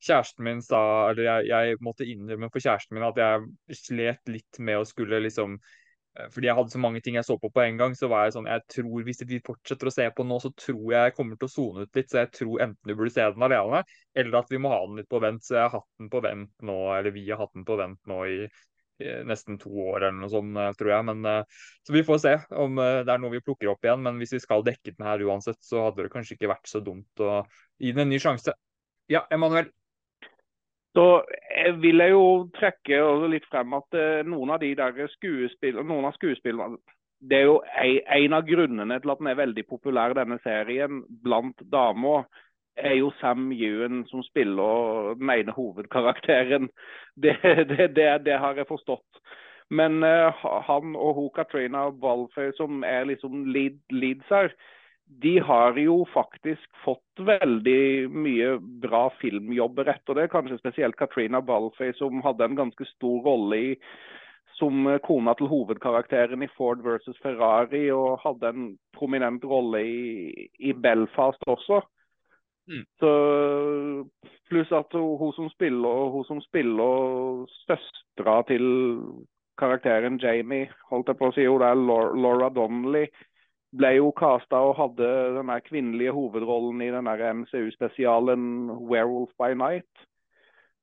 kjæresten min sa Eller jeg, jeg måtte innrømme for kjæresten min at jeg slet litt med å skulle liksom eh, fordi jeg hadde så mange ting jeg så på på en gang, så var jeg sånn Jeg tror hvis vi fortsetter å se på nå, så tror jeg jeg kommer til å sone ut litt. Så jeg tror enten du burde se den alene, eller at vi må ha den litt på vent. Så jeg har hatt den på vent nå, eller vi har hatt den på vent nå i, nesten to år eller noe sånt, eh, tror jeg. Men, eh, så vi får se om det er noe vi plukker opp igjen. Men hvis vi skal dekke den her uansett, så hadde det kanskje ikke vært så dumt å gi den en ny sjanse. Ja, Emanuel. Jeg vil jeg jo trekke litt frem at eh, noen av de der noen av skuespillerne Det er jo en, av grunnene til at den er veldig populær, denne serien, blant damer. Er jo Sam Ewan som spiller den ene hovedkarakteren. Det, det, det, det har jeg forstått. Men uh, han og hun Katrina Balfoy, som er liksom lead, leads her, de har jo faktisk fått veldig mye bra filmjobber etter det. Kanskje spesielt Katrina Balfay, som hadde en ganske stor rolle i som kona til hovedkarakteren i Ford versus Ferrari, og hadde en prominent rolle i, i Belfast også. Mm. Så Pluss at hun, som spiller, hun som spiller søstera til karakteren Jamie, holdt jeg på å si, hun er Laura Donnelly, ble jo casta og hadde den kvinnelige hovedrollen i den MCU-spesialen 'Werewolf by Night'.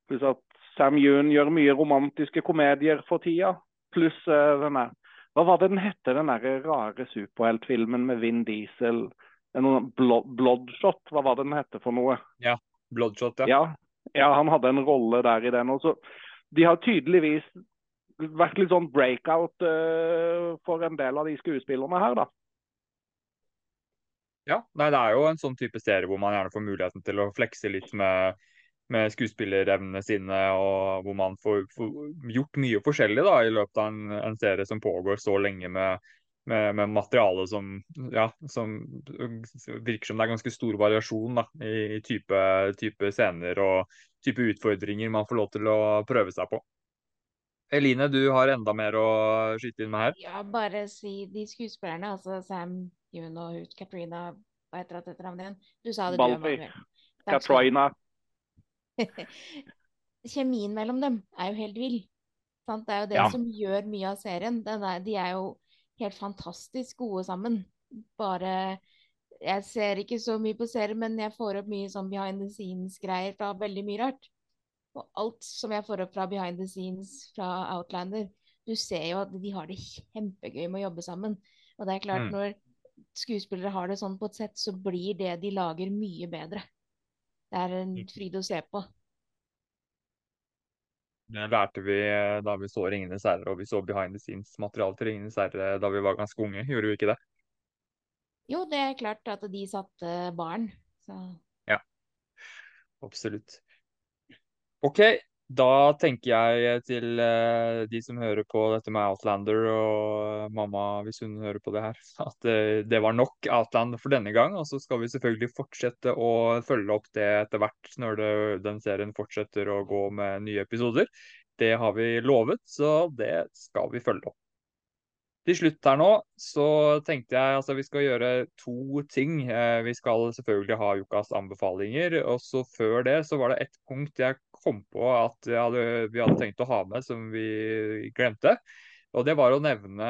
Pluss at Sam Yoon gjør mye romantiske komedier for tida. Pluss uh, den der Hva var det den hette, den der rare superheltfilmen med Vin Diesel? En Blood, Bloodshot, hva var det den hette for noe? Ja, Bloodshot, ja. Ja, ja han hadde en rolle der i den. også. De har tydeligvis vært litt sånn breakout uh, for en del av de skuespillerne her, da. Ja, nei, det er jo en sånn type serie hvor man gjerne får muligheten til å flekse litt med, med skuespillerevnene sine, og hvor man får, får, gjort mye forskjellig da, i løpet av en, en serie som pågår så lenge med, med, med materiale som, ja, som virker som det er ganske stor variasjon da, i, type, type scener og type utfordringer man får lov til å prøve seg på. Eline, du har enda mer å skyte inn med her? Ja, bare si de skuespillerne, altså Sam Og hun, Katrina Hva heter det etternavnet igjen? Du sa det, Balfi. du, Katrina. Kjemien mellom dem er jo helt vill. Sant? Det er jo det Ja. som gjør mye av serien. Den er, de er jo helt fantastisk gode sammen. Bare Jeg ser ikke så mye på serien, men jeg får opp mye sånn behind the scenes-greier fra veldig mye rart. Og alt som jeg får opp fra behind the scenes fra Outlander, du ser jo at de har det kjempegøy med å jobbe sammen. Og det er klart, Mm. når skuespillere har det sånn på et sett, så blir det de lager, mye bedre. Det er en fryd å se på. Det lærte vi eh, da vi så 'Ringenes herre', og vi så behind the scenes-materiale til 'Ringenes herre' da vi var ganske unge. Gjorde vi ikke det? Jo, det er klart at de satte barn. Så absolutt. OK, da tenker jeg til uh, de som hører på dette med Outlander, og mamma, hvis hun hører på det her, at uh, det var nok Outlander for denne gang. Og så skal vi selvfølgelig fortsette å følge opp det etter hvert når det, den serien fortsetter å gå med nye episoder. Det har vi lovet, så det skal vi følge opp. Til slutt her nå så tenkte jeg altså vi skal gjøre to ting. Eh, vi skal selvfølgelig ha ukas anbefalinger. Og så før det så var det et punkt jeg kom på at hadde, vi hadde tenkt å ha med som vi glemte. Og det var å nevne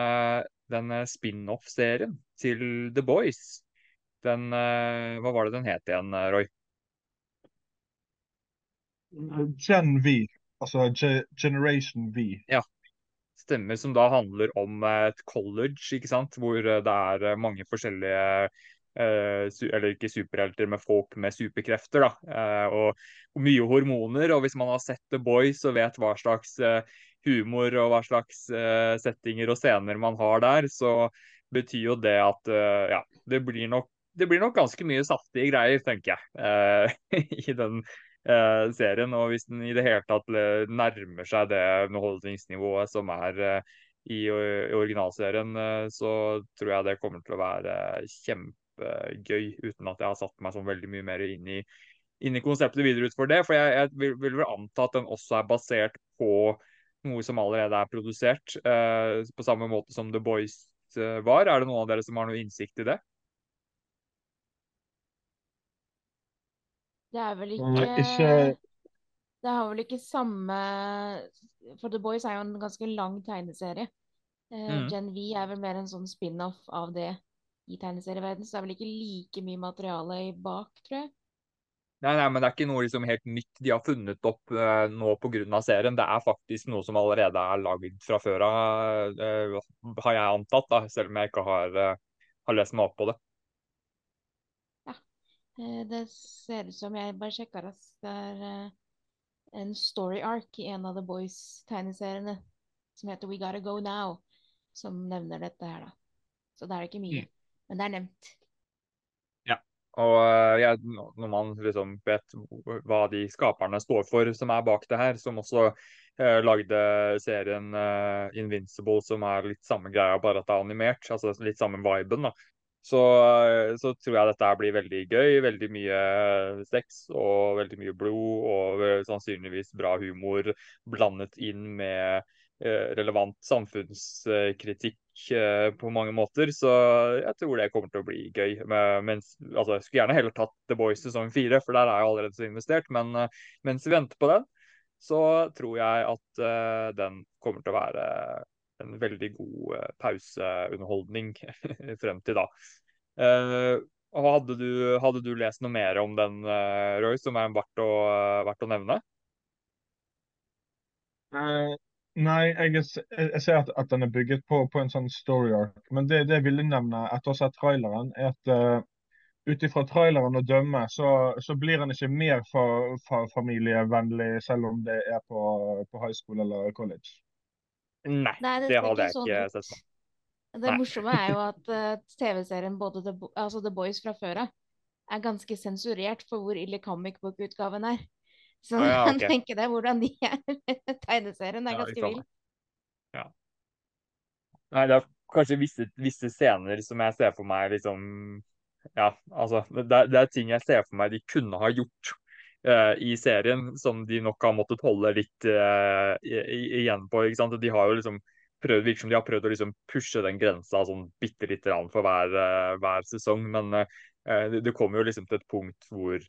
den spin-off-serien til The Boys. Den eh, Hva var det den het igjen, Roy? Gen V. Altså Generation V. Ja, stemmer, som da handler om et college, ikke sant? hvor eh, det er eh, mange forskjellige eh, eller ikke superhelter, men folk med superkrefter. da, og, mye hormoner. Og hvis man har sett The Boys og vet hva slags humor og hva slags settinger og scener man har der, så betyr jo det at ja, det blir nok det blir nok ganske mye saftige greier, tenker jeg, i den eh, serien. Og hvis den i det hele tatt nærmer seg det underholdningsnivået som er eh, i, i, originalserien, eh, så tror jeg det kommer til å være kjempegøy, uten at jeg har satt meg sånn veldig mye mer inn i, inn i konseptet videre ut for det. For jeg, jeg vil, vil, vel anta at den også er basert på noe som allerede er produsert, eh, på samme måte som The Boys eh, var. Er det noen av dere som har noe innsikt i det? Det er vel ikke, ikke Det har vel ikke samme For The Boys er jo en ganske lang tegneserie. Eh, mm. Gen V er vel mer en sånn spin-off av det i tegneserieverdenen, så det er vel ikke like mye materiale i bak, tror jeg. Nei, nei, men det er ikke noe liksom helt nytt de har funnet opp uh, nå pga. serien. Det er faktisk noe som allerede er lagd fra før av, uh, har jeg antatt, da, selv om jeg ikke har, uh, har lest meg opp på det. Eh, det ser ut som jeg bare sjekka raskt. Det er eh, en story arc i en av The Boys-tegneseriene som heter We Gotta Go Now, som nevner dette her, da. Så det er ikke mye. Mm. Men det er nevnt. Ja. Og ja, når man liksom vet hva de skaperne står for som er bak det her, som også eh, lagde serien eh, Invincible, som er litt samme greia, bare at det er animert, altså litt samme viben, da så, så, tror jeg dette blir veldig gøy. Veldig mye sex og veldig mye blod og sannsynligvis bra humor blandet inn med eh, relevant samfunnskritikk eh, på mange måter. Så jeg tror det kommer til å bli gøy. Men, altså, jeg skulle gjerne heller tatt The Boys sesong fire, for der er jeg allerede så investert. Men mens vi venter på den, så tror jeg at den kommer til å være en veldig god uh, pauseunderholdning frem til da. Uh, hadde, du, hadde, du, lest noe mer om den, uh, Roy, som er verdt å, verdt å nevne? nei, jeg, jeg, ser at, at, den er bygget på, på en sånn story arc. Men det, det jeg ville nevne etter å ha sett traileren, er at ut ifra traileren å dømme, så, så, blir han ikke mer familievennlig selv om det er på, på high school eller college. Nei, Nei det, det hadde jeg sånn ikke sett på. Det Nei. morsomme er jo at uh, TV-serien både The, altså The, Boys fra før av er ganske sensurert for hvor ille comic book-utgaven er. Så ah, ja, okay. kan tenke deg hvordan de er. Tegneserien er ja, ganske vill. Ja. Nei, det er kanskje visse, visse, scener som jeg ser for meg liksom Ja, altså det, det, er ting jeg ser for meg de kunne ha gjort i serien, som de nok har måttet holde litt uh, igjen på. ikke sant? De har jo liksom prøvd, virker som de har prøvd å liksom pushe den grensa sånn bitte lite for hver, uh, hver, sesong. Men det, det, kommer jo liksom til et punkt hvor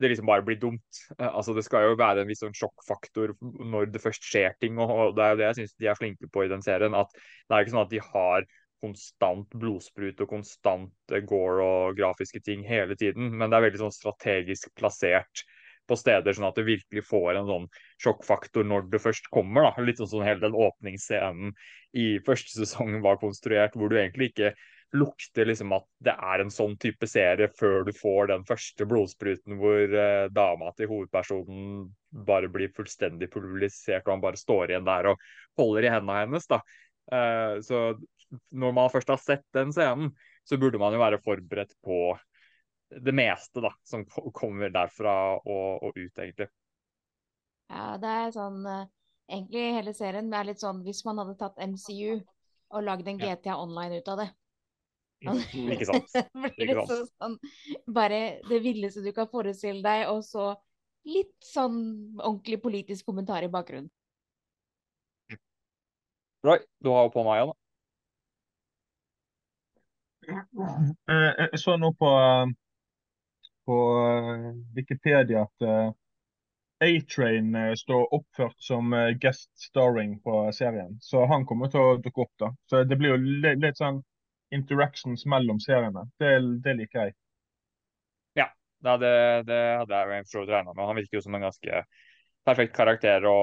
det liksom bare blir dumt. Altså Det skal jo være en viss sånn sjokkfaktor når det først skjer ting. og Det er jo det jeg syns de er flinke på i den serien. at Det er ikke sånn at de har konstant blodsprut og konstant gore og grafiske ting hele tiden. Men det er veldig sånn strategisk plassert på steder, sånn at du virkelig får en sånn sjokkfaktor når det først kommer. da, Litt sånn som hele den åpningsscenen i første sesong var konstruert, hvor du egentlig ikke lukter liksom at det er en sånn type serie før du får den første blodspruten hvor eh, dama til hovedpersonen bare blir fullstendig pulverisert, og han bare står igjen der og holder i hendene hennes. da. Eh, så når man først har sett den scenen, så burde man jo være forberedt på det meste da, som kommer derfra og, og ut, egentlig. Ja, det er sånn eh, Egentlig hele serien er litt sånn hvis man hadde tatt MCU og lagd en GTA Online ut av det. Ikke sant. det så, sånn Bare det villeste du kan forestille deg, og så litt sånn ordentlig politisk kommentar i bakgrunnen. Roy, du har jo på meg òg, da. Eh, jeg så nå på, på eh, Wikipedia at eh, A-Train står oppført som guest starring på serien. Så han kommer til å dukke opp, da. Så det blir jo litt, sånn interactions mellom seriene. Det, det liker jeg. Ja, det, det hadde jeg for så regna med. Han virker jo som en ganske perfekt karakter å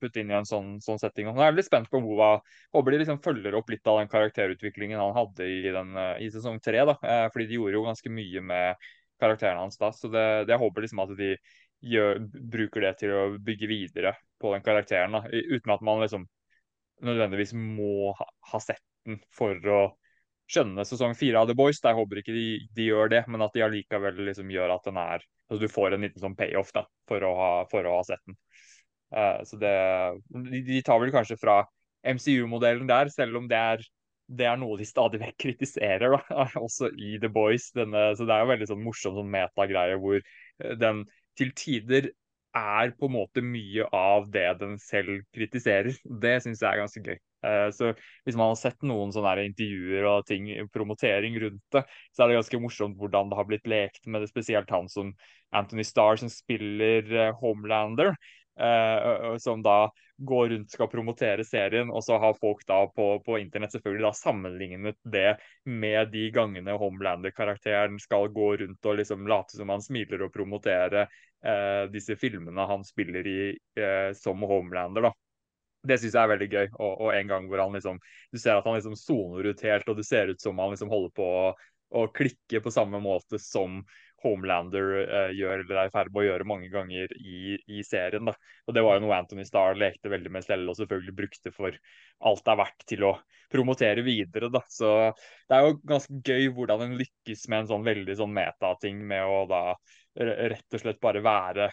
putte inn i en sånn, sånn setting. Og nå er litt spent på hvor, håper de liksom følger opp litt av den karakterutviklingen han hadde i, den, eh, i sesong tre. da, eh, fordi de gjorde jo ganske mye med karakteren hans da. Så det, det jeg håper liksom at de gjør, bruker det til å bygge videre på den karakteren. da, Uten at man liksom nødvendigvis må ha, ha sett den for å skjønne sesong fire av The Boys. Jeg håper ikke de, de, gjør det, men at de allikevel liksom gjør at den er altså Du får en liten sånn payoff da, for å ha, for å ha sett den. Uh, så det, de, de, tar vel kanskje fra MCU-modellen der, selv om det er, det er noe de stadig vekk kritiserer, da, også i The Boys. Denne, så det er jo veldig sånn morsom sånn metagreie hvor eh, den til tider er på en måte mye av det den selv kritiserer. Det syns jeg er ganske gøy. Eh, så hvis man har sett noen sånne intervjuer og ting, promotering rundt det, så er det ganske morsomt hvordan det har blitt lekt med det, spesielt han som Anthony Starr, som spiller eh, Homelander. Uh, som da går rundt skal promotere serien, og så har folk da på, på internett selvfølgelig da sammenlignet det med de gangene Homelander-karakteren skal gå rundt og liksom late som han smiler og promotere uh, disse filmene han spiller i uh, som Homelander. da det syns jeg er veldig gøy. Og, og, en gang hvor han liksom Du ser at han liksom soner ut helt, og det ser ut som han liksom holder på å, å klikke på samme måte som Homelander uh, gjør, eller er i ferd med å gjøre mange ganger i, i, serien. da. Og Det var jo noe Anthony Starr lekte veldig med selv, og selvfølgelig brukte for alt det er verdt til å promotere videre. da. Så det er jo ganske gøy hvordan en lykkes med en sånn veldig sånn metating med å da rett og slett bare være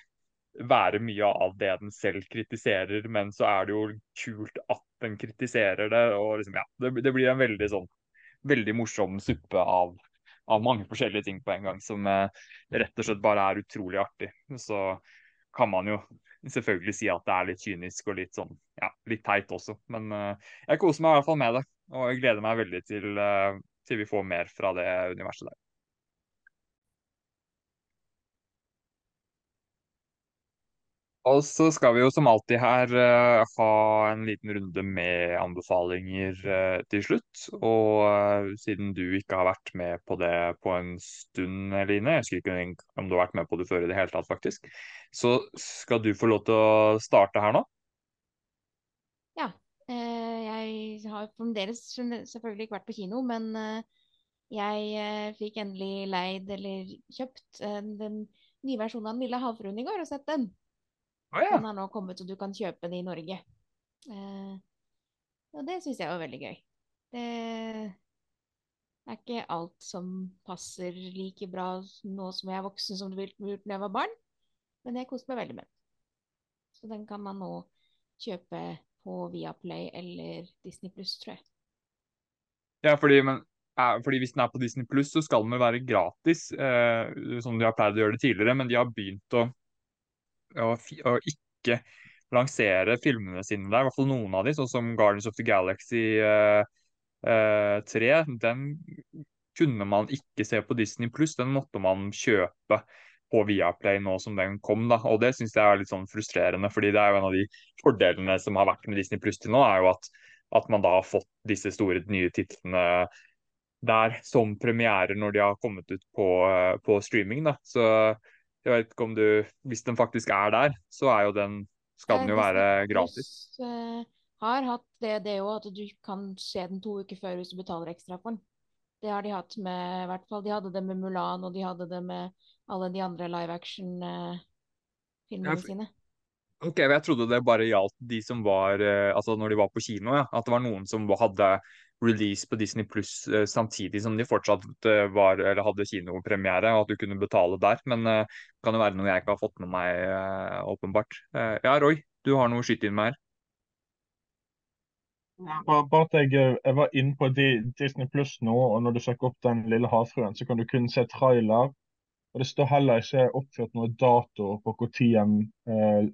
være mye av det den selv kritiserer, men så er det jo kult at den kritiserer det. og liksom, ja, Det, det blir en veldig sånn veldig morsom suppe av av mange forskjellige ting på en gang som eh, rett og slett bare er utrolig artig. Så kan man jo selvfølgelig si at det er litt kynisk og litt sånn, ja, litt teit også. Men eh, jeg koser meg i hvert fall med det, og jeg gleder meg veldig til, eh, til vi får mer fra det universet der. Og så skal vi jo som alltid her uh, ha en liten runde med anbefalinger uh, til slutt. Og uh, siden du ikke har vært med på det på en stund, Eline, jeg husker ikke om du har vært med på det før i det hele tatt, faktisk, så skal du få lov til å starte her nå. Ja. jeg har fremdeles selvfølgelig ikke vært på kino, men jeg fikk endelig leid eller kjøpt den nye versjonen av Den lille havfruen i går og sett den. Oh, ja. Den har nå kommet, og du kan kjøpe den i Norge. Eh, og det syns jeg var veldig gøy. Det er ikke alt som passer like bra nå som jeg er voksen som det ville gjort da jeg var barn, men jeg koste meg veldig med den. Så den kan man nå kjøpe på Viaplay eller Disney Pluss, tror jeg. Ja, fordi, men, fordi hvis den er på Disney Pluss, så skal den jo være gratis, eh, som de har pleid å gjøre det tidligere, men de har begynt å å, å ikke lansere filmene sine der, i hvert fall noen av de, sånn som Guardians of the Galaxy uh, uh, 3. Den kunne man ikke se på Disney pluss, den måtte man kjøpe på Viaplay nå som den kom. da, og Det syns jeg er litt sånn frustrerende, fordi det er jo en av de fordelene som har vært med Disney pluss til nå, er jo at, at man da har fått disse store nye titlene der som premierer når de har kommet ut på, uh, på streaming. da, så jeg vet ikke om du Hvis den faktisk er der, så er jo den skal den jo være gratis. Uh, har hatt det, det jo at du kan se den to uker før hvis du betaler ekstra for den. Det har de hatt med i hvert fall, De hadde det med Mulan, og de hadde det med alle de andre live action-filmene uh, sine. Ok, Jeg trodde det bare gjaldt de som var altså når de var på kino. Ja. At det var noen som hadde release på Disney pluss uh, samtidig som de fortsatt uh, var, hadde kinopremiere, og at du kunne betale der. Men det kan jo være noe jeg ikke har fått med meg, åpenbart. ja, Roy, du har noe å skyte inn med her? Bare, at jeg, jeg, var inne på Disney Pluss nå, og når du søker opp Den lille havfruen, så kan du kun se trailer. Og det står heller ikke oppført noen dato på når eh,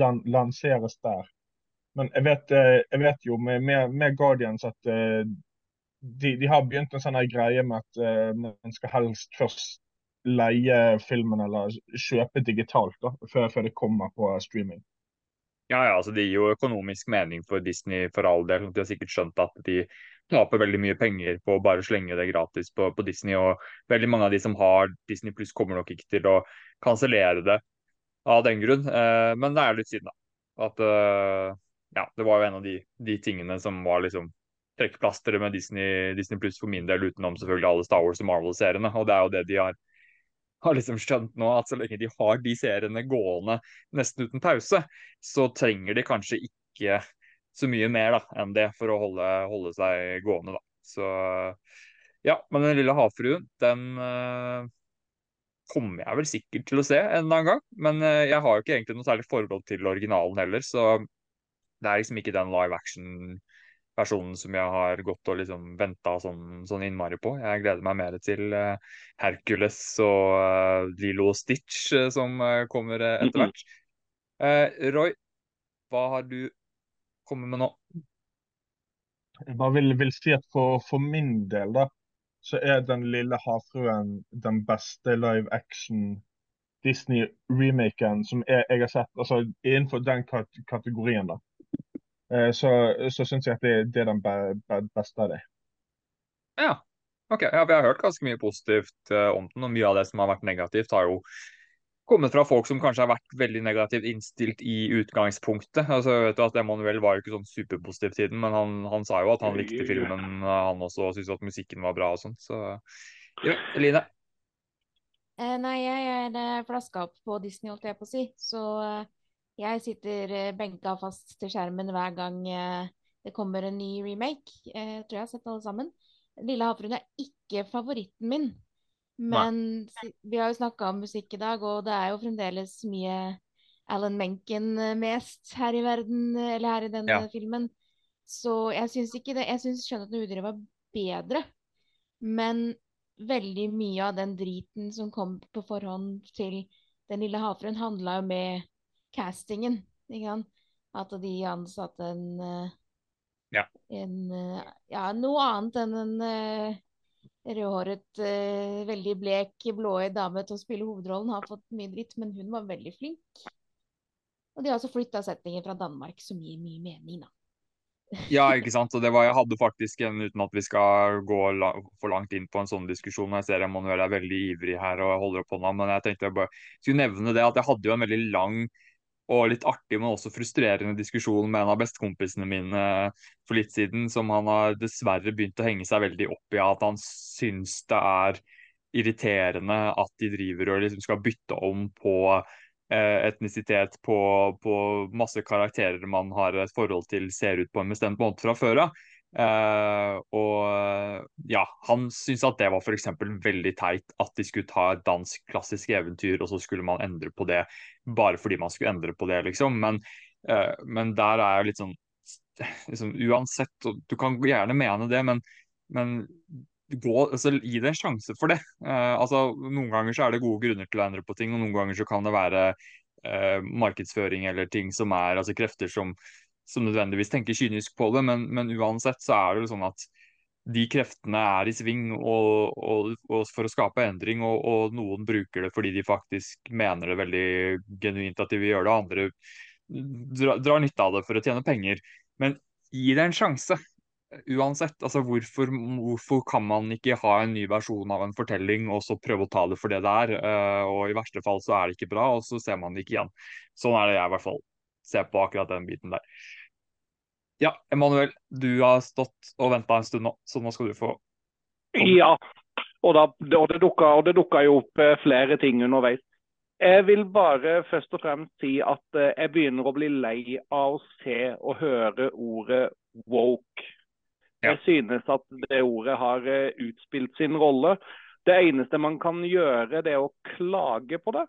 lan lanseres der. Men jeg vet, eh, jeg vet jo med, med, Guardians at eh, de, de, har begynt en sånn greie med at eh, man skal helst først leie filmen eller kjøpe digitalt da, før, før det kommer på streaming. Ja, ja, altså Det gir jo økonomisk mening for Disney for all del. De har sikkert skjønt at de taper veldig mye penger på å bare slenge det gratis på, på Disney. Og veldig mange av de som har Disney pluss, kommer nok ikke til å kansellere det av den grunn. Eh, men det er litt synd, da. At eh, ja, det var jo en av de, de tingene som var liksom trekkplasteret med Disney, Disney pluss for min del, utenom selvfølgelig alle Star Wars og Marvel-seriene. Og det er jo det de har har liksom skjønt nå at så lenge de har de seriene gående nesten uten pause, så trenger de kanskje ikke så mye mer da, enn det for å holde, holde seg gående. da. Så ja, men Den lille havfruen, den uh, kommer jeg vel sikkert til å se en eller annen gang. Men uh, jeg har jo ikke egentlig noe særlig forhold til originalen heller, så det er liksom ikke den live action versjonen som jeg har gått og liksom venta sånn, sånn, innmari på. Jeg gleder meg mer til uh, Hercules og uh, Lilo og Stitch uh, som kommer etter hvert. Roy, hva har du kommet med nå? Jeg bare vil, vil si at for, for, min del, da, så er Den lille havfruen den beste live action Disney-remaken som jeg, jeg, har sett. Altså innenfor den kategorien, da. Eh, så, så syns jeg at det, det er den beste av det. Ja. ok. Ja, vi har hørt ganske mye positivt uh, om den, og mye av det som har vært negativt, har jo kommet fra folk som kanskje har vært veldig negativt innstilt i utgangspunktet. Altså, vet du at Emanuel var jo ikke sånn superpositiv til den, men han, han, sa jo at han likte filmen, han også, og syntes at musikken var bra og sånn. Så ja, Eline? Eh, nei, jeg er eh, flaska opp på Disney, holdt jeg på å si. Så eh, jeg sitter eh, benka fast til skjermen hver gang eh, det kommer en ny remake. Eh, jeg tror jeg har sett alle sammen. 'Lille havfruen' er ikke favoritten min. Men Nei. vi har jo snakka om musikk i dag, og det er jo fremdeles mye Alan Menken mest her i verden, eller her i denne ja. filmen. Så jeg syns ikke det. Jeg syns 'Skjønnheten og udyret' var bedre. Men veldig mye av den driten som kom på forhånd til 'Den lille havfruen', handla jo med castingen. At de ansatte en, eh, ja. en eh, ja, noe annet enn en uh, rødhåret, veldig blek, blåøyd dame til å spille hovedrollen. Har fått mye dritt, men hun var veldig flink. Og de har også flytta settinger fra Danmark, som gir mye mening, da. Ja, ikke sant. Og det var, jeg hadde faktisk en, uten at vi skal gå la, for langt inn på en sånn diskusjon. Jeg ser Emanuel er veldig ivrig her og holder opp hånda, men jeg tenkte jeg bare skulle nevne det at jeg hadde jo en veldig lang og litt artig, men også frustrerende diskusjon med en av bestekompisene mine for litt siden, som han har dessverre begynt å henge seg veldig opp i. At han syns det er irriterende at de driver og liksom skal bytte om på eh, etnisitet på, på, masse karakterer man har et forhold til, ser ut på en bestemt måte fra før av. Uh, og ja, han syntes at det var f.eks. veldig teit at de skulle ta et dansk klassisk eventyr, og så skulle man endre på det bare fordi man skulle endre på det, liksom. Men, uh, men der er jeg litt sånn liksom, Uansett, du kan gjerne mene det, men, men gå, altså, gi det en sjanse for det. Uh, altså, noen ganger så er det gode grunner til å endre på ting, og noen ganger så kan det være markedsføring eller ting som er altså krefter som som nødvendigvis tenker kynisk på det, men, men uansett så er det jo sånn at de kreftene er i sving og, og, og for å skape endring, og, og, noen bruker det fordi de faktisk mener det veldig genuint at de vil gjøre det, andre drar, drar nytte av det for å tjene penger. Men gi det en sjanse, uansett. Altså, hvorfor, hvorfor, kan man ikke ha en ny versjon av en fortelling og så prøve å ta det for det det er? Uh, og i verste fall så er det ikke bra, og så ser man det ikke igjen. Sånn er det jeg i hvert fall ser på akkurat den biten der. Ja, Emanuel, du har stått og venta en stund nå, så nå skal du få komme. Ja, og, da, og det dukka jo opp eh, flere ting underveis. Jeg vil bare først og fremst si at eh, jeg begynner å bli lei av å se og høre ordet woke. Jeg synes at det ordet har eh, utspilt sin rolle. Det eneste man kan gjøre, det er å klage på det.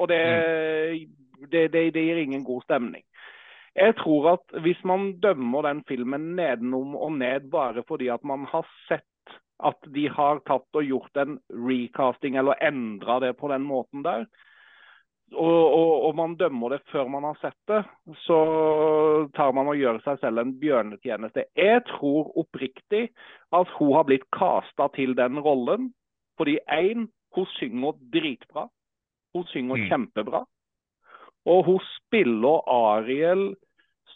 Og det, det, det, det gir ingen god stemning. Jeg tror at hvis man dømmer den filmen nedenom og ned bare fordi at man har sett at de har tatt og gjort en recasting eller endra det på den måten der, og, og, og, man dømmer det før man har sett det, så tar man og gjør seg selv en bjørnetjeneste. Jeg tror oppriktig at hun har blitt casta til den rollen fordi én, hun synger dritbra. Hun synger Mm. kjempebra. Og hun spiller Ariel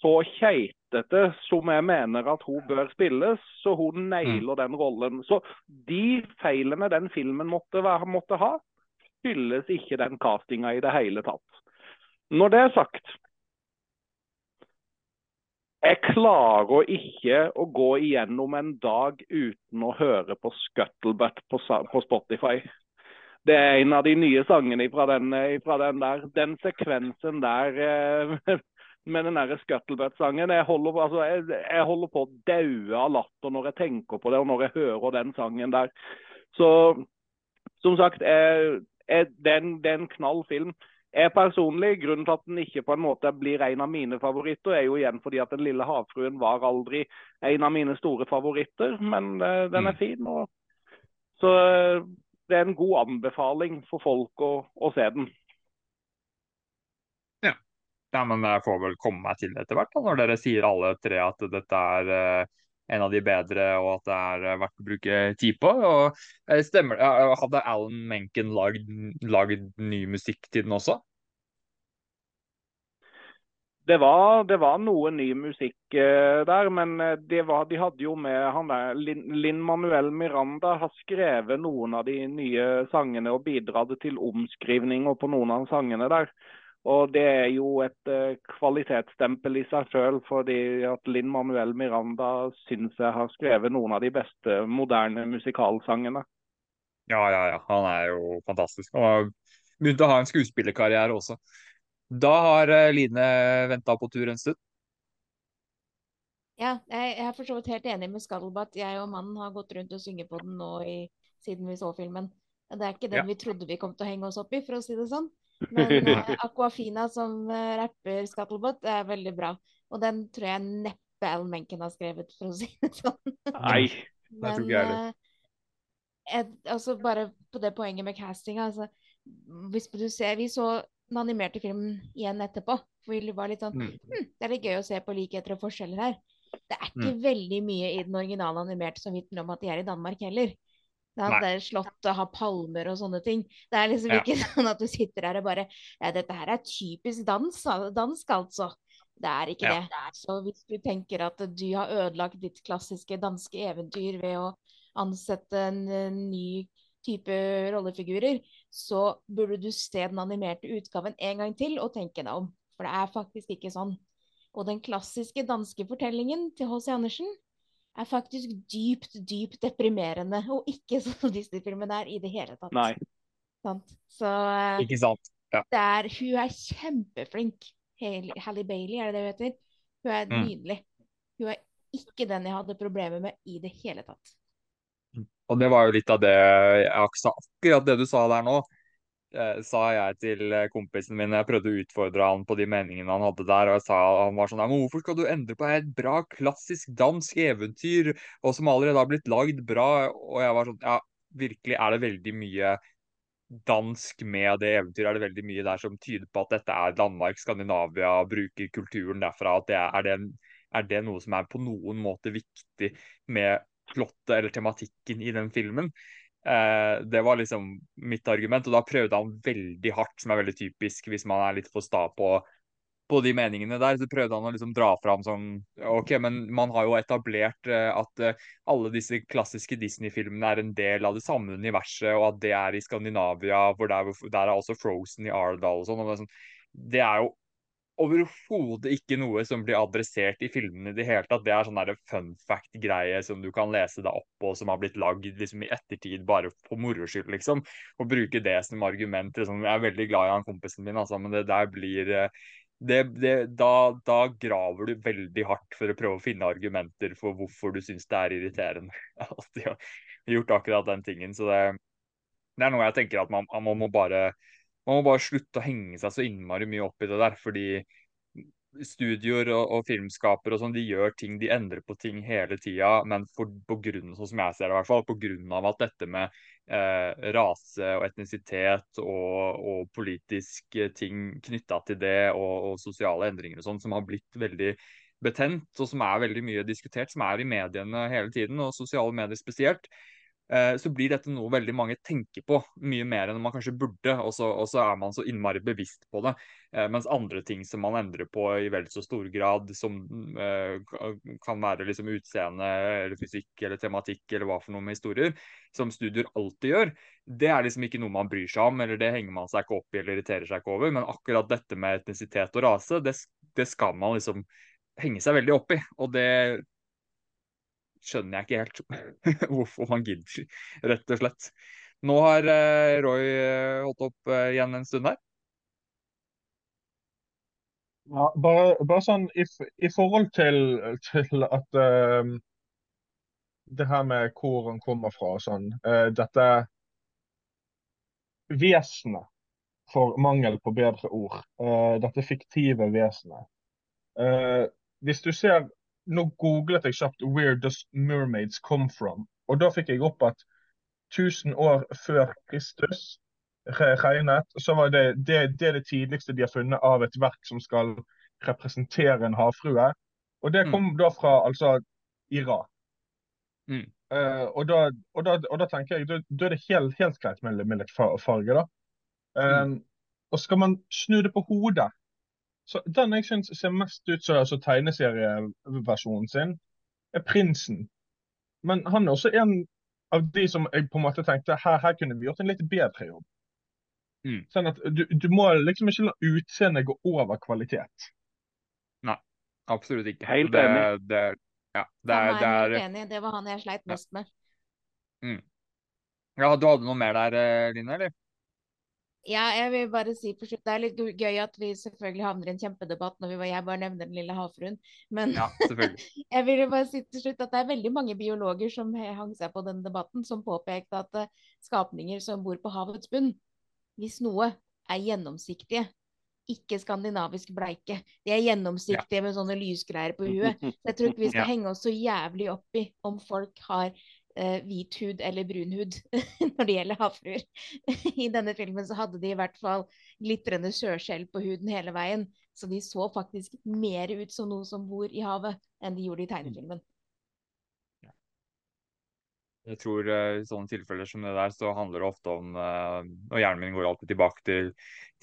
så keitete som jeg mener at hun bør spilles, så hun nailer den rollen. Så de feilene den filmen måtte, være, måtte ha, skyldes ikke den castinga i det hele tatt. Når det er sagt Jeg klarer ikke å gå igjennom en dag uten å høre på Scuttlebutt på, på Spotify. Det er en av de nye sangene fra den, fra den der. Den sekvensen der eh, med den der Scuttlebutt-sangen. Jeg, altså, jeg, jeg holder på å daue av latter når jeg tenker på det og når jeg hører den sangen der. Så som sagt, jeg, jeg, det, er en, det er en knall film. Jeg personlig, Grunnen til at den ikke på en måte blir en av mine favoritter, er jo igjen fordi at Den lille havfruen var aldri en av mine store favoritter. Men uh, den er fin. Og, så eh, det er en god anbefaling for folk å, å se den. Ja, men jeg får vel komme meg til etter hvert, da, når dere sier alle tre at dette er eh, en av de bedre, og at det er eh, verdt å bruke tid på. Og eh, stemmer Hadde Alan Menken lagd, lagd ny musikk til den også? Det var, det var noe ny musikk eh, der, men eh, var, de hadde jo med han der Lin, Lin Manuel Miranda har skrevet noen av de nye sangene og bidratt til omskrivninger på noen av sangene der. Og det er jo et eh, kvalitetsstempel i seg sjøl, fordi at Lin Manuel Miranda syns jeg har skrevet noen av de beste moderne musikalsangene. Ja, ja, ja. Han er jo fantastisk. Og begynte å ha en skuespillerkarriere også. Da har eh, Line venta på tur en stund. Ja, jeg, jeg er for så vidt helt enig med Scuttlebutt. Jeg og mannen har gått rundt og synget på den nå i, siden vi så filmen. Det er ikke den Ja. vi trodde vi kom til å henge oss opp i, for å si det sånn. Men eh, Aquafina som eh, rapper Scuttlebutt er veldig bra. Og den tror jeg neppe Al Menken har skrevet, for å si det sånn. Nei. tror ikke Men jeg heller. altså bare på det poenget med casting altså, Hvis du ser Vi så den animerte filmen igjen etterpå. For vi var litt sånn Mm. hm, Det er litt gøy å se på likheter og forskjeller her. Det er ikke veldig mye i den originale animerte som vitner om at de er i Danmark heller. Det er, slott og har palmer og sånne ting. Det er liksom Ja. ikke sånn at du sitter her og bare Ja, dette her er typisk dans, dansk, altså. Det er ikke Ja. det. Så hvis du tenker at du har ødelagt ditt klassiske danske eventyr ved å ansette en ny type rollefigurer, så burde du se den animerte utgaven en gang til og tenke deg om. For det er faktisk ikke sånn. Og den klassiske danske fortellingen til H.C. Andersen er faktisk dypt, dypt deprimerende, og ikke som Disney-filmen er i det hele tatt. Nei. Sant? Så eh, Ikke sant? det er, hun er kjempeflink. Halle Bailey, er det det hun heter? Hun er Mm. nydelig. Hun er ikke den jeg hadde problemer med i det hele tatt. Og det var jo litt av det jeg sa akkurat det du sa der nå. Eh, sa jeg til kompisen min jeg prøvde å utfordre han på de meningene han hadde der. Og jeg sa han var sånn men Hvorfor skal du endre på et bra, klassisk dansk eventyr, og som allerede har blitt lagd bra? Og jeg var sånn Ja, virkelig er det veldig mye dansk med det eventyret? Er det veldig mye der som tyder på at dette er Danmark, Skandinavia, bruker kulturen derfra? At det er, er, det, er det noe som er på noen måte viktig med plottet eller tematikken i den filmen? Eh, det var liksom mitt argument, og da prøvde han veldig hardt, som er veldig typisk hvis man er litt for sta på, på de meningene der. Så prøvde han å liksom dra fram sånn OK, men man har jo etablert eh, at eh, alle disse klassiske Disney-filmene er en del av det samme universet, og at det er i Skandinavia, hvor der, der er også Frozen i Arendal og sånn. og sånn. Det er jo overhodet ikke noe som blir adressert i filmene i det hele tatt. Det er sånn der fun fact-greie som du kan lese deg opp på, som har blitt lagd liksom, i ettertid bare for moro skyld, liksom. Og bruke det som argument. Liksom. Jeg er veldig glad i han kompisen min, altså, men det der blir eh, det, det, da, da, graver du veldig hardt for å prøve å finne argumenter for hvorfor du syns det er irriterende at de har gjort akkurat den tingen. Så det, det er noe jeg tenker at man, man, må bare, man må bare slutte å henge seg så innmari mye opp i det der. fordi studioer og, og filmskapere og sånn, de gjør ting, de endrer på ting hele tida, men for, på grunn, sånn som jeg ser det hvert fall, på grunn av at dette med eh, rase og etnisitet og, og politiske ting knytta til det, og, og, sosiale endringer og sånn, som har blitt veldig betent, og som er veldig mye diskutert, som er i mediene hele tiden, og sosiale medier spesielt. Eh, så blir dette noe veldig mange tenker på, mye mer enn man kanskje burde. Og så, og så er man så innmari bevisst på det. Eh, mens andre ting som man endrer på i vel så stor grad, som eh, kan være liksom utseende eller fysikk eller tematikk eller hva for noe med historier, som studier alltid gjør, det er liksom ikke noe man bryr seg om, eller det henger man seg ikke opp i eller irriterer seg ikke over. Men akkurat dette med etnisitet og rase, det, det skal man liksom henge seg veldig opp i. Og det skjønner jeg ikke helt hvorfor man gidder, rett og slett. Nå har eh, Roy eh, holdt opp eh, igjen en stund her. Ja, bare, bare sånn i, i, forhold til, til at uh, Det her med hvor han kommer fra og sånn. Uh, dette vesenet, for mangel på bedre ord. Uh, dette fiktive vesenet. hvis du ser nå googlet jeg kjapt 'Where does mermaids come from?' Og da fikk jeg opp at 1000 år før Kristus regnet, så var det det, det, det tidligste de har funnet av et verk som skal representere en havfrue. Og det kom mm. da fra altså Irak. Mm. Uh, og, da, og, da, og, da, tenker jeg, da, da er det helt, helt greit med, med litt farge. da. Um, mm. Og skal man snu det på hodet, så Den jeg syns ser mest ut som altså, tegneserieversjonen sin, er Prinsen. Men han er også en av de som jeg på en måte tenkte her, her kunne vi gjort en litt bedre jobb. Mm. Sånn at du, du, må liksom ikke la utseendet gå over kvalitet. Nei, absolutt ikke. Helt enig. Det, det, ja, det er, det er, enig. Det var han jeg sleit mest med. Mm. Ja, Du hadde noe mer der, eh, Line? eller? Ja, jeg vil bare si for slutt, Det er litt gøy at vi selvfølgelig havner i en kjempedebatt når vi, jeg bare nevner den lille havfruen. Men ja, jeg vil bare si til slutt at det er veldig mange biologer som hang seg på denne debatten, som påpekte at uh, skapninger som bor på havets bunn, hvis noe, er gjennomsiktige. Ikke skandinavisk bleike. De er gjennomsiktige ja. med sånne lysgreier på huet. Så jeg tror ikke vi skal ja. henge oss så jævlig opp i om folk har eh, hvit hud eller brun hud når det gjelder havfruer. I denne filmen så hadde de i hvert fall glitrende sjøskjell på huden hele veien. Så de så faktisk mer ut som noe som bor i havet, enn de gjorde i tegnefilmen. Jeg tror uh, I sånne tilfeller som det der, så handler det ofte om uh, Og hjernen min går alltid tilbake til,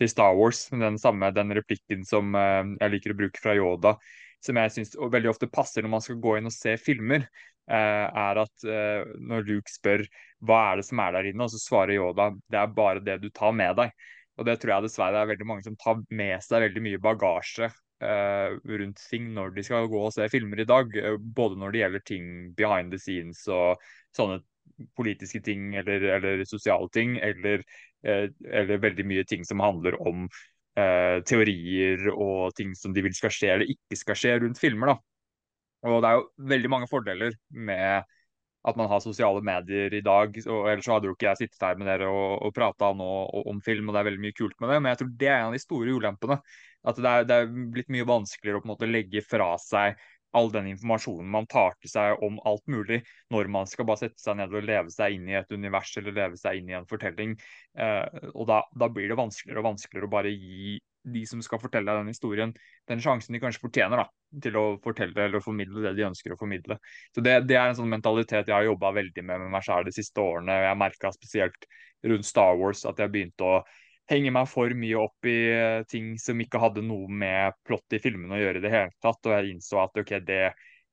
til Star Wars. Men den samme den replikken som uh, jeg liker å bruke fra Yoda, som jeg syns veldig ofte passer når man skal gå inn og se filmer, er at eh, når Luke spør hva er det som er der inne, og så svarer Yoda det er bare det du tar med deg. Og det tror jeg dessverre det er veldig mange som tar med seg veldig mye bagasje eh, rundt ting når de skal gå og se filmer i dag. Både når det gjelder ting behind the scenes og sånne politiske ting eller, eller sosiale ting, eller, eller, veldig mye ting som handler om eh, teorier og ting som de vil skal skje eller ikke skal skje rundt filmer. da. Og det er jo veldig mange fordeler med at man har sosiale medier i dag. og Ellers så hadde jo ikke jeg sittet her med dere og, og prata om film, og det er veldig mye kult med det. Men jeg tror det er en av de store ulempene. At det er, det er blitt mye vanskeligere å på en måte legge fra seg all den informasjonen man tar til seg om alt mulig, når man skal bare sette seg ned og leve seg inn i et univers eller leve seg inn i en fortelling. Eh, og da, da, blir det vanskeligere og vanskeligere å bare gi de som skal fortelle den historien, den sjansen de kanskje fortjener da, til å fortelle eller formidle det de ønsker å formidle. Så Det, det er en sånn mentalitet jeg har jobba veldig med med meg selv de siste årene. Jeg merka spesielt rundt Star Wars at jeg begynte å henge meg for mye opp i eh, ting som ikke hadde noe med plott i filmene å gjøre i det hele tatt. Og jeg innså at ok, det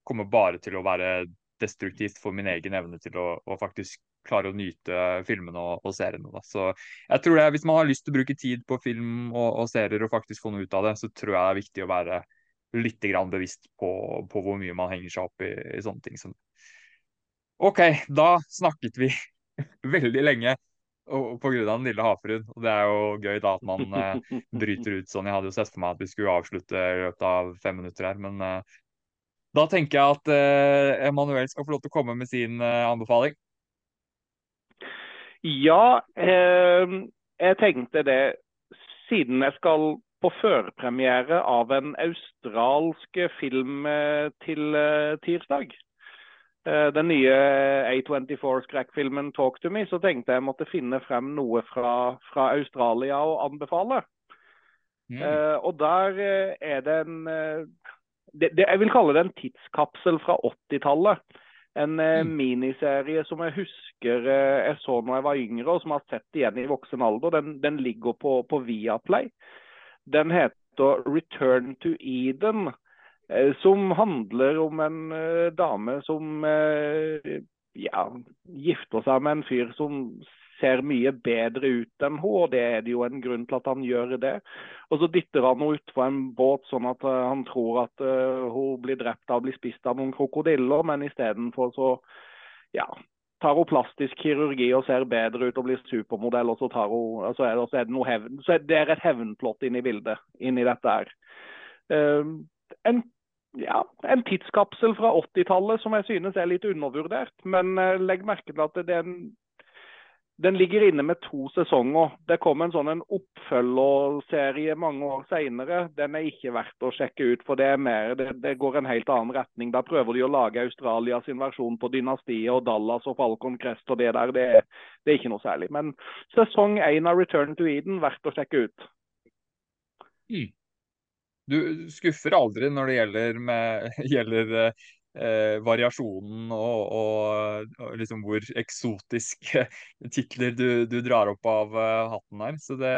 kommer bare til å være destruktivt for min egen evne til å, å faktisk klare å nyte filmene og, og seriene. Da. Så jeg tror det, Hvis man har lyst til å bruke tid på film og, og, serier og faktisk få noe ut av det, så tror jeg det er viktig å være litt bevisst på, på, hvor mye man henger seg opp i, i sånne ting. Som OK, da snakket vi veldig lenge pga. den lille havfruen. Og det er jo gøy da at man eh, bryter ut sånn. Jeg hadde jo sett for meg at vi skulle avslutte i løpet av fem minutter her, men eh, da tenker jeg at eh, Emanuel skal få lov til å komme med sin eh, anbefaling. Ja, eh, jeg tenkte det. Siden jeg skal på førpremiere av en australsk film eh, til eh, tirsdag, eh, den nye A24-skrekkfilmen 'Talk to Me', så tenkte jeg måtte finne frem noe fra, fra Australia å anbefale. Mm. Uh, og der er det en det, det, Jeg vil kalle det en tidskapsel fra 80-tallet. En eh, Mm. miniserie som jeg husker eh, jeg så når jeg var yngre, og som jeg har sett igjen i voksen alder. Den, den ligger på, på Viaplay. Den heter 'Return to Eden', eh, som handler om en dame som ja, gifter seg med en fyr som ser mye bedre ut enn hun, og det er det jo en grunn til at han gjør det. Og så dytter han henne utfor en båt sånn at eh, han tror at eh, hun blir drept av å bli spist av noen krokodiller, men istedenfor så ja, tar hun plastisk kirurgi og ser bedre ut og blir supermodell, og så, tar hun, altså så, er, det, er det hevn. Så er det et hevnplott inni bildet, inni dette her. Uh, en ja, en tidskapsel fra 80-tallet som jeg synes er litt undervurdert. Men eh, legg merke til at det er en den ligger inne med to sesonger. Det kom en sånn oppfølgerserie mange år senere. Den er ikke verdt å sjekke ut, for det, er mer, det, det går en helt annen retning. Da prøver de å lage Australia sin versjon på Dynastiet og Dallas og Falcon Crest og det der. Det, det er ikke noe særlig. Men sesong én av Return to Eden verdt å sjekke ut. Du skuffer aldri når det gjelder, med, gjelder eh, variasjonen og, og, og liksom hvor eksotiske titler du, du drar opp av uh, hatten her. Så det,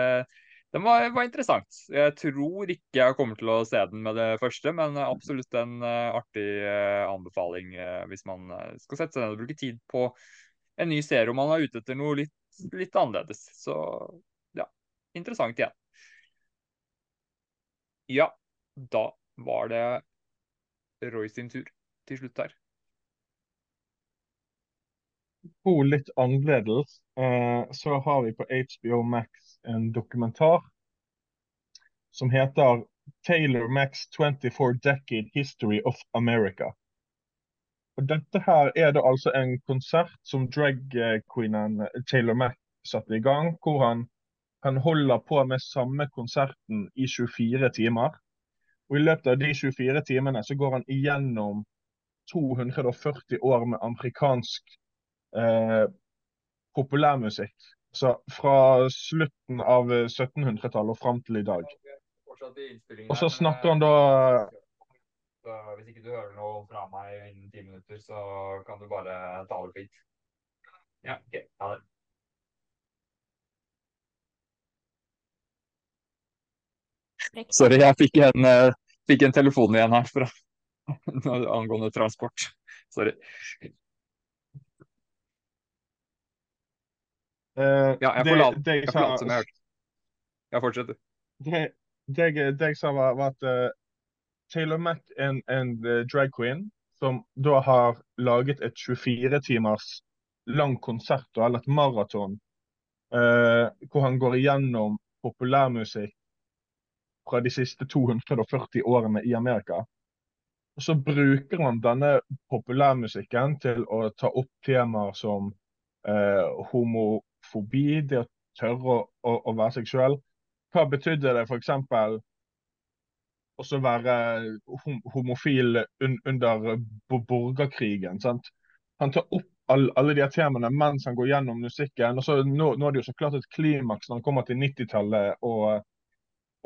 den var, var interessant. Jeg tror ikke jeg kommer til å se den med det første, men absolutt en uh, artig uh, anbefaling hvis man skal sette seg ned og bruke tid på en ny serie om man er ute etter noe litt, litt annerledes. Så ja, interessant igjen. Ja, da var det Roy sin tur til slutt her. To litt annerledes, eh, så har vi på HBO Max en dokumentar som heter Taylor Max 24 Decade History of America. Og dette her er det altså en konsert som drag-queenen Taylor Max satte i gang, hvor han, han holder på med samme konserten i 24 timer. Og i løpet av de 24 timene så går han igjennom 240 år med amerikansk eh, populærmusikk. Så fra slutten av 1700-tallet og fram til i dag. Og så snakker han da Så hvis ikke du hører noe fra meg innen ti minutter, så kan du bare ta over fint. Ja, ok. Ha det. Sorry, jeg fikk en, eh, fikk en telefon igjen her fra, angående transport. Sorry. Uh, Ja, jeg forlater det jeg som jeg hørte. Ja, fortsett det, det, jeg- sa var, var at uh, Taylor Mack en, en eh, drag queen som da har laget et 24 timers lang konsert, eller et maraton, uh, hvor han går igjennom populærmusikk fra de siste 240 årene i Amerika. Så bruker han denne populærmusikken til å ta opp temaer som eh, homofobi, det å tørre å, å, å være seksuell. Hva betydde det f.eks. å være hom homofil un under borgerkrigen? sant? Han tar opp all, alle de temaene mens han går gjennom musikken. og så Nå, nå er det jo så klart et klimaks når han kommer til 90-tallet og,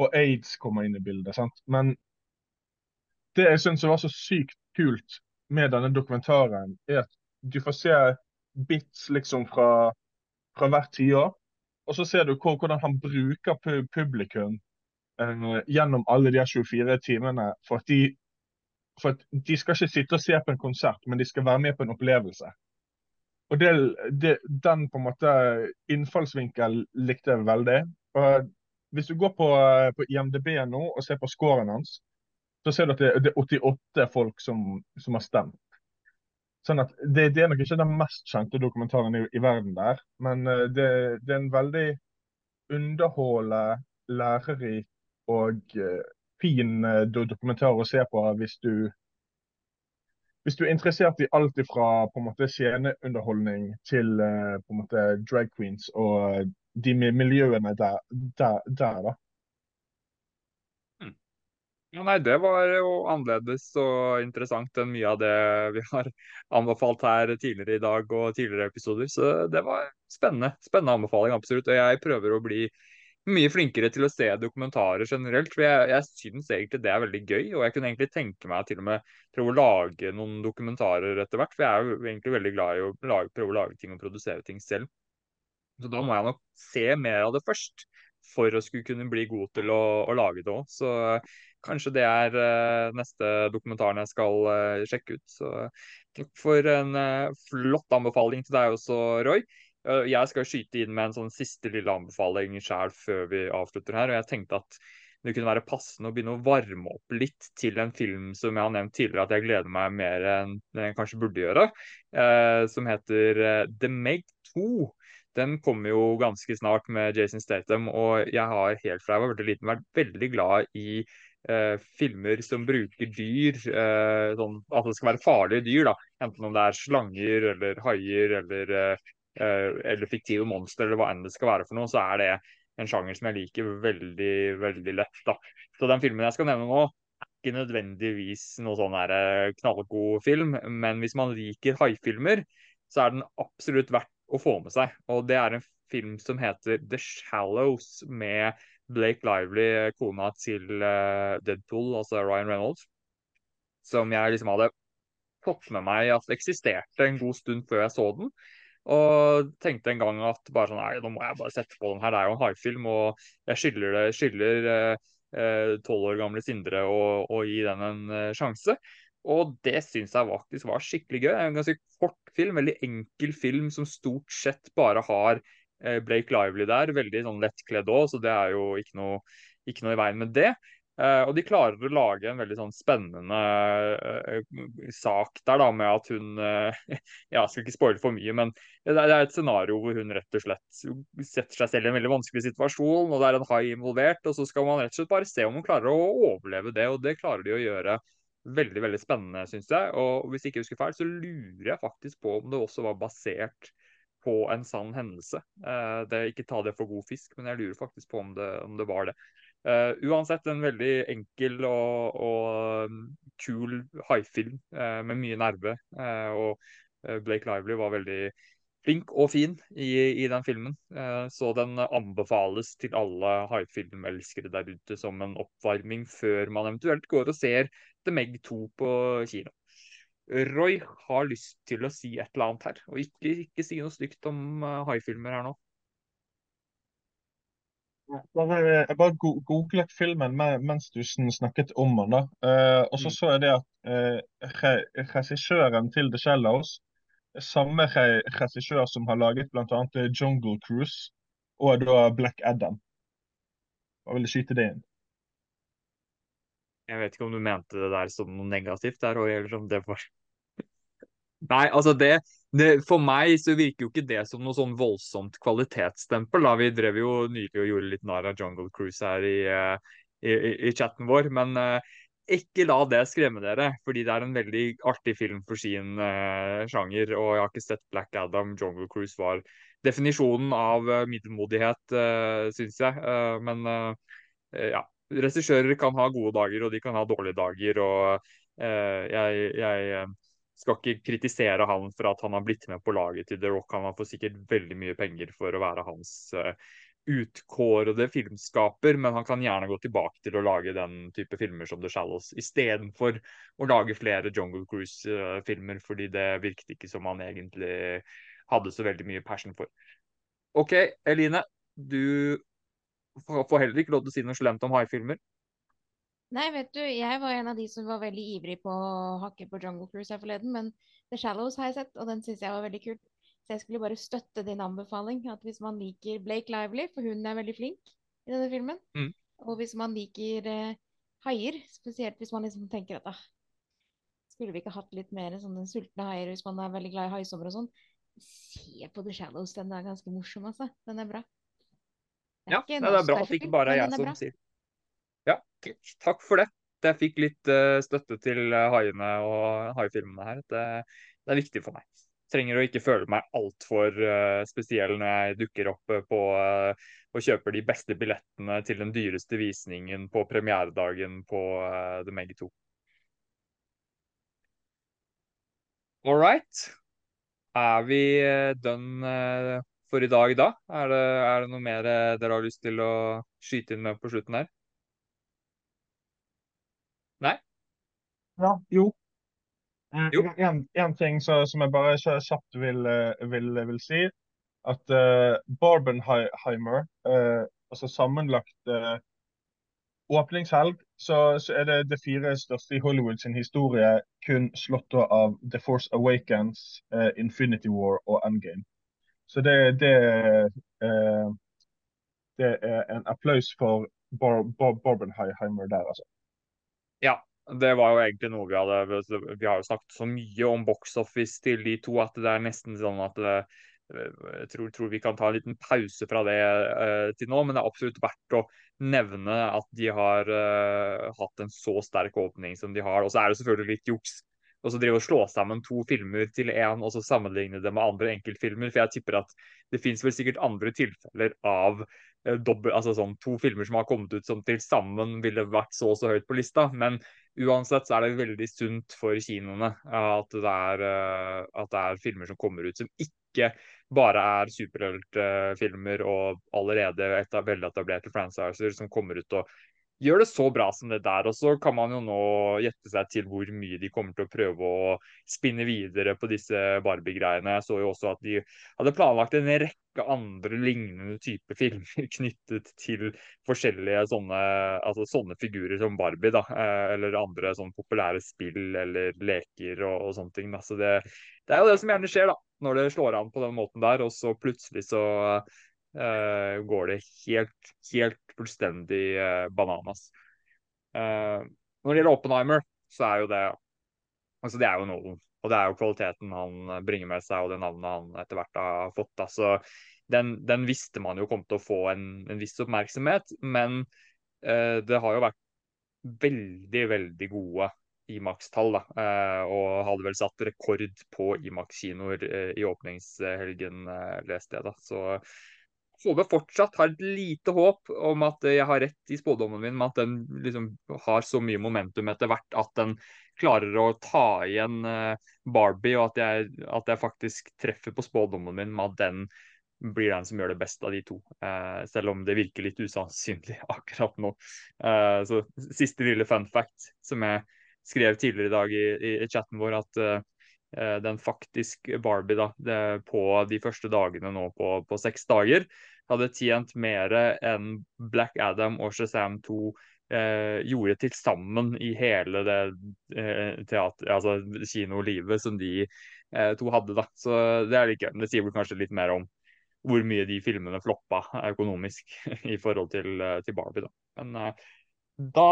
og aids kommer inn i bildet. sant? Men det jeg syns var så sykt kult med denne dokumentaren, er at du får se bits liksom fra, fra hvert tiår. Og så ser du hvor, hvordan han bruker pu publikum eh, gjennom alle de her 24 timene for at, de, for at de skal ikke sitte og se på en konsert, men de skal være med på en opplevelse. Og det, det, Den på en måte innfallsvinkel likte jeg veldig. Og hvis du går på, eh, på IMDb nå og ser på scoren hans, så ser du at det, det er 88 folk som, som har stemt. Sånn at det, det, er nok ikke den mest kjente dokumentaren i, i verden der, men uh, det, det, er en veldig underholdende, lærerik og uh, fin uh, dokumentar å se på hvis du hvis du er interessert i alt fra på sceneunderholdning til på en måte drag queens og de miljøene der, der, der da. Ja, nei, Det var jo annerledes og interessant enn mye av det vi har anbefalt her tidligere i dag og tidligere episoder. Så det var spennende. Spennende anbefaling, absolutt. Og jeg prøver å bli mye flinkere til å se dokumentarer generelt. For jeg, jeg syns egentlig det er veldig gøy. Og jeg kunne egentlig tenke meg til og med prøve å lage noen dokumentarer etter hvert. For jeg er jo egentlig veldig glad i å lage, prøve å lage ting og produsere ting selv. Så da må jeg nok se mer av det først for å skulle kunne bli god til å, å lage det òg. Så kanskje det er uh, neste dokumentaren jeg skal uh, sjekke ut. Så takk for en flott anbefaling til deg også, Roy. jeg skal skyte inn med en sånn siste lille anbefaling sjøl før vi avslutter her. og jeg tenkte at det kunne være passende å begynne å varme opp litt til en film som jeg har nevnt tidligere at jeg gleder meg mer enn jeg kanskje burde gjøre, som heter The Meg 2. Den kommer jo ganske snart med Jason Statham, og jeg har helt fra jeg var liten vært veldig glad i eh, filmer som bruker dyr, eh, sånn, at det skal være farlige dyr. da, Enten om det er slanger eller haier eller, eh, eller fiktive monstre eller hva enn det skal være for noe, så er det en sjanger som jeg liker veldig veldig lett. da. Så den filmen jeg skal nevne nå, er ikke nødvendigvis noe sånn eh, knallgod film, men hvis man liker haifilmer, så er den absolutt verdt å få med seg. Og det er en film som heter The Shallows med Blake Lively, kona til uh, Deadpool, altså Ryan Reynolds, som jeg liksom hadde fått med meg at eksisterte en god stund før jeg så den. Og tenkte en gang at bare sånn, nei, nå må jeg bare sette på den her, det er jo en haifilm, og jeg skylder skylder eh, tolv uh, år gamle Sindre å gi den en sjanse. Og det syns jeg faktisk var skikkelig gøy. En ganske kort film, veldig enkel film som stort sett bare har Eh, Blake Lively der, veldig sånn lettkledd òg, så det er jo ikke noe, ikke noe i veien med det. Uh, og de klarer å lage en veldig sånn spennende uh, sak der, da, med at hun uh, Jeg skal ikke spoile for mye, men det er, et scenario hvor hun rett og slett setter seg selv i en veldig vanskelig situasjon, og det er en hai involvert, og så skal man rett og slett bare se om hun klarer å overleve det, og det klarer de å gjøre veldig, veldig spennende, syns jeg. Og hvis jeg ikke husker feil, så lurer jeg faktisk på om det også var basert på en sann hendelse. Uh, det, ikke ta det for god fisk, men jeg lurer faktisk på om det, om det var det. Uh, uansett en veldig enkel og, og um, kul haifilm uh, med mye nerve. og Blake Lively var veldig flink og fin i, i den filmen. så den anbefales til alle haifilmelskere der ute som en oppvarming før man eventuelt går og ser The Meg 2 på kino. Roy har lyst til å si et eller annet her, og ikke, ikke si noe stygt om uh, haifilmer her nå. Jeg bare googlet filmen mens du snakket om den. da. Uh, og så mm. så jeg det at uh, regissøren til The Shallows samme regissør som har laget bl.a. Jungle Cruise og da Black Adam. Hva vil du skyte det inn? Jeg vet ikke om du mente det der som noe negativt der, eller om det var Nei, altså det, det, For meg så virker jo ikke det som noe sånn voldsomt kvalitetsstempel. da. Vi drev jo nylig og gjorde litt narr av Jungle Cruise her i, eh, i, i, chatten vår. Men uh, ikke la det skremme dere, fordi det er en veldig artig film for sin uh, sjanger. Og jeg har ikke sett Black Adam. Jungle Cruise var definisjonen av uh, middelmodighet, uh, syns jeg. men ja, regissører kan ha gode dager, og de kan ha dårlige dager. og eh, jeg, jeg, eh, skal ikke kritisere han for at han har blitt med på laget til The Rock. Han har fått sikkert veldig mye penger for å være hans uh, utkårede filmskaper, men han kan gjerne gå tilbake til å lage den type filmer som The Shallows, istedenfor å lage flere Jungle Cruise-filmer, fordi det virket ikke som han egentlig hadde så veldig mye passion for. OK, Eline. Du får heller ikke lov til å si noe slemt om haifilmer. Nei, vet du, jeg var en av de som var veldig ivrig på å hakke på Jungle Cruise her forleden, men The Shallows har jeg sett, og den syns jeg var veldig kul. Så jeg skulle bare støtte din anbefaling. At hvis man liker Blake Lively, for hun er veldig flink i denne filmen, mm. og hvis man liker eh, haier, spesielt hvis man liksom tenker at ah, Skulle vi ikke hatt litt mer sånne sultne haier hvis man er veldig glad i haisommer og sånn? Se på The Shallows, den er ganske morsom, altså. Den er bra. Ja, det er, bra at det ikke bare er jeg som sier Ja, takk for det. Jeg fikk litt uh, støtte til uh, haiene og haifilmene her. Det, det, er viktig for meg. Trenger å ikke føle meg altfor uh, spesiell når jeg dukker opp på uh, og kjøper de beste billettene til den dyreste visningen på premieredagen på The Meg 2. All right. Er vi done for i dag da? Er det, er det noe mer eh, dere har lyst til å skyte inn med på slutten her? Nei? Ja, jo. Eh, jo. En, en ting så, som jeg bare kjapt vil, eh, vil, vil, si, at uh, Barbenheimer, uh, altså sammenlagt uh, åpningshelg, så, så, er det det fire største i Hollywood sin historie kun slått av The Force Awakens, Infinity War og Endgame. Så det, det, eh, det er en applaus for Bar Bar Barbenheimer der, altså. Ja, det var jo egentlig noe vi hadde Vi har jo snakket så mye om box office til de to at det er nesten sånn at det, eh, jeg tror, tror, vi kan ta en liten pause fra det uh, til nå, men det er absolutt verdt å nevne at de har uh, hatt en så sterk åpning som de har. Og så er det selvfølgelig litt juks og så drive og slå sammen to filmer til én og så sammenligne det med andre enkeltfilmer. For jeg tipper at det fins vel sikkert andre tilfeller av eh, dobbel, altså sånn, to filmer som har kommet ut som til sammen ville vært så og så høyt på lista. Men uansett så er det veldig sunt for kinoene at det er, uh, at det er filmer som kommer ut som ikke bare er superheltfilmer og allerede et, veletablerte franchiser som kommer ut og gjør det så bra som det der. Og så kan man jo nå gjette seg til hvor mye de kommer til å prøve å spinne videre på disse Barbie-greiene. Jeg så jo også at de hadde planlagt en rekke andre lignende typer filmer knyttet til forskjellige sånne, altså sånne figurer som Barbie, da. Eh, eller andre sånne populære spill eller leker og, og sånne ting. Da. Det, det er jo det som gjerne skjer, da. Når det slår an på den måten der, og så plutselig så går det helt, helt fullstendig uh, bananas. Uh, når det gjelder Oppenheimer, så er jo det altså det er jo noe. Og det er jo kvaliteten han bringer med seg, og det navnet han etter hvert har fått. Altså, den, den visste man jo kom til å få en, en viss oppmerksomhet, men det har jo vært veldig, veldig gode Imax-tall. Uh, og hadde vel satt rekord på Imax-kinoer i åpningshelgen, leste jeg. da. Så HV fortsatt har et lite håp om at jeg har rett i spådommen min med at den liksom har så mye momentum etter hvert at den klarer å ta igjen uh, Barbie, og at jeg, at jeg, faktisk treffer på spådommen min med at den blir den som gjør det best av de to. Eh, selv om det virker litt usannsynlig akkurat nå. Eh, så Siste lille fun fact som jeg skrev tidligere i dag i, i, i chatten vår, at den faktisk Barbie da, på de første dagene nå på, på seks dager hadde tjent mer enn Black Adam og Shazam 2 eh, gjorde til sammen i hele det eh, teater, altså kinolivet som de eh, to hadde. da. Så Det er like, det sier vel kanskje litt mer om hvor mye de filmene floppa økonomisk i forhold til, eh, til Barbie. da. Men eh, da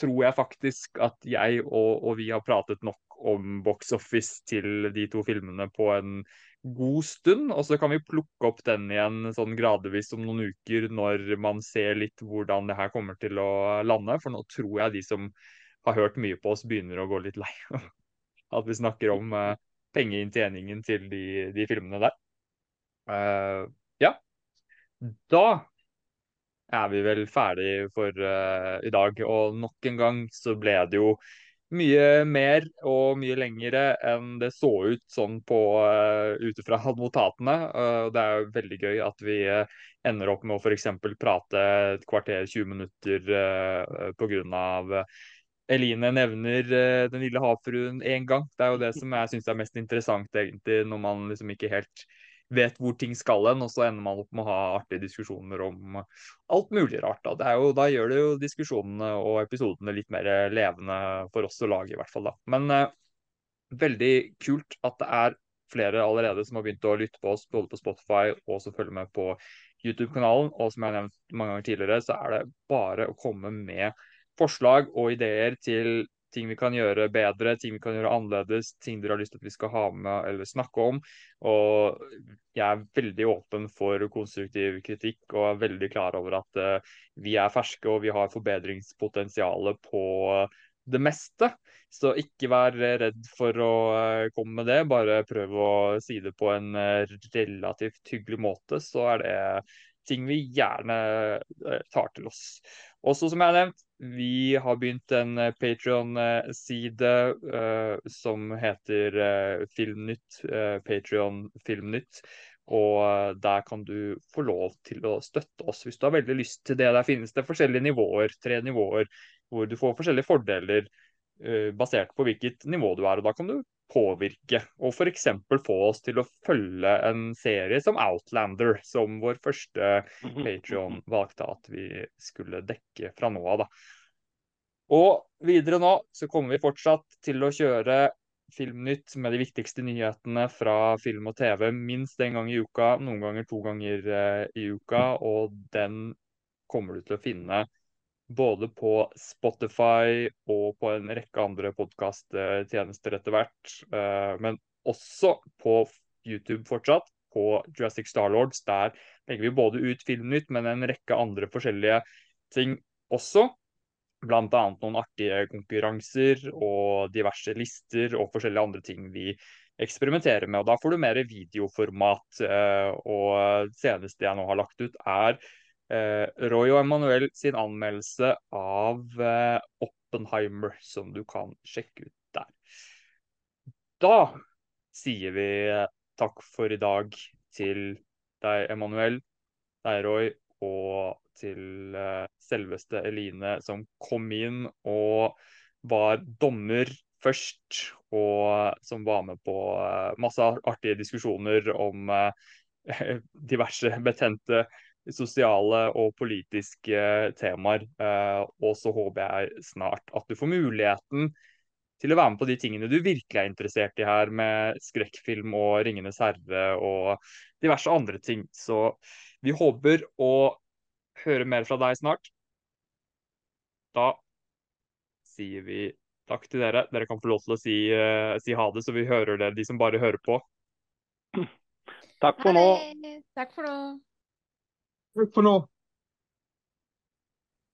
tror jeg faktisk at jeg og, og vi har pratet nok om box office til de to filmene på en god stund. Og så kan vi plukke opp den igjen sånn gradvis om noen uker når man ser litt hvordan det her kommer til å lande. For nå tror jeg de som har hørt mye på oss, begynner å gå litt lei. At vi snakker om uh, pengeinntjeningen til de, de filmene der. Uh, ja. Da er vi vel ferdig for uh, i dag. Og nok en gang så ble det jo mye mer og mye lengre enn det så ut sånn på uh, ut fra notatene. Uh, det er jo veldig gøy at vi uh, ender opp med å f.eks. prate et kvarter, 20 minutter uh, pga. Eline nevner Den lille havfruen én gang. Det er jo det som jeg syns er mest interessant, egentlig, når man liksom ikke helt vet hvor ting skal hen, og så ender man opp med å ha artige diskusjoner om alt mulig rart. Da, jo, da gjør det jo diskusjonene og episodene litt mer levende for oss å lage, i hvert fall. da. Men eh, veldig kult at det er flere allerede som har begynt å lytte på oss, både på Spotify og som følger med på YouTube-kanalen. Og som jeg har nevnt mange ganger tidligere, så er det bare å komme med forslag og ideer til ting vi kan gjøre bedre, ting vi kan gjøre annerledes, ting dere har lyst til at vi skal ha med eller snakke om. Og jeg er veldig åpen for konstruktiv kritikk og er veldig klar over at uh, vi er ferske og vi har forbedringspotensial på det meste. Så ikke vær redd for å komme med det, bare prøv å si det på en relativt hyggelig måte, så er det ting vi gjerne tar til oss. Også som jeg har nevnt, vi har begynt en eh, Patrion-side uh, som heter uh, Filmnytt. Uh, Patrion Filmnytt. Og der kan du få lov til å støtte oss hvis du har veldig lyst til det. Der finnes det forskjellige nivåer, tre nivåer, hvor du får forskjellige fordeler basert på hvilket nivå du er. Og da kan du påvirke, og f.eks. få oss til å følge en serie som Outlander, som vår første Patrion valgte at vi skulle dekke fra nå av. da. Og videre nå så kommer vi fortsatt til å kjøre Filmnytt med de viktigste nyhetene fra film og TV minst én gang i uka, noen ganger to ganger eh, i uka. Og den kommer du til å finne både på Spotify og på en rekke andre podkasttjenester etter hvert. Eh, men også på YouTube fortsatt, på Jurassic Starlords. Der legger vi både ut Filmnytt, men en rekke andre forskjellige ting også. Blant annet noen artige konkurranser og diverse lister og forskjellige andre ting vi eksperimenterer med. Og da får du mer videoformat. og og seneste jeg nå har lagt ut, er eh, Roy og Emanuel sin anmeldelse av eh, Oppenheimer, som du kan sjekke ut der. Da sier vi takk for i dag til deg, Emanuel, deg, Roy, og til eh, selveste Eline, som kom inn og var dommer først, og som var med på eh, masse artige diskusjoner om eh, diverse betente sosiale og politiske temaer. Eh, og så håper jeg snart at du får muligheten til å være med på de tingene du virkelig er interessert i her, med skrekkfilm og 'Ringenes herre' og diverse andre ting. Så vi håper å høre mer fra deg snart. Da sier vi takk til dere. Dere kan få lov til å si, uh, si ha det, så vi hører det, de som bare hører på. Takk for nå. Takk for nå. Takk for nå.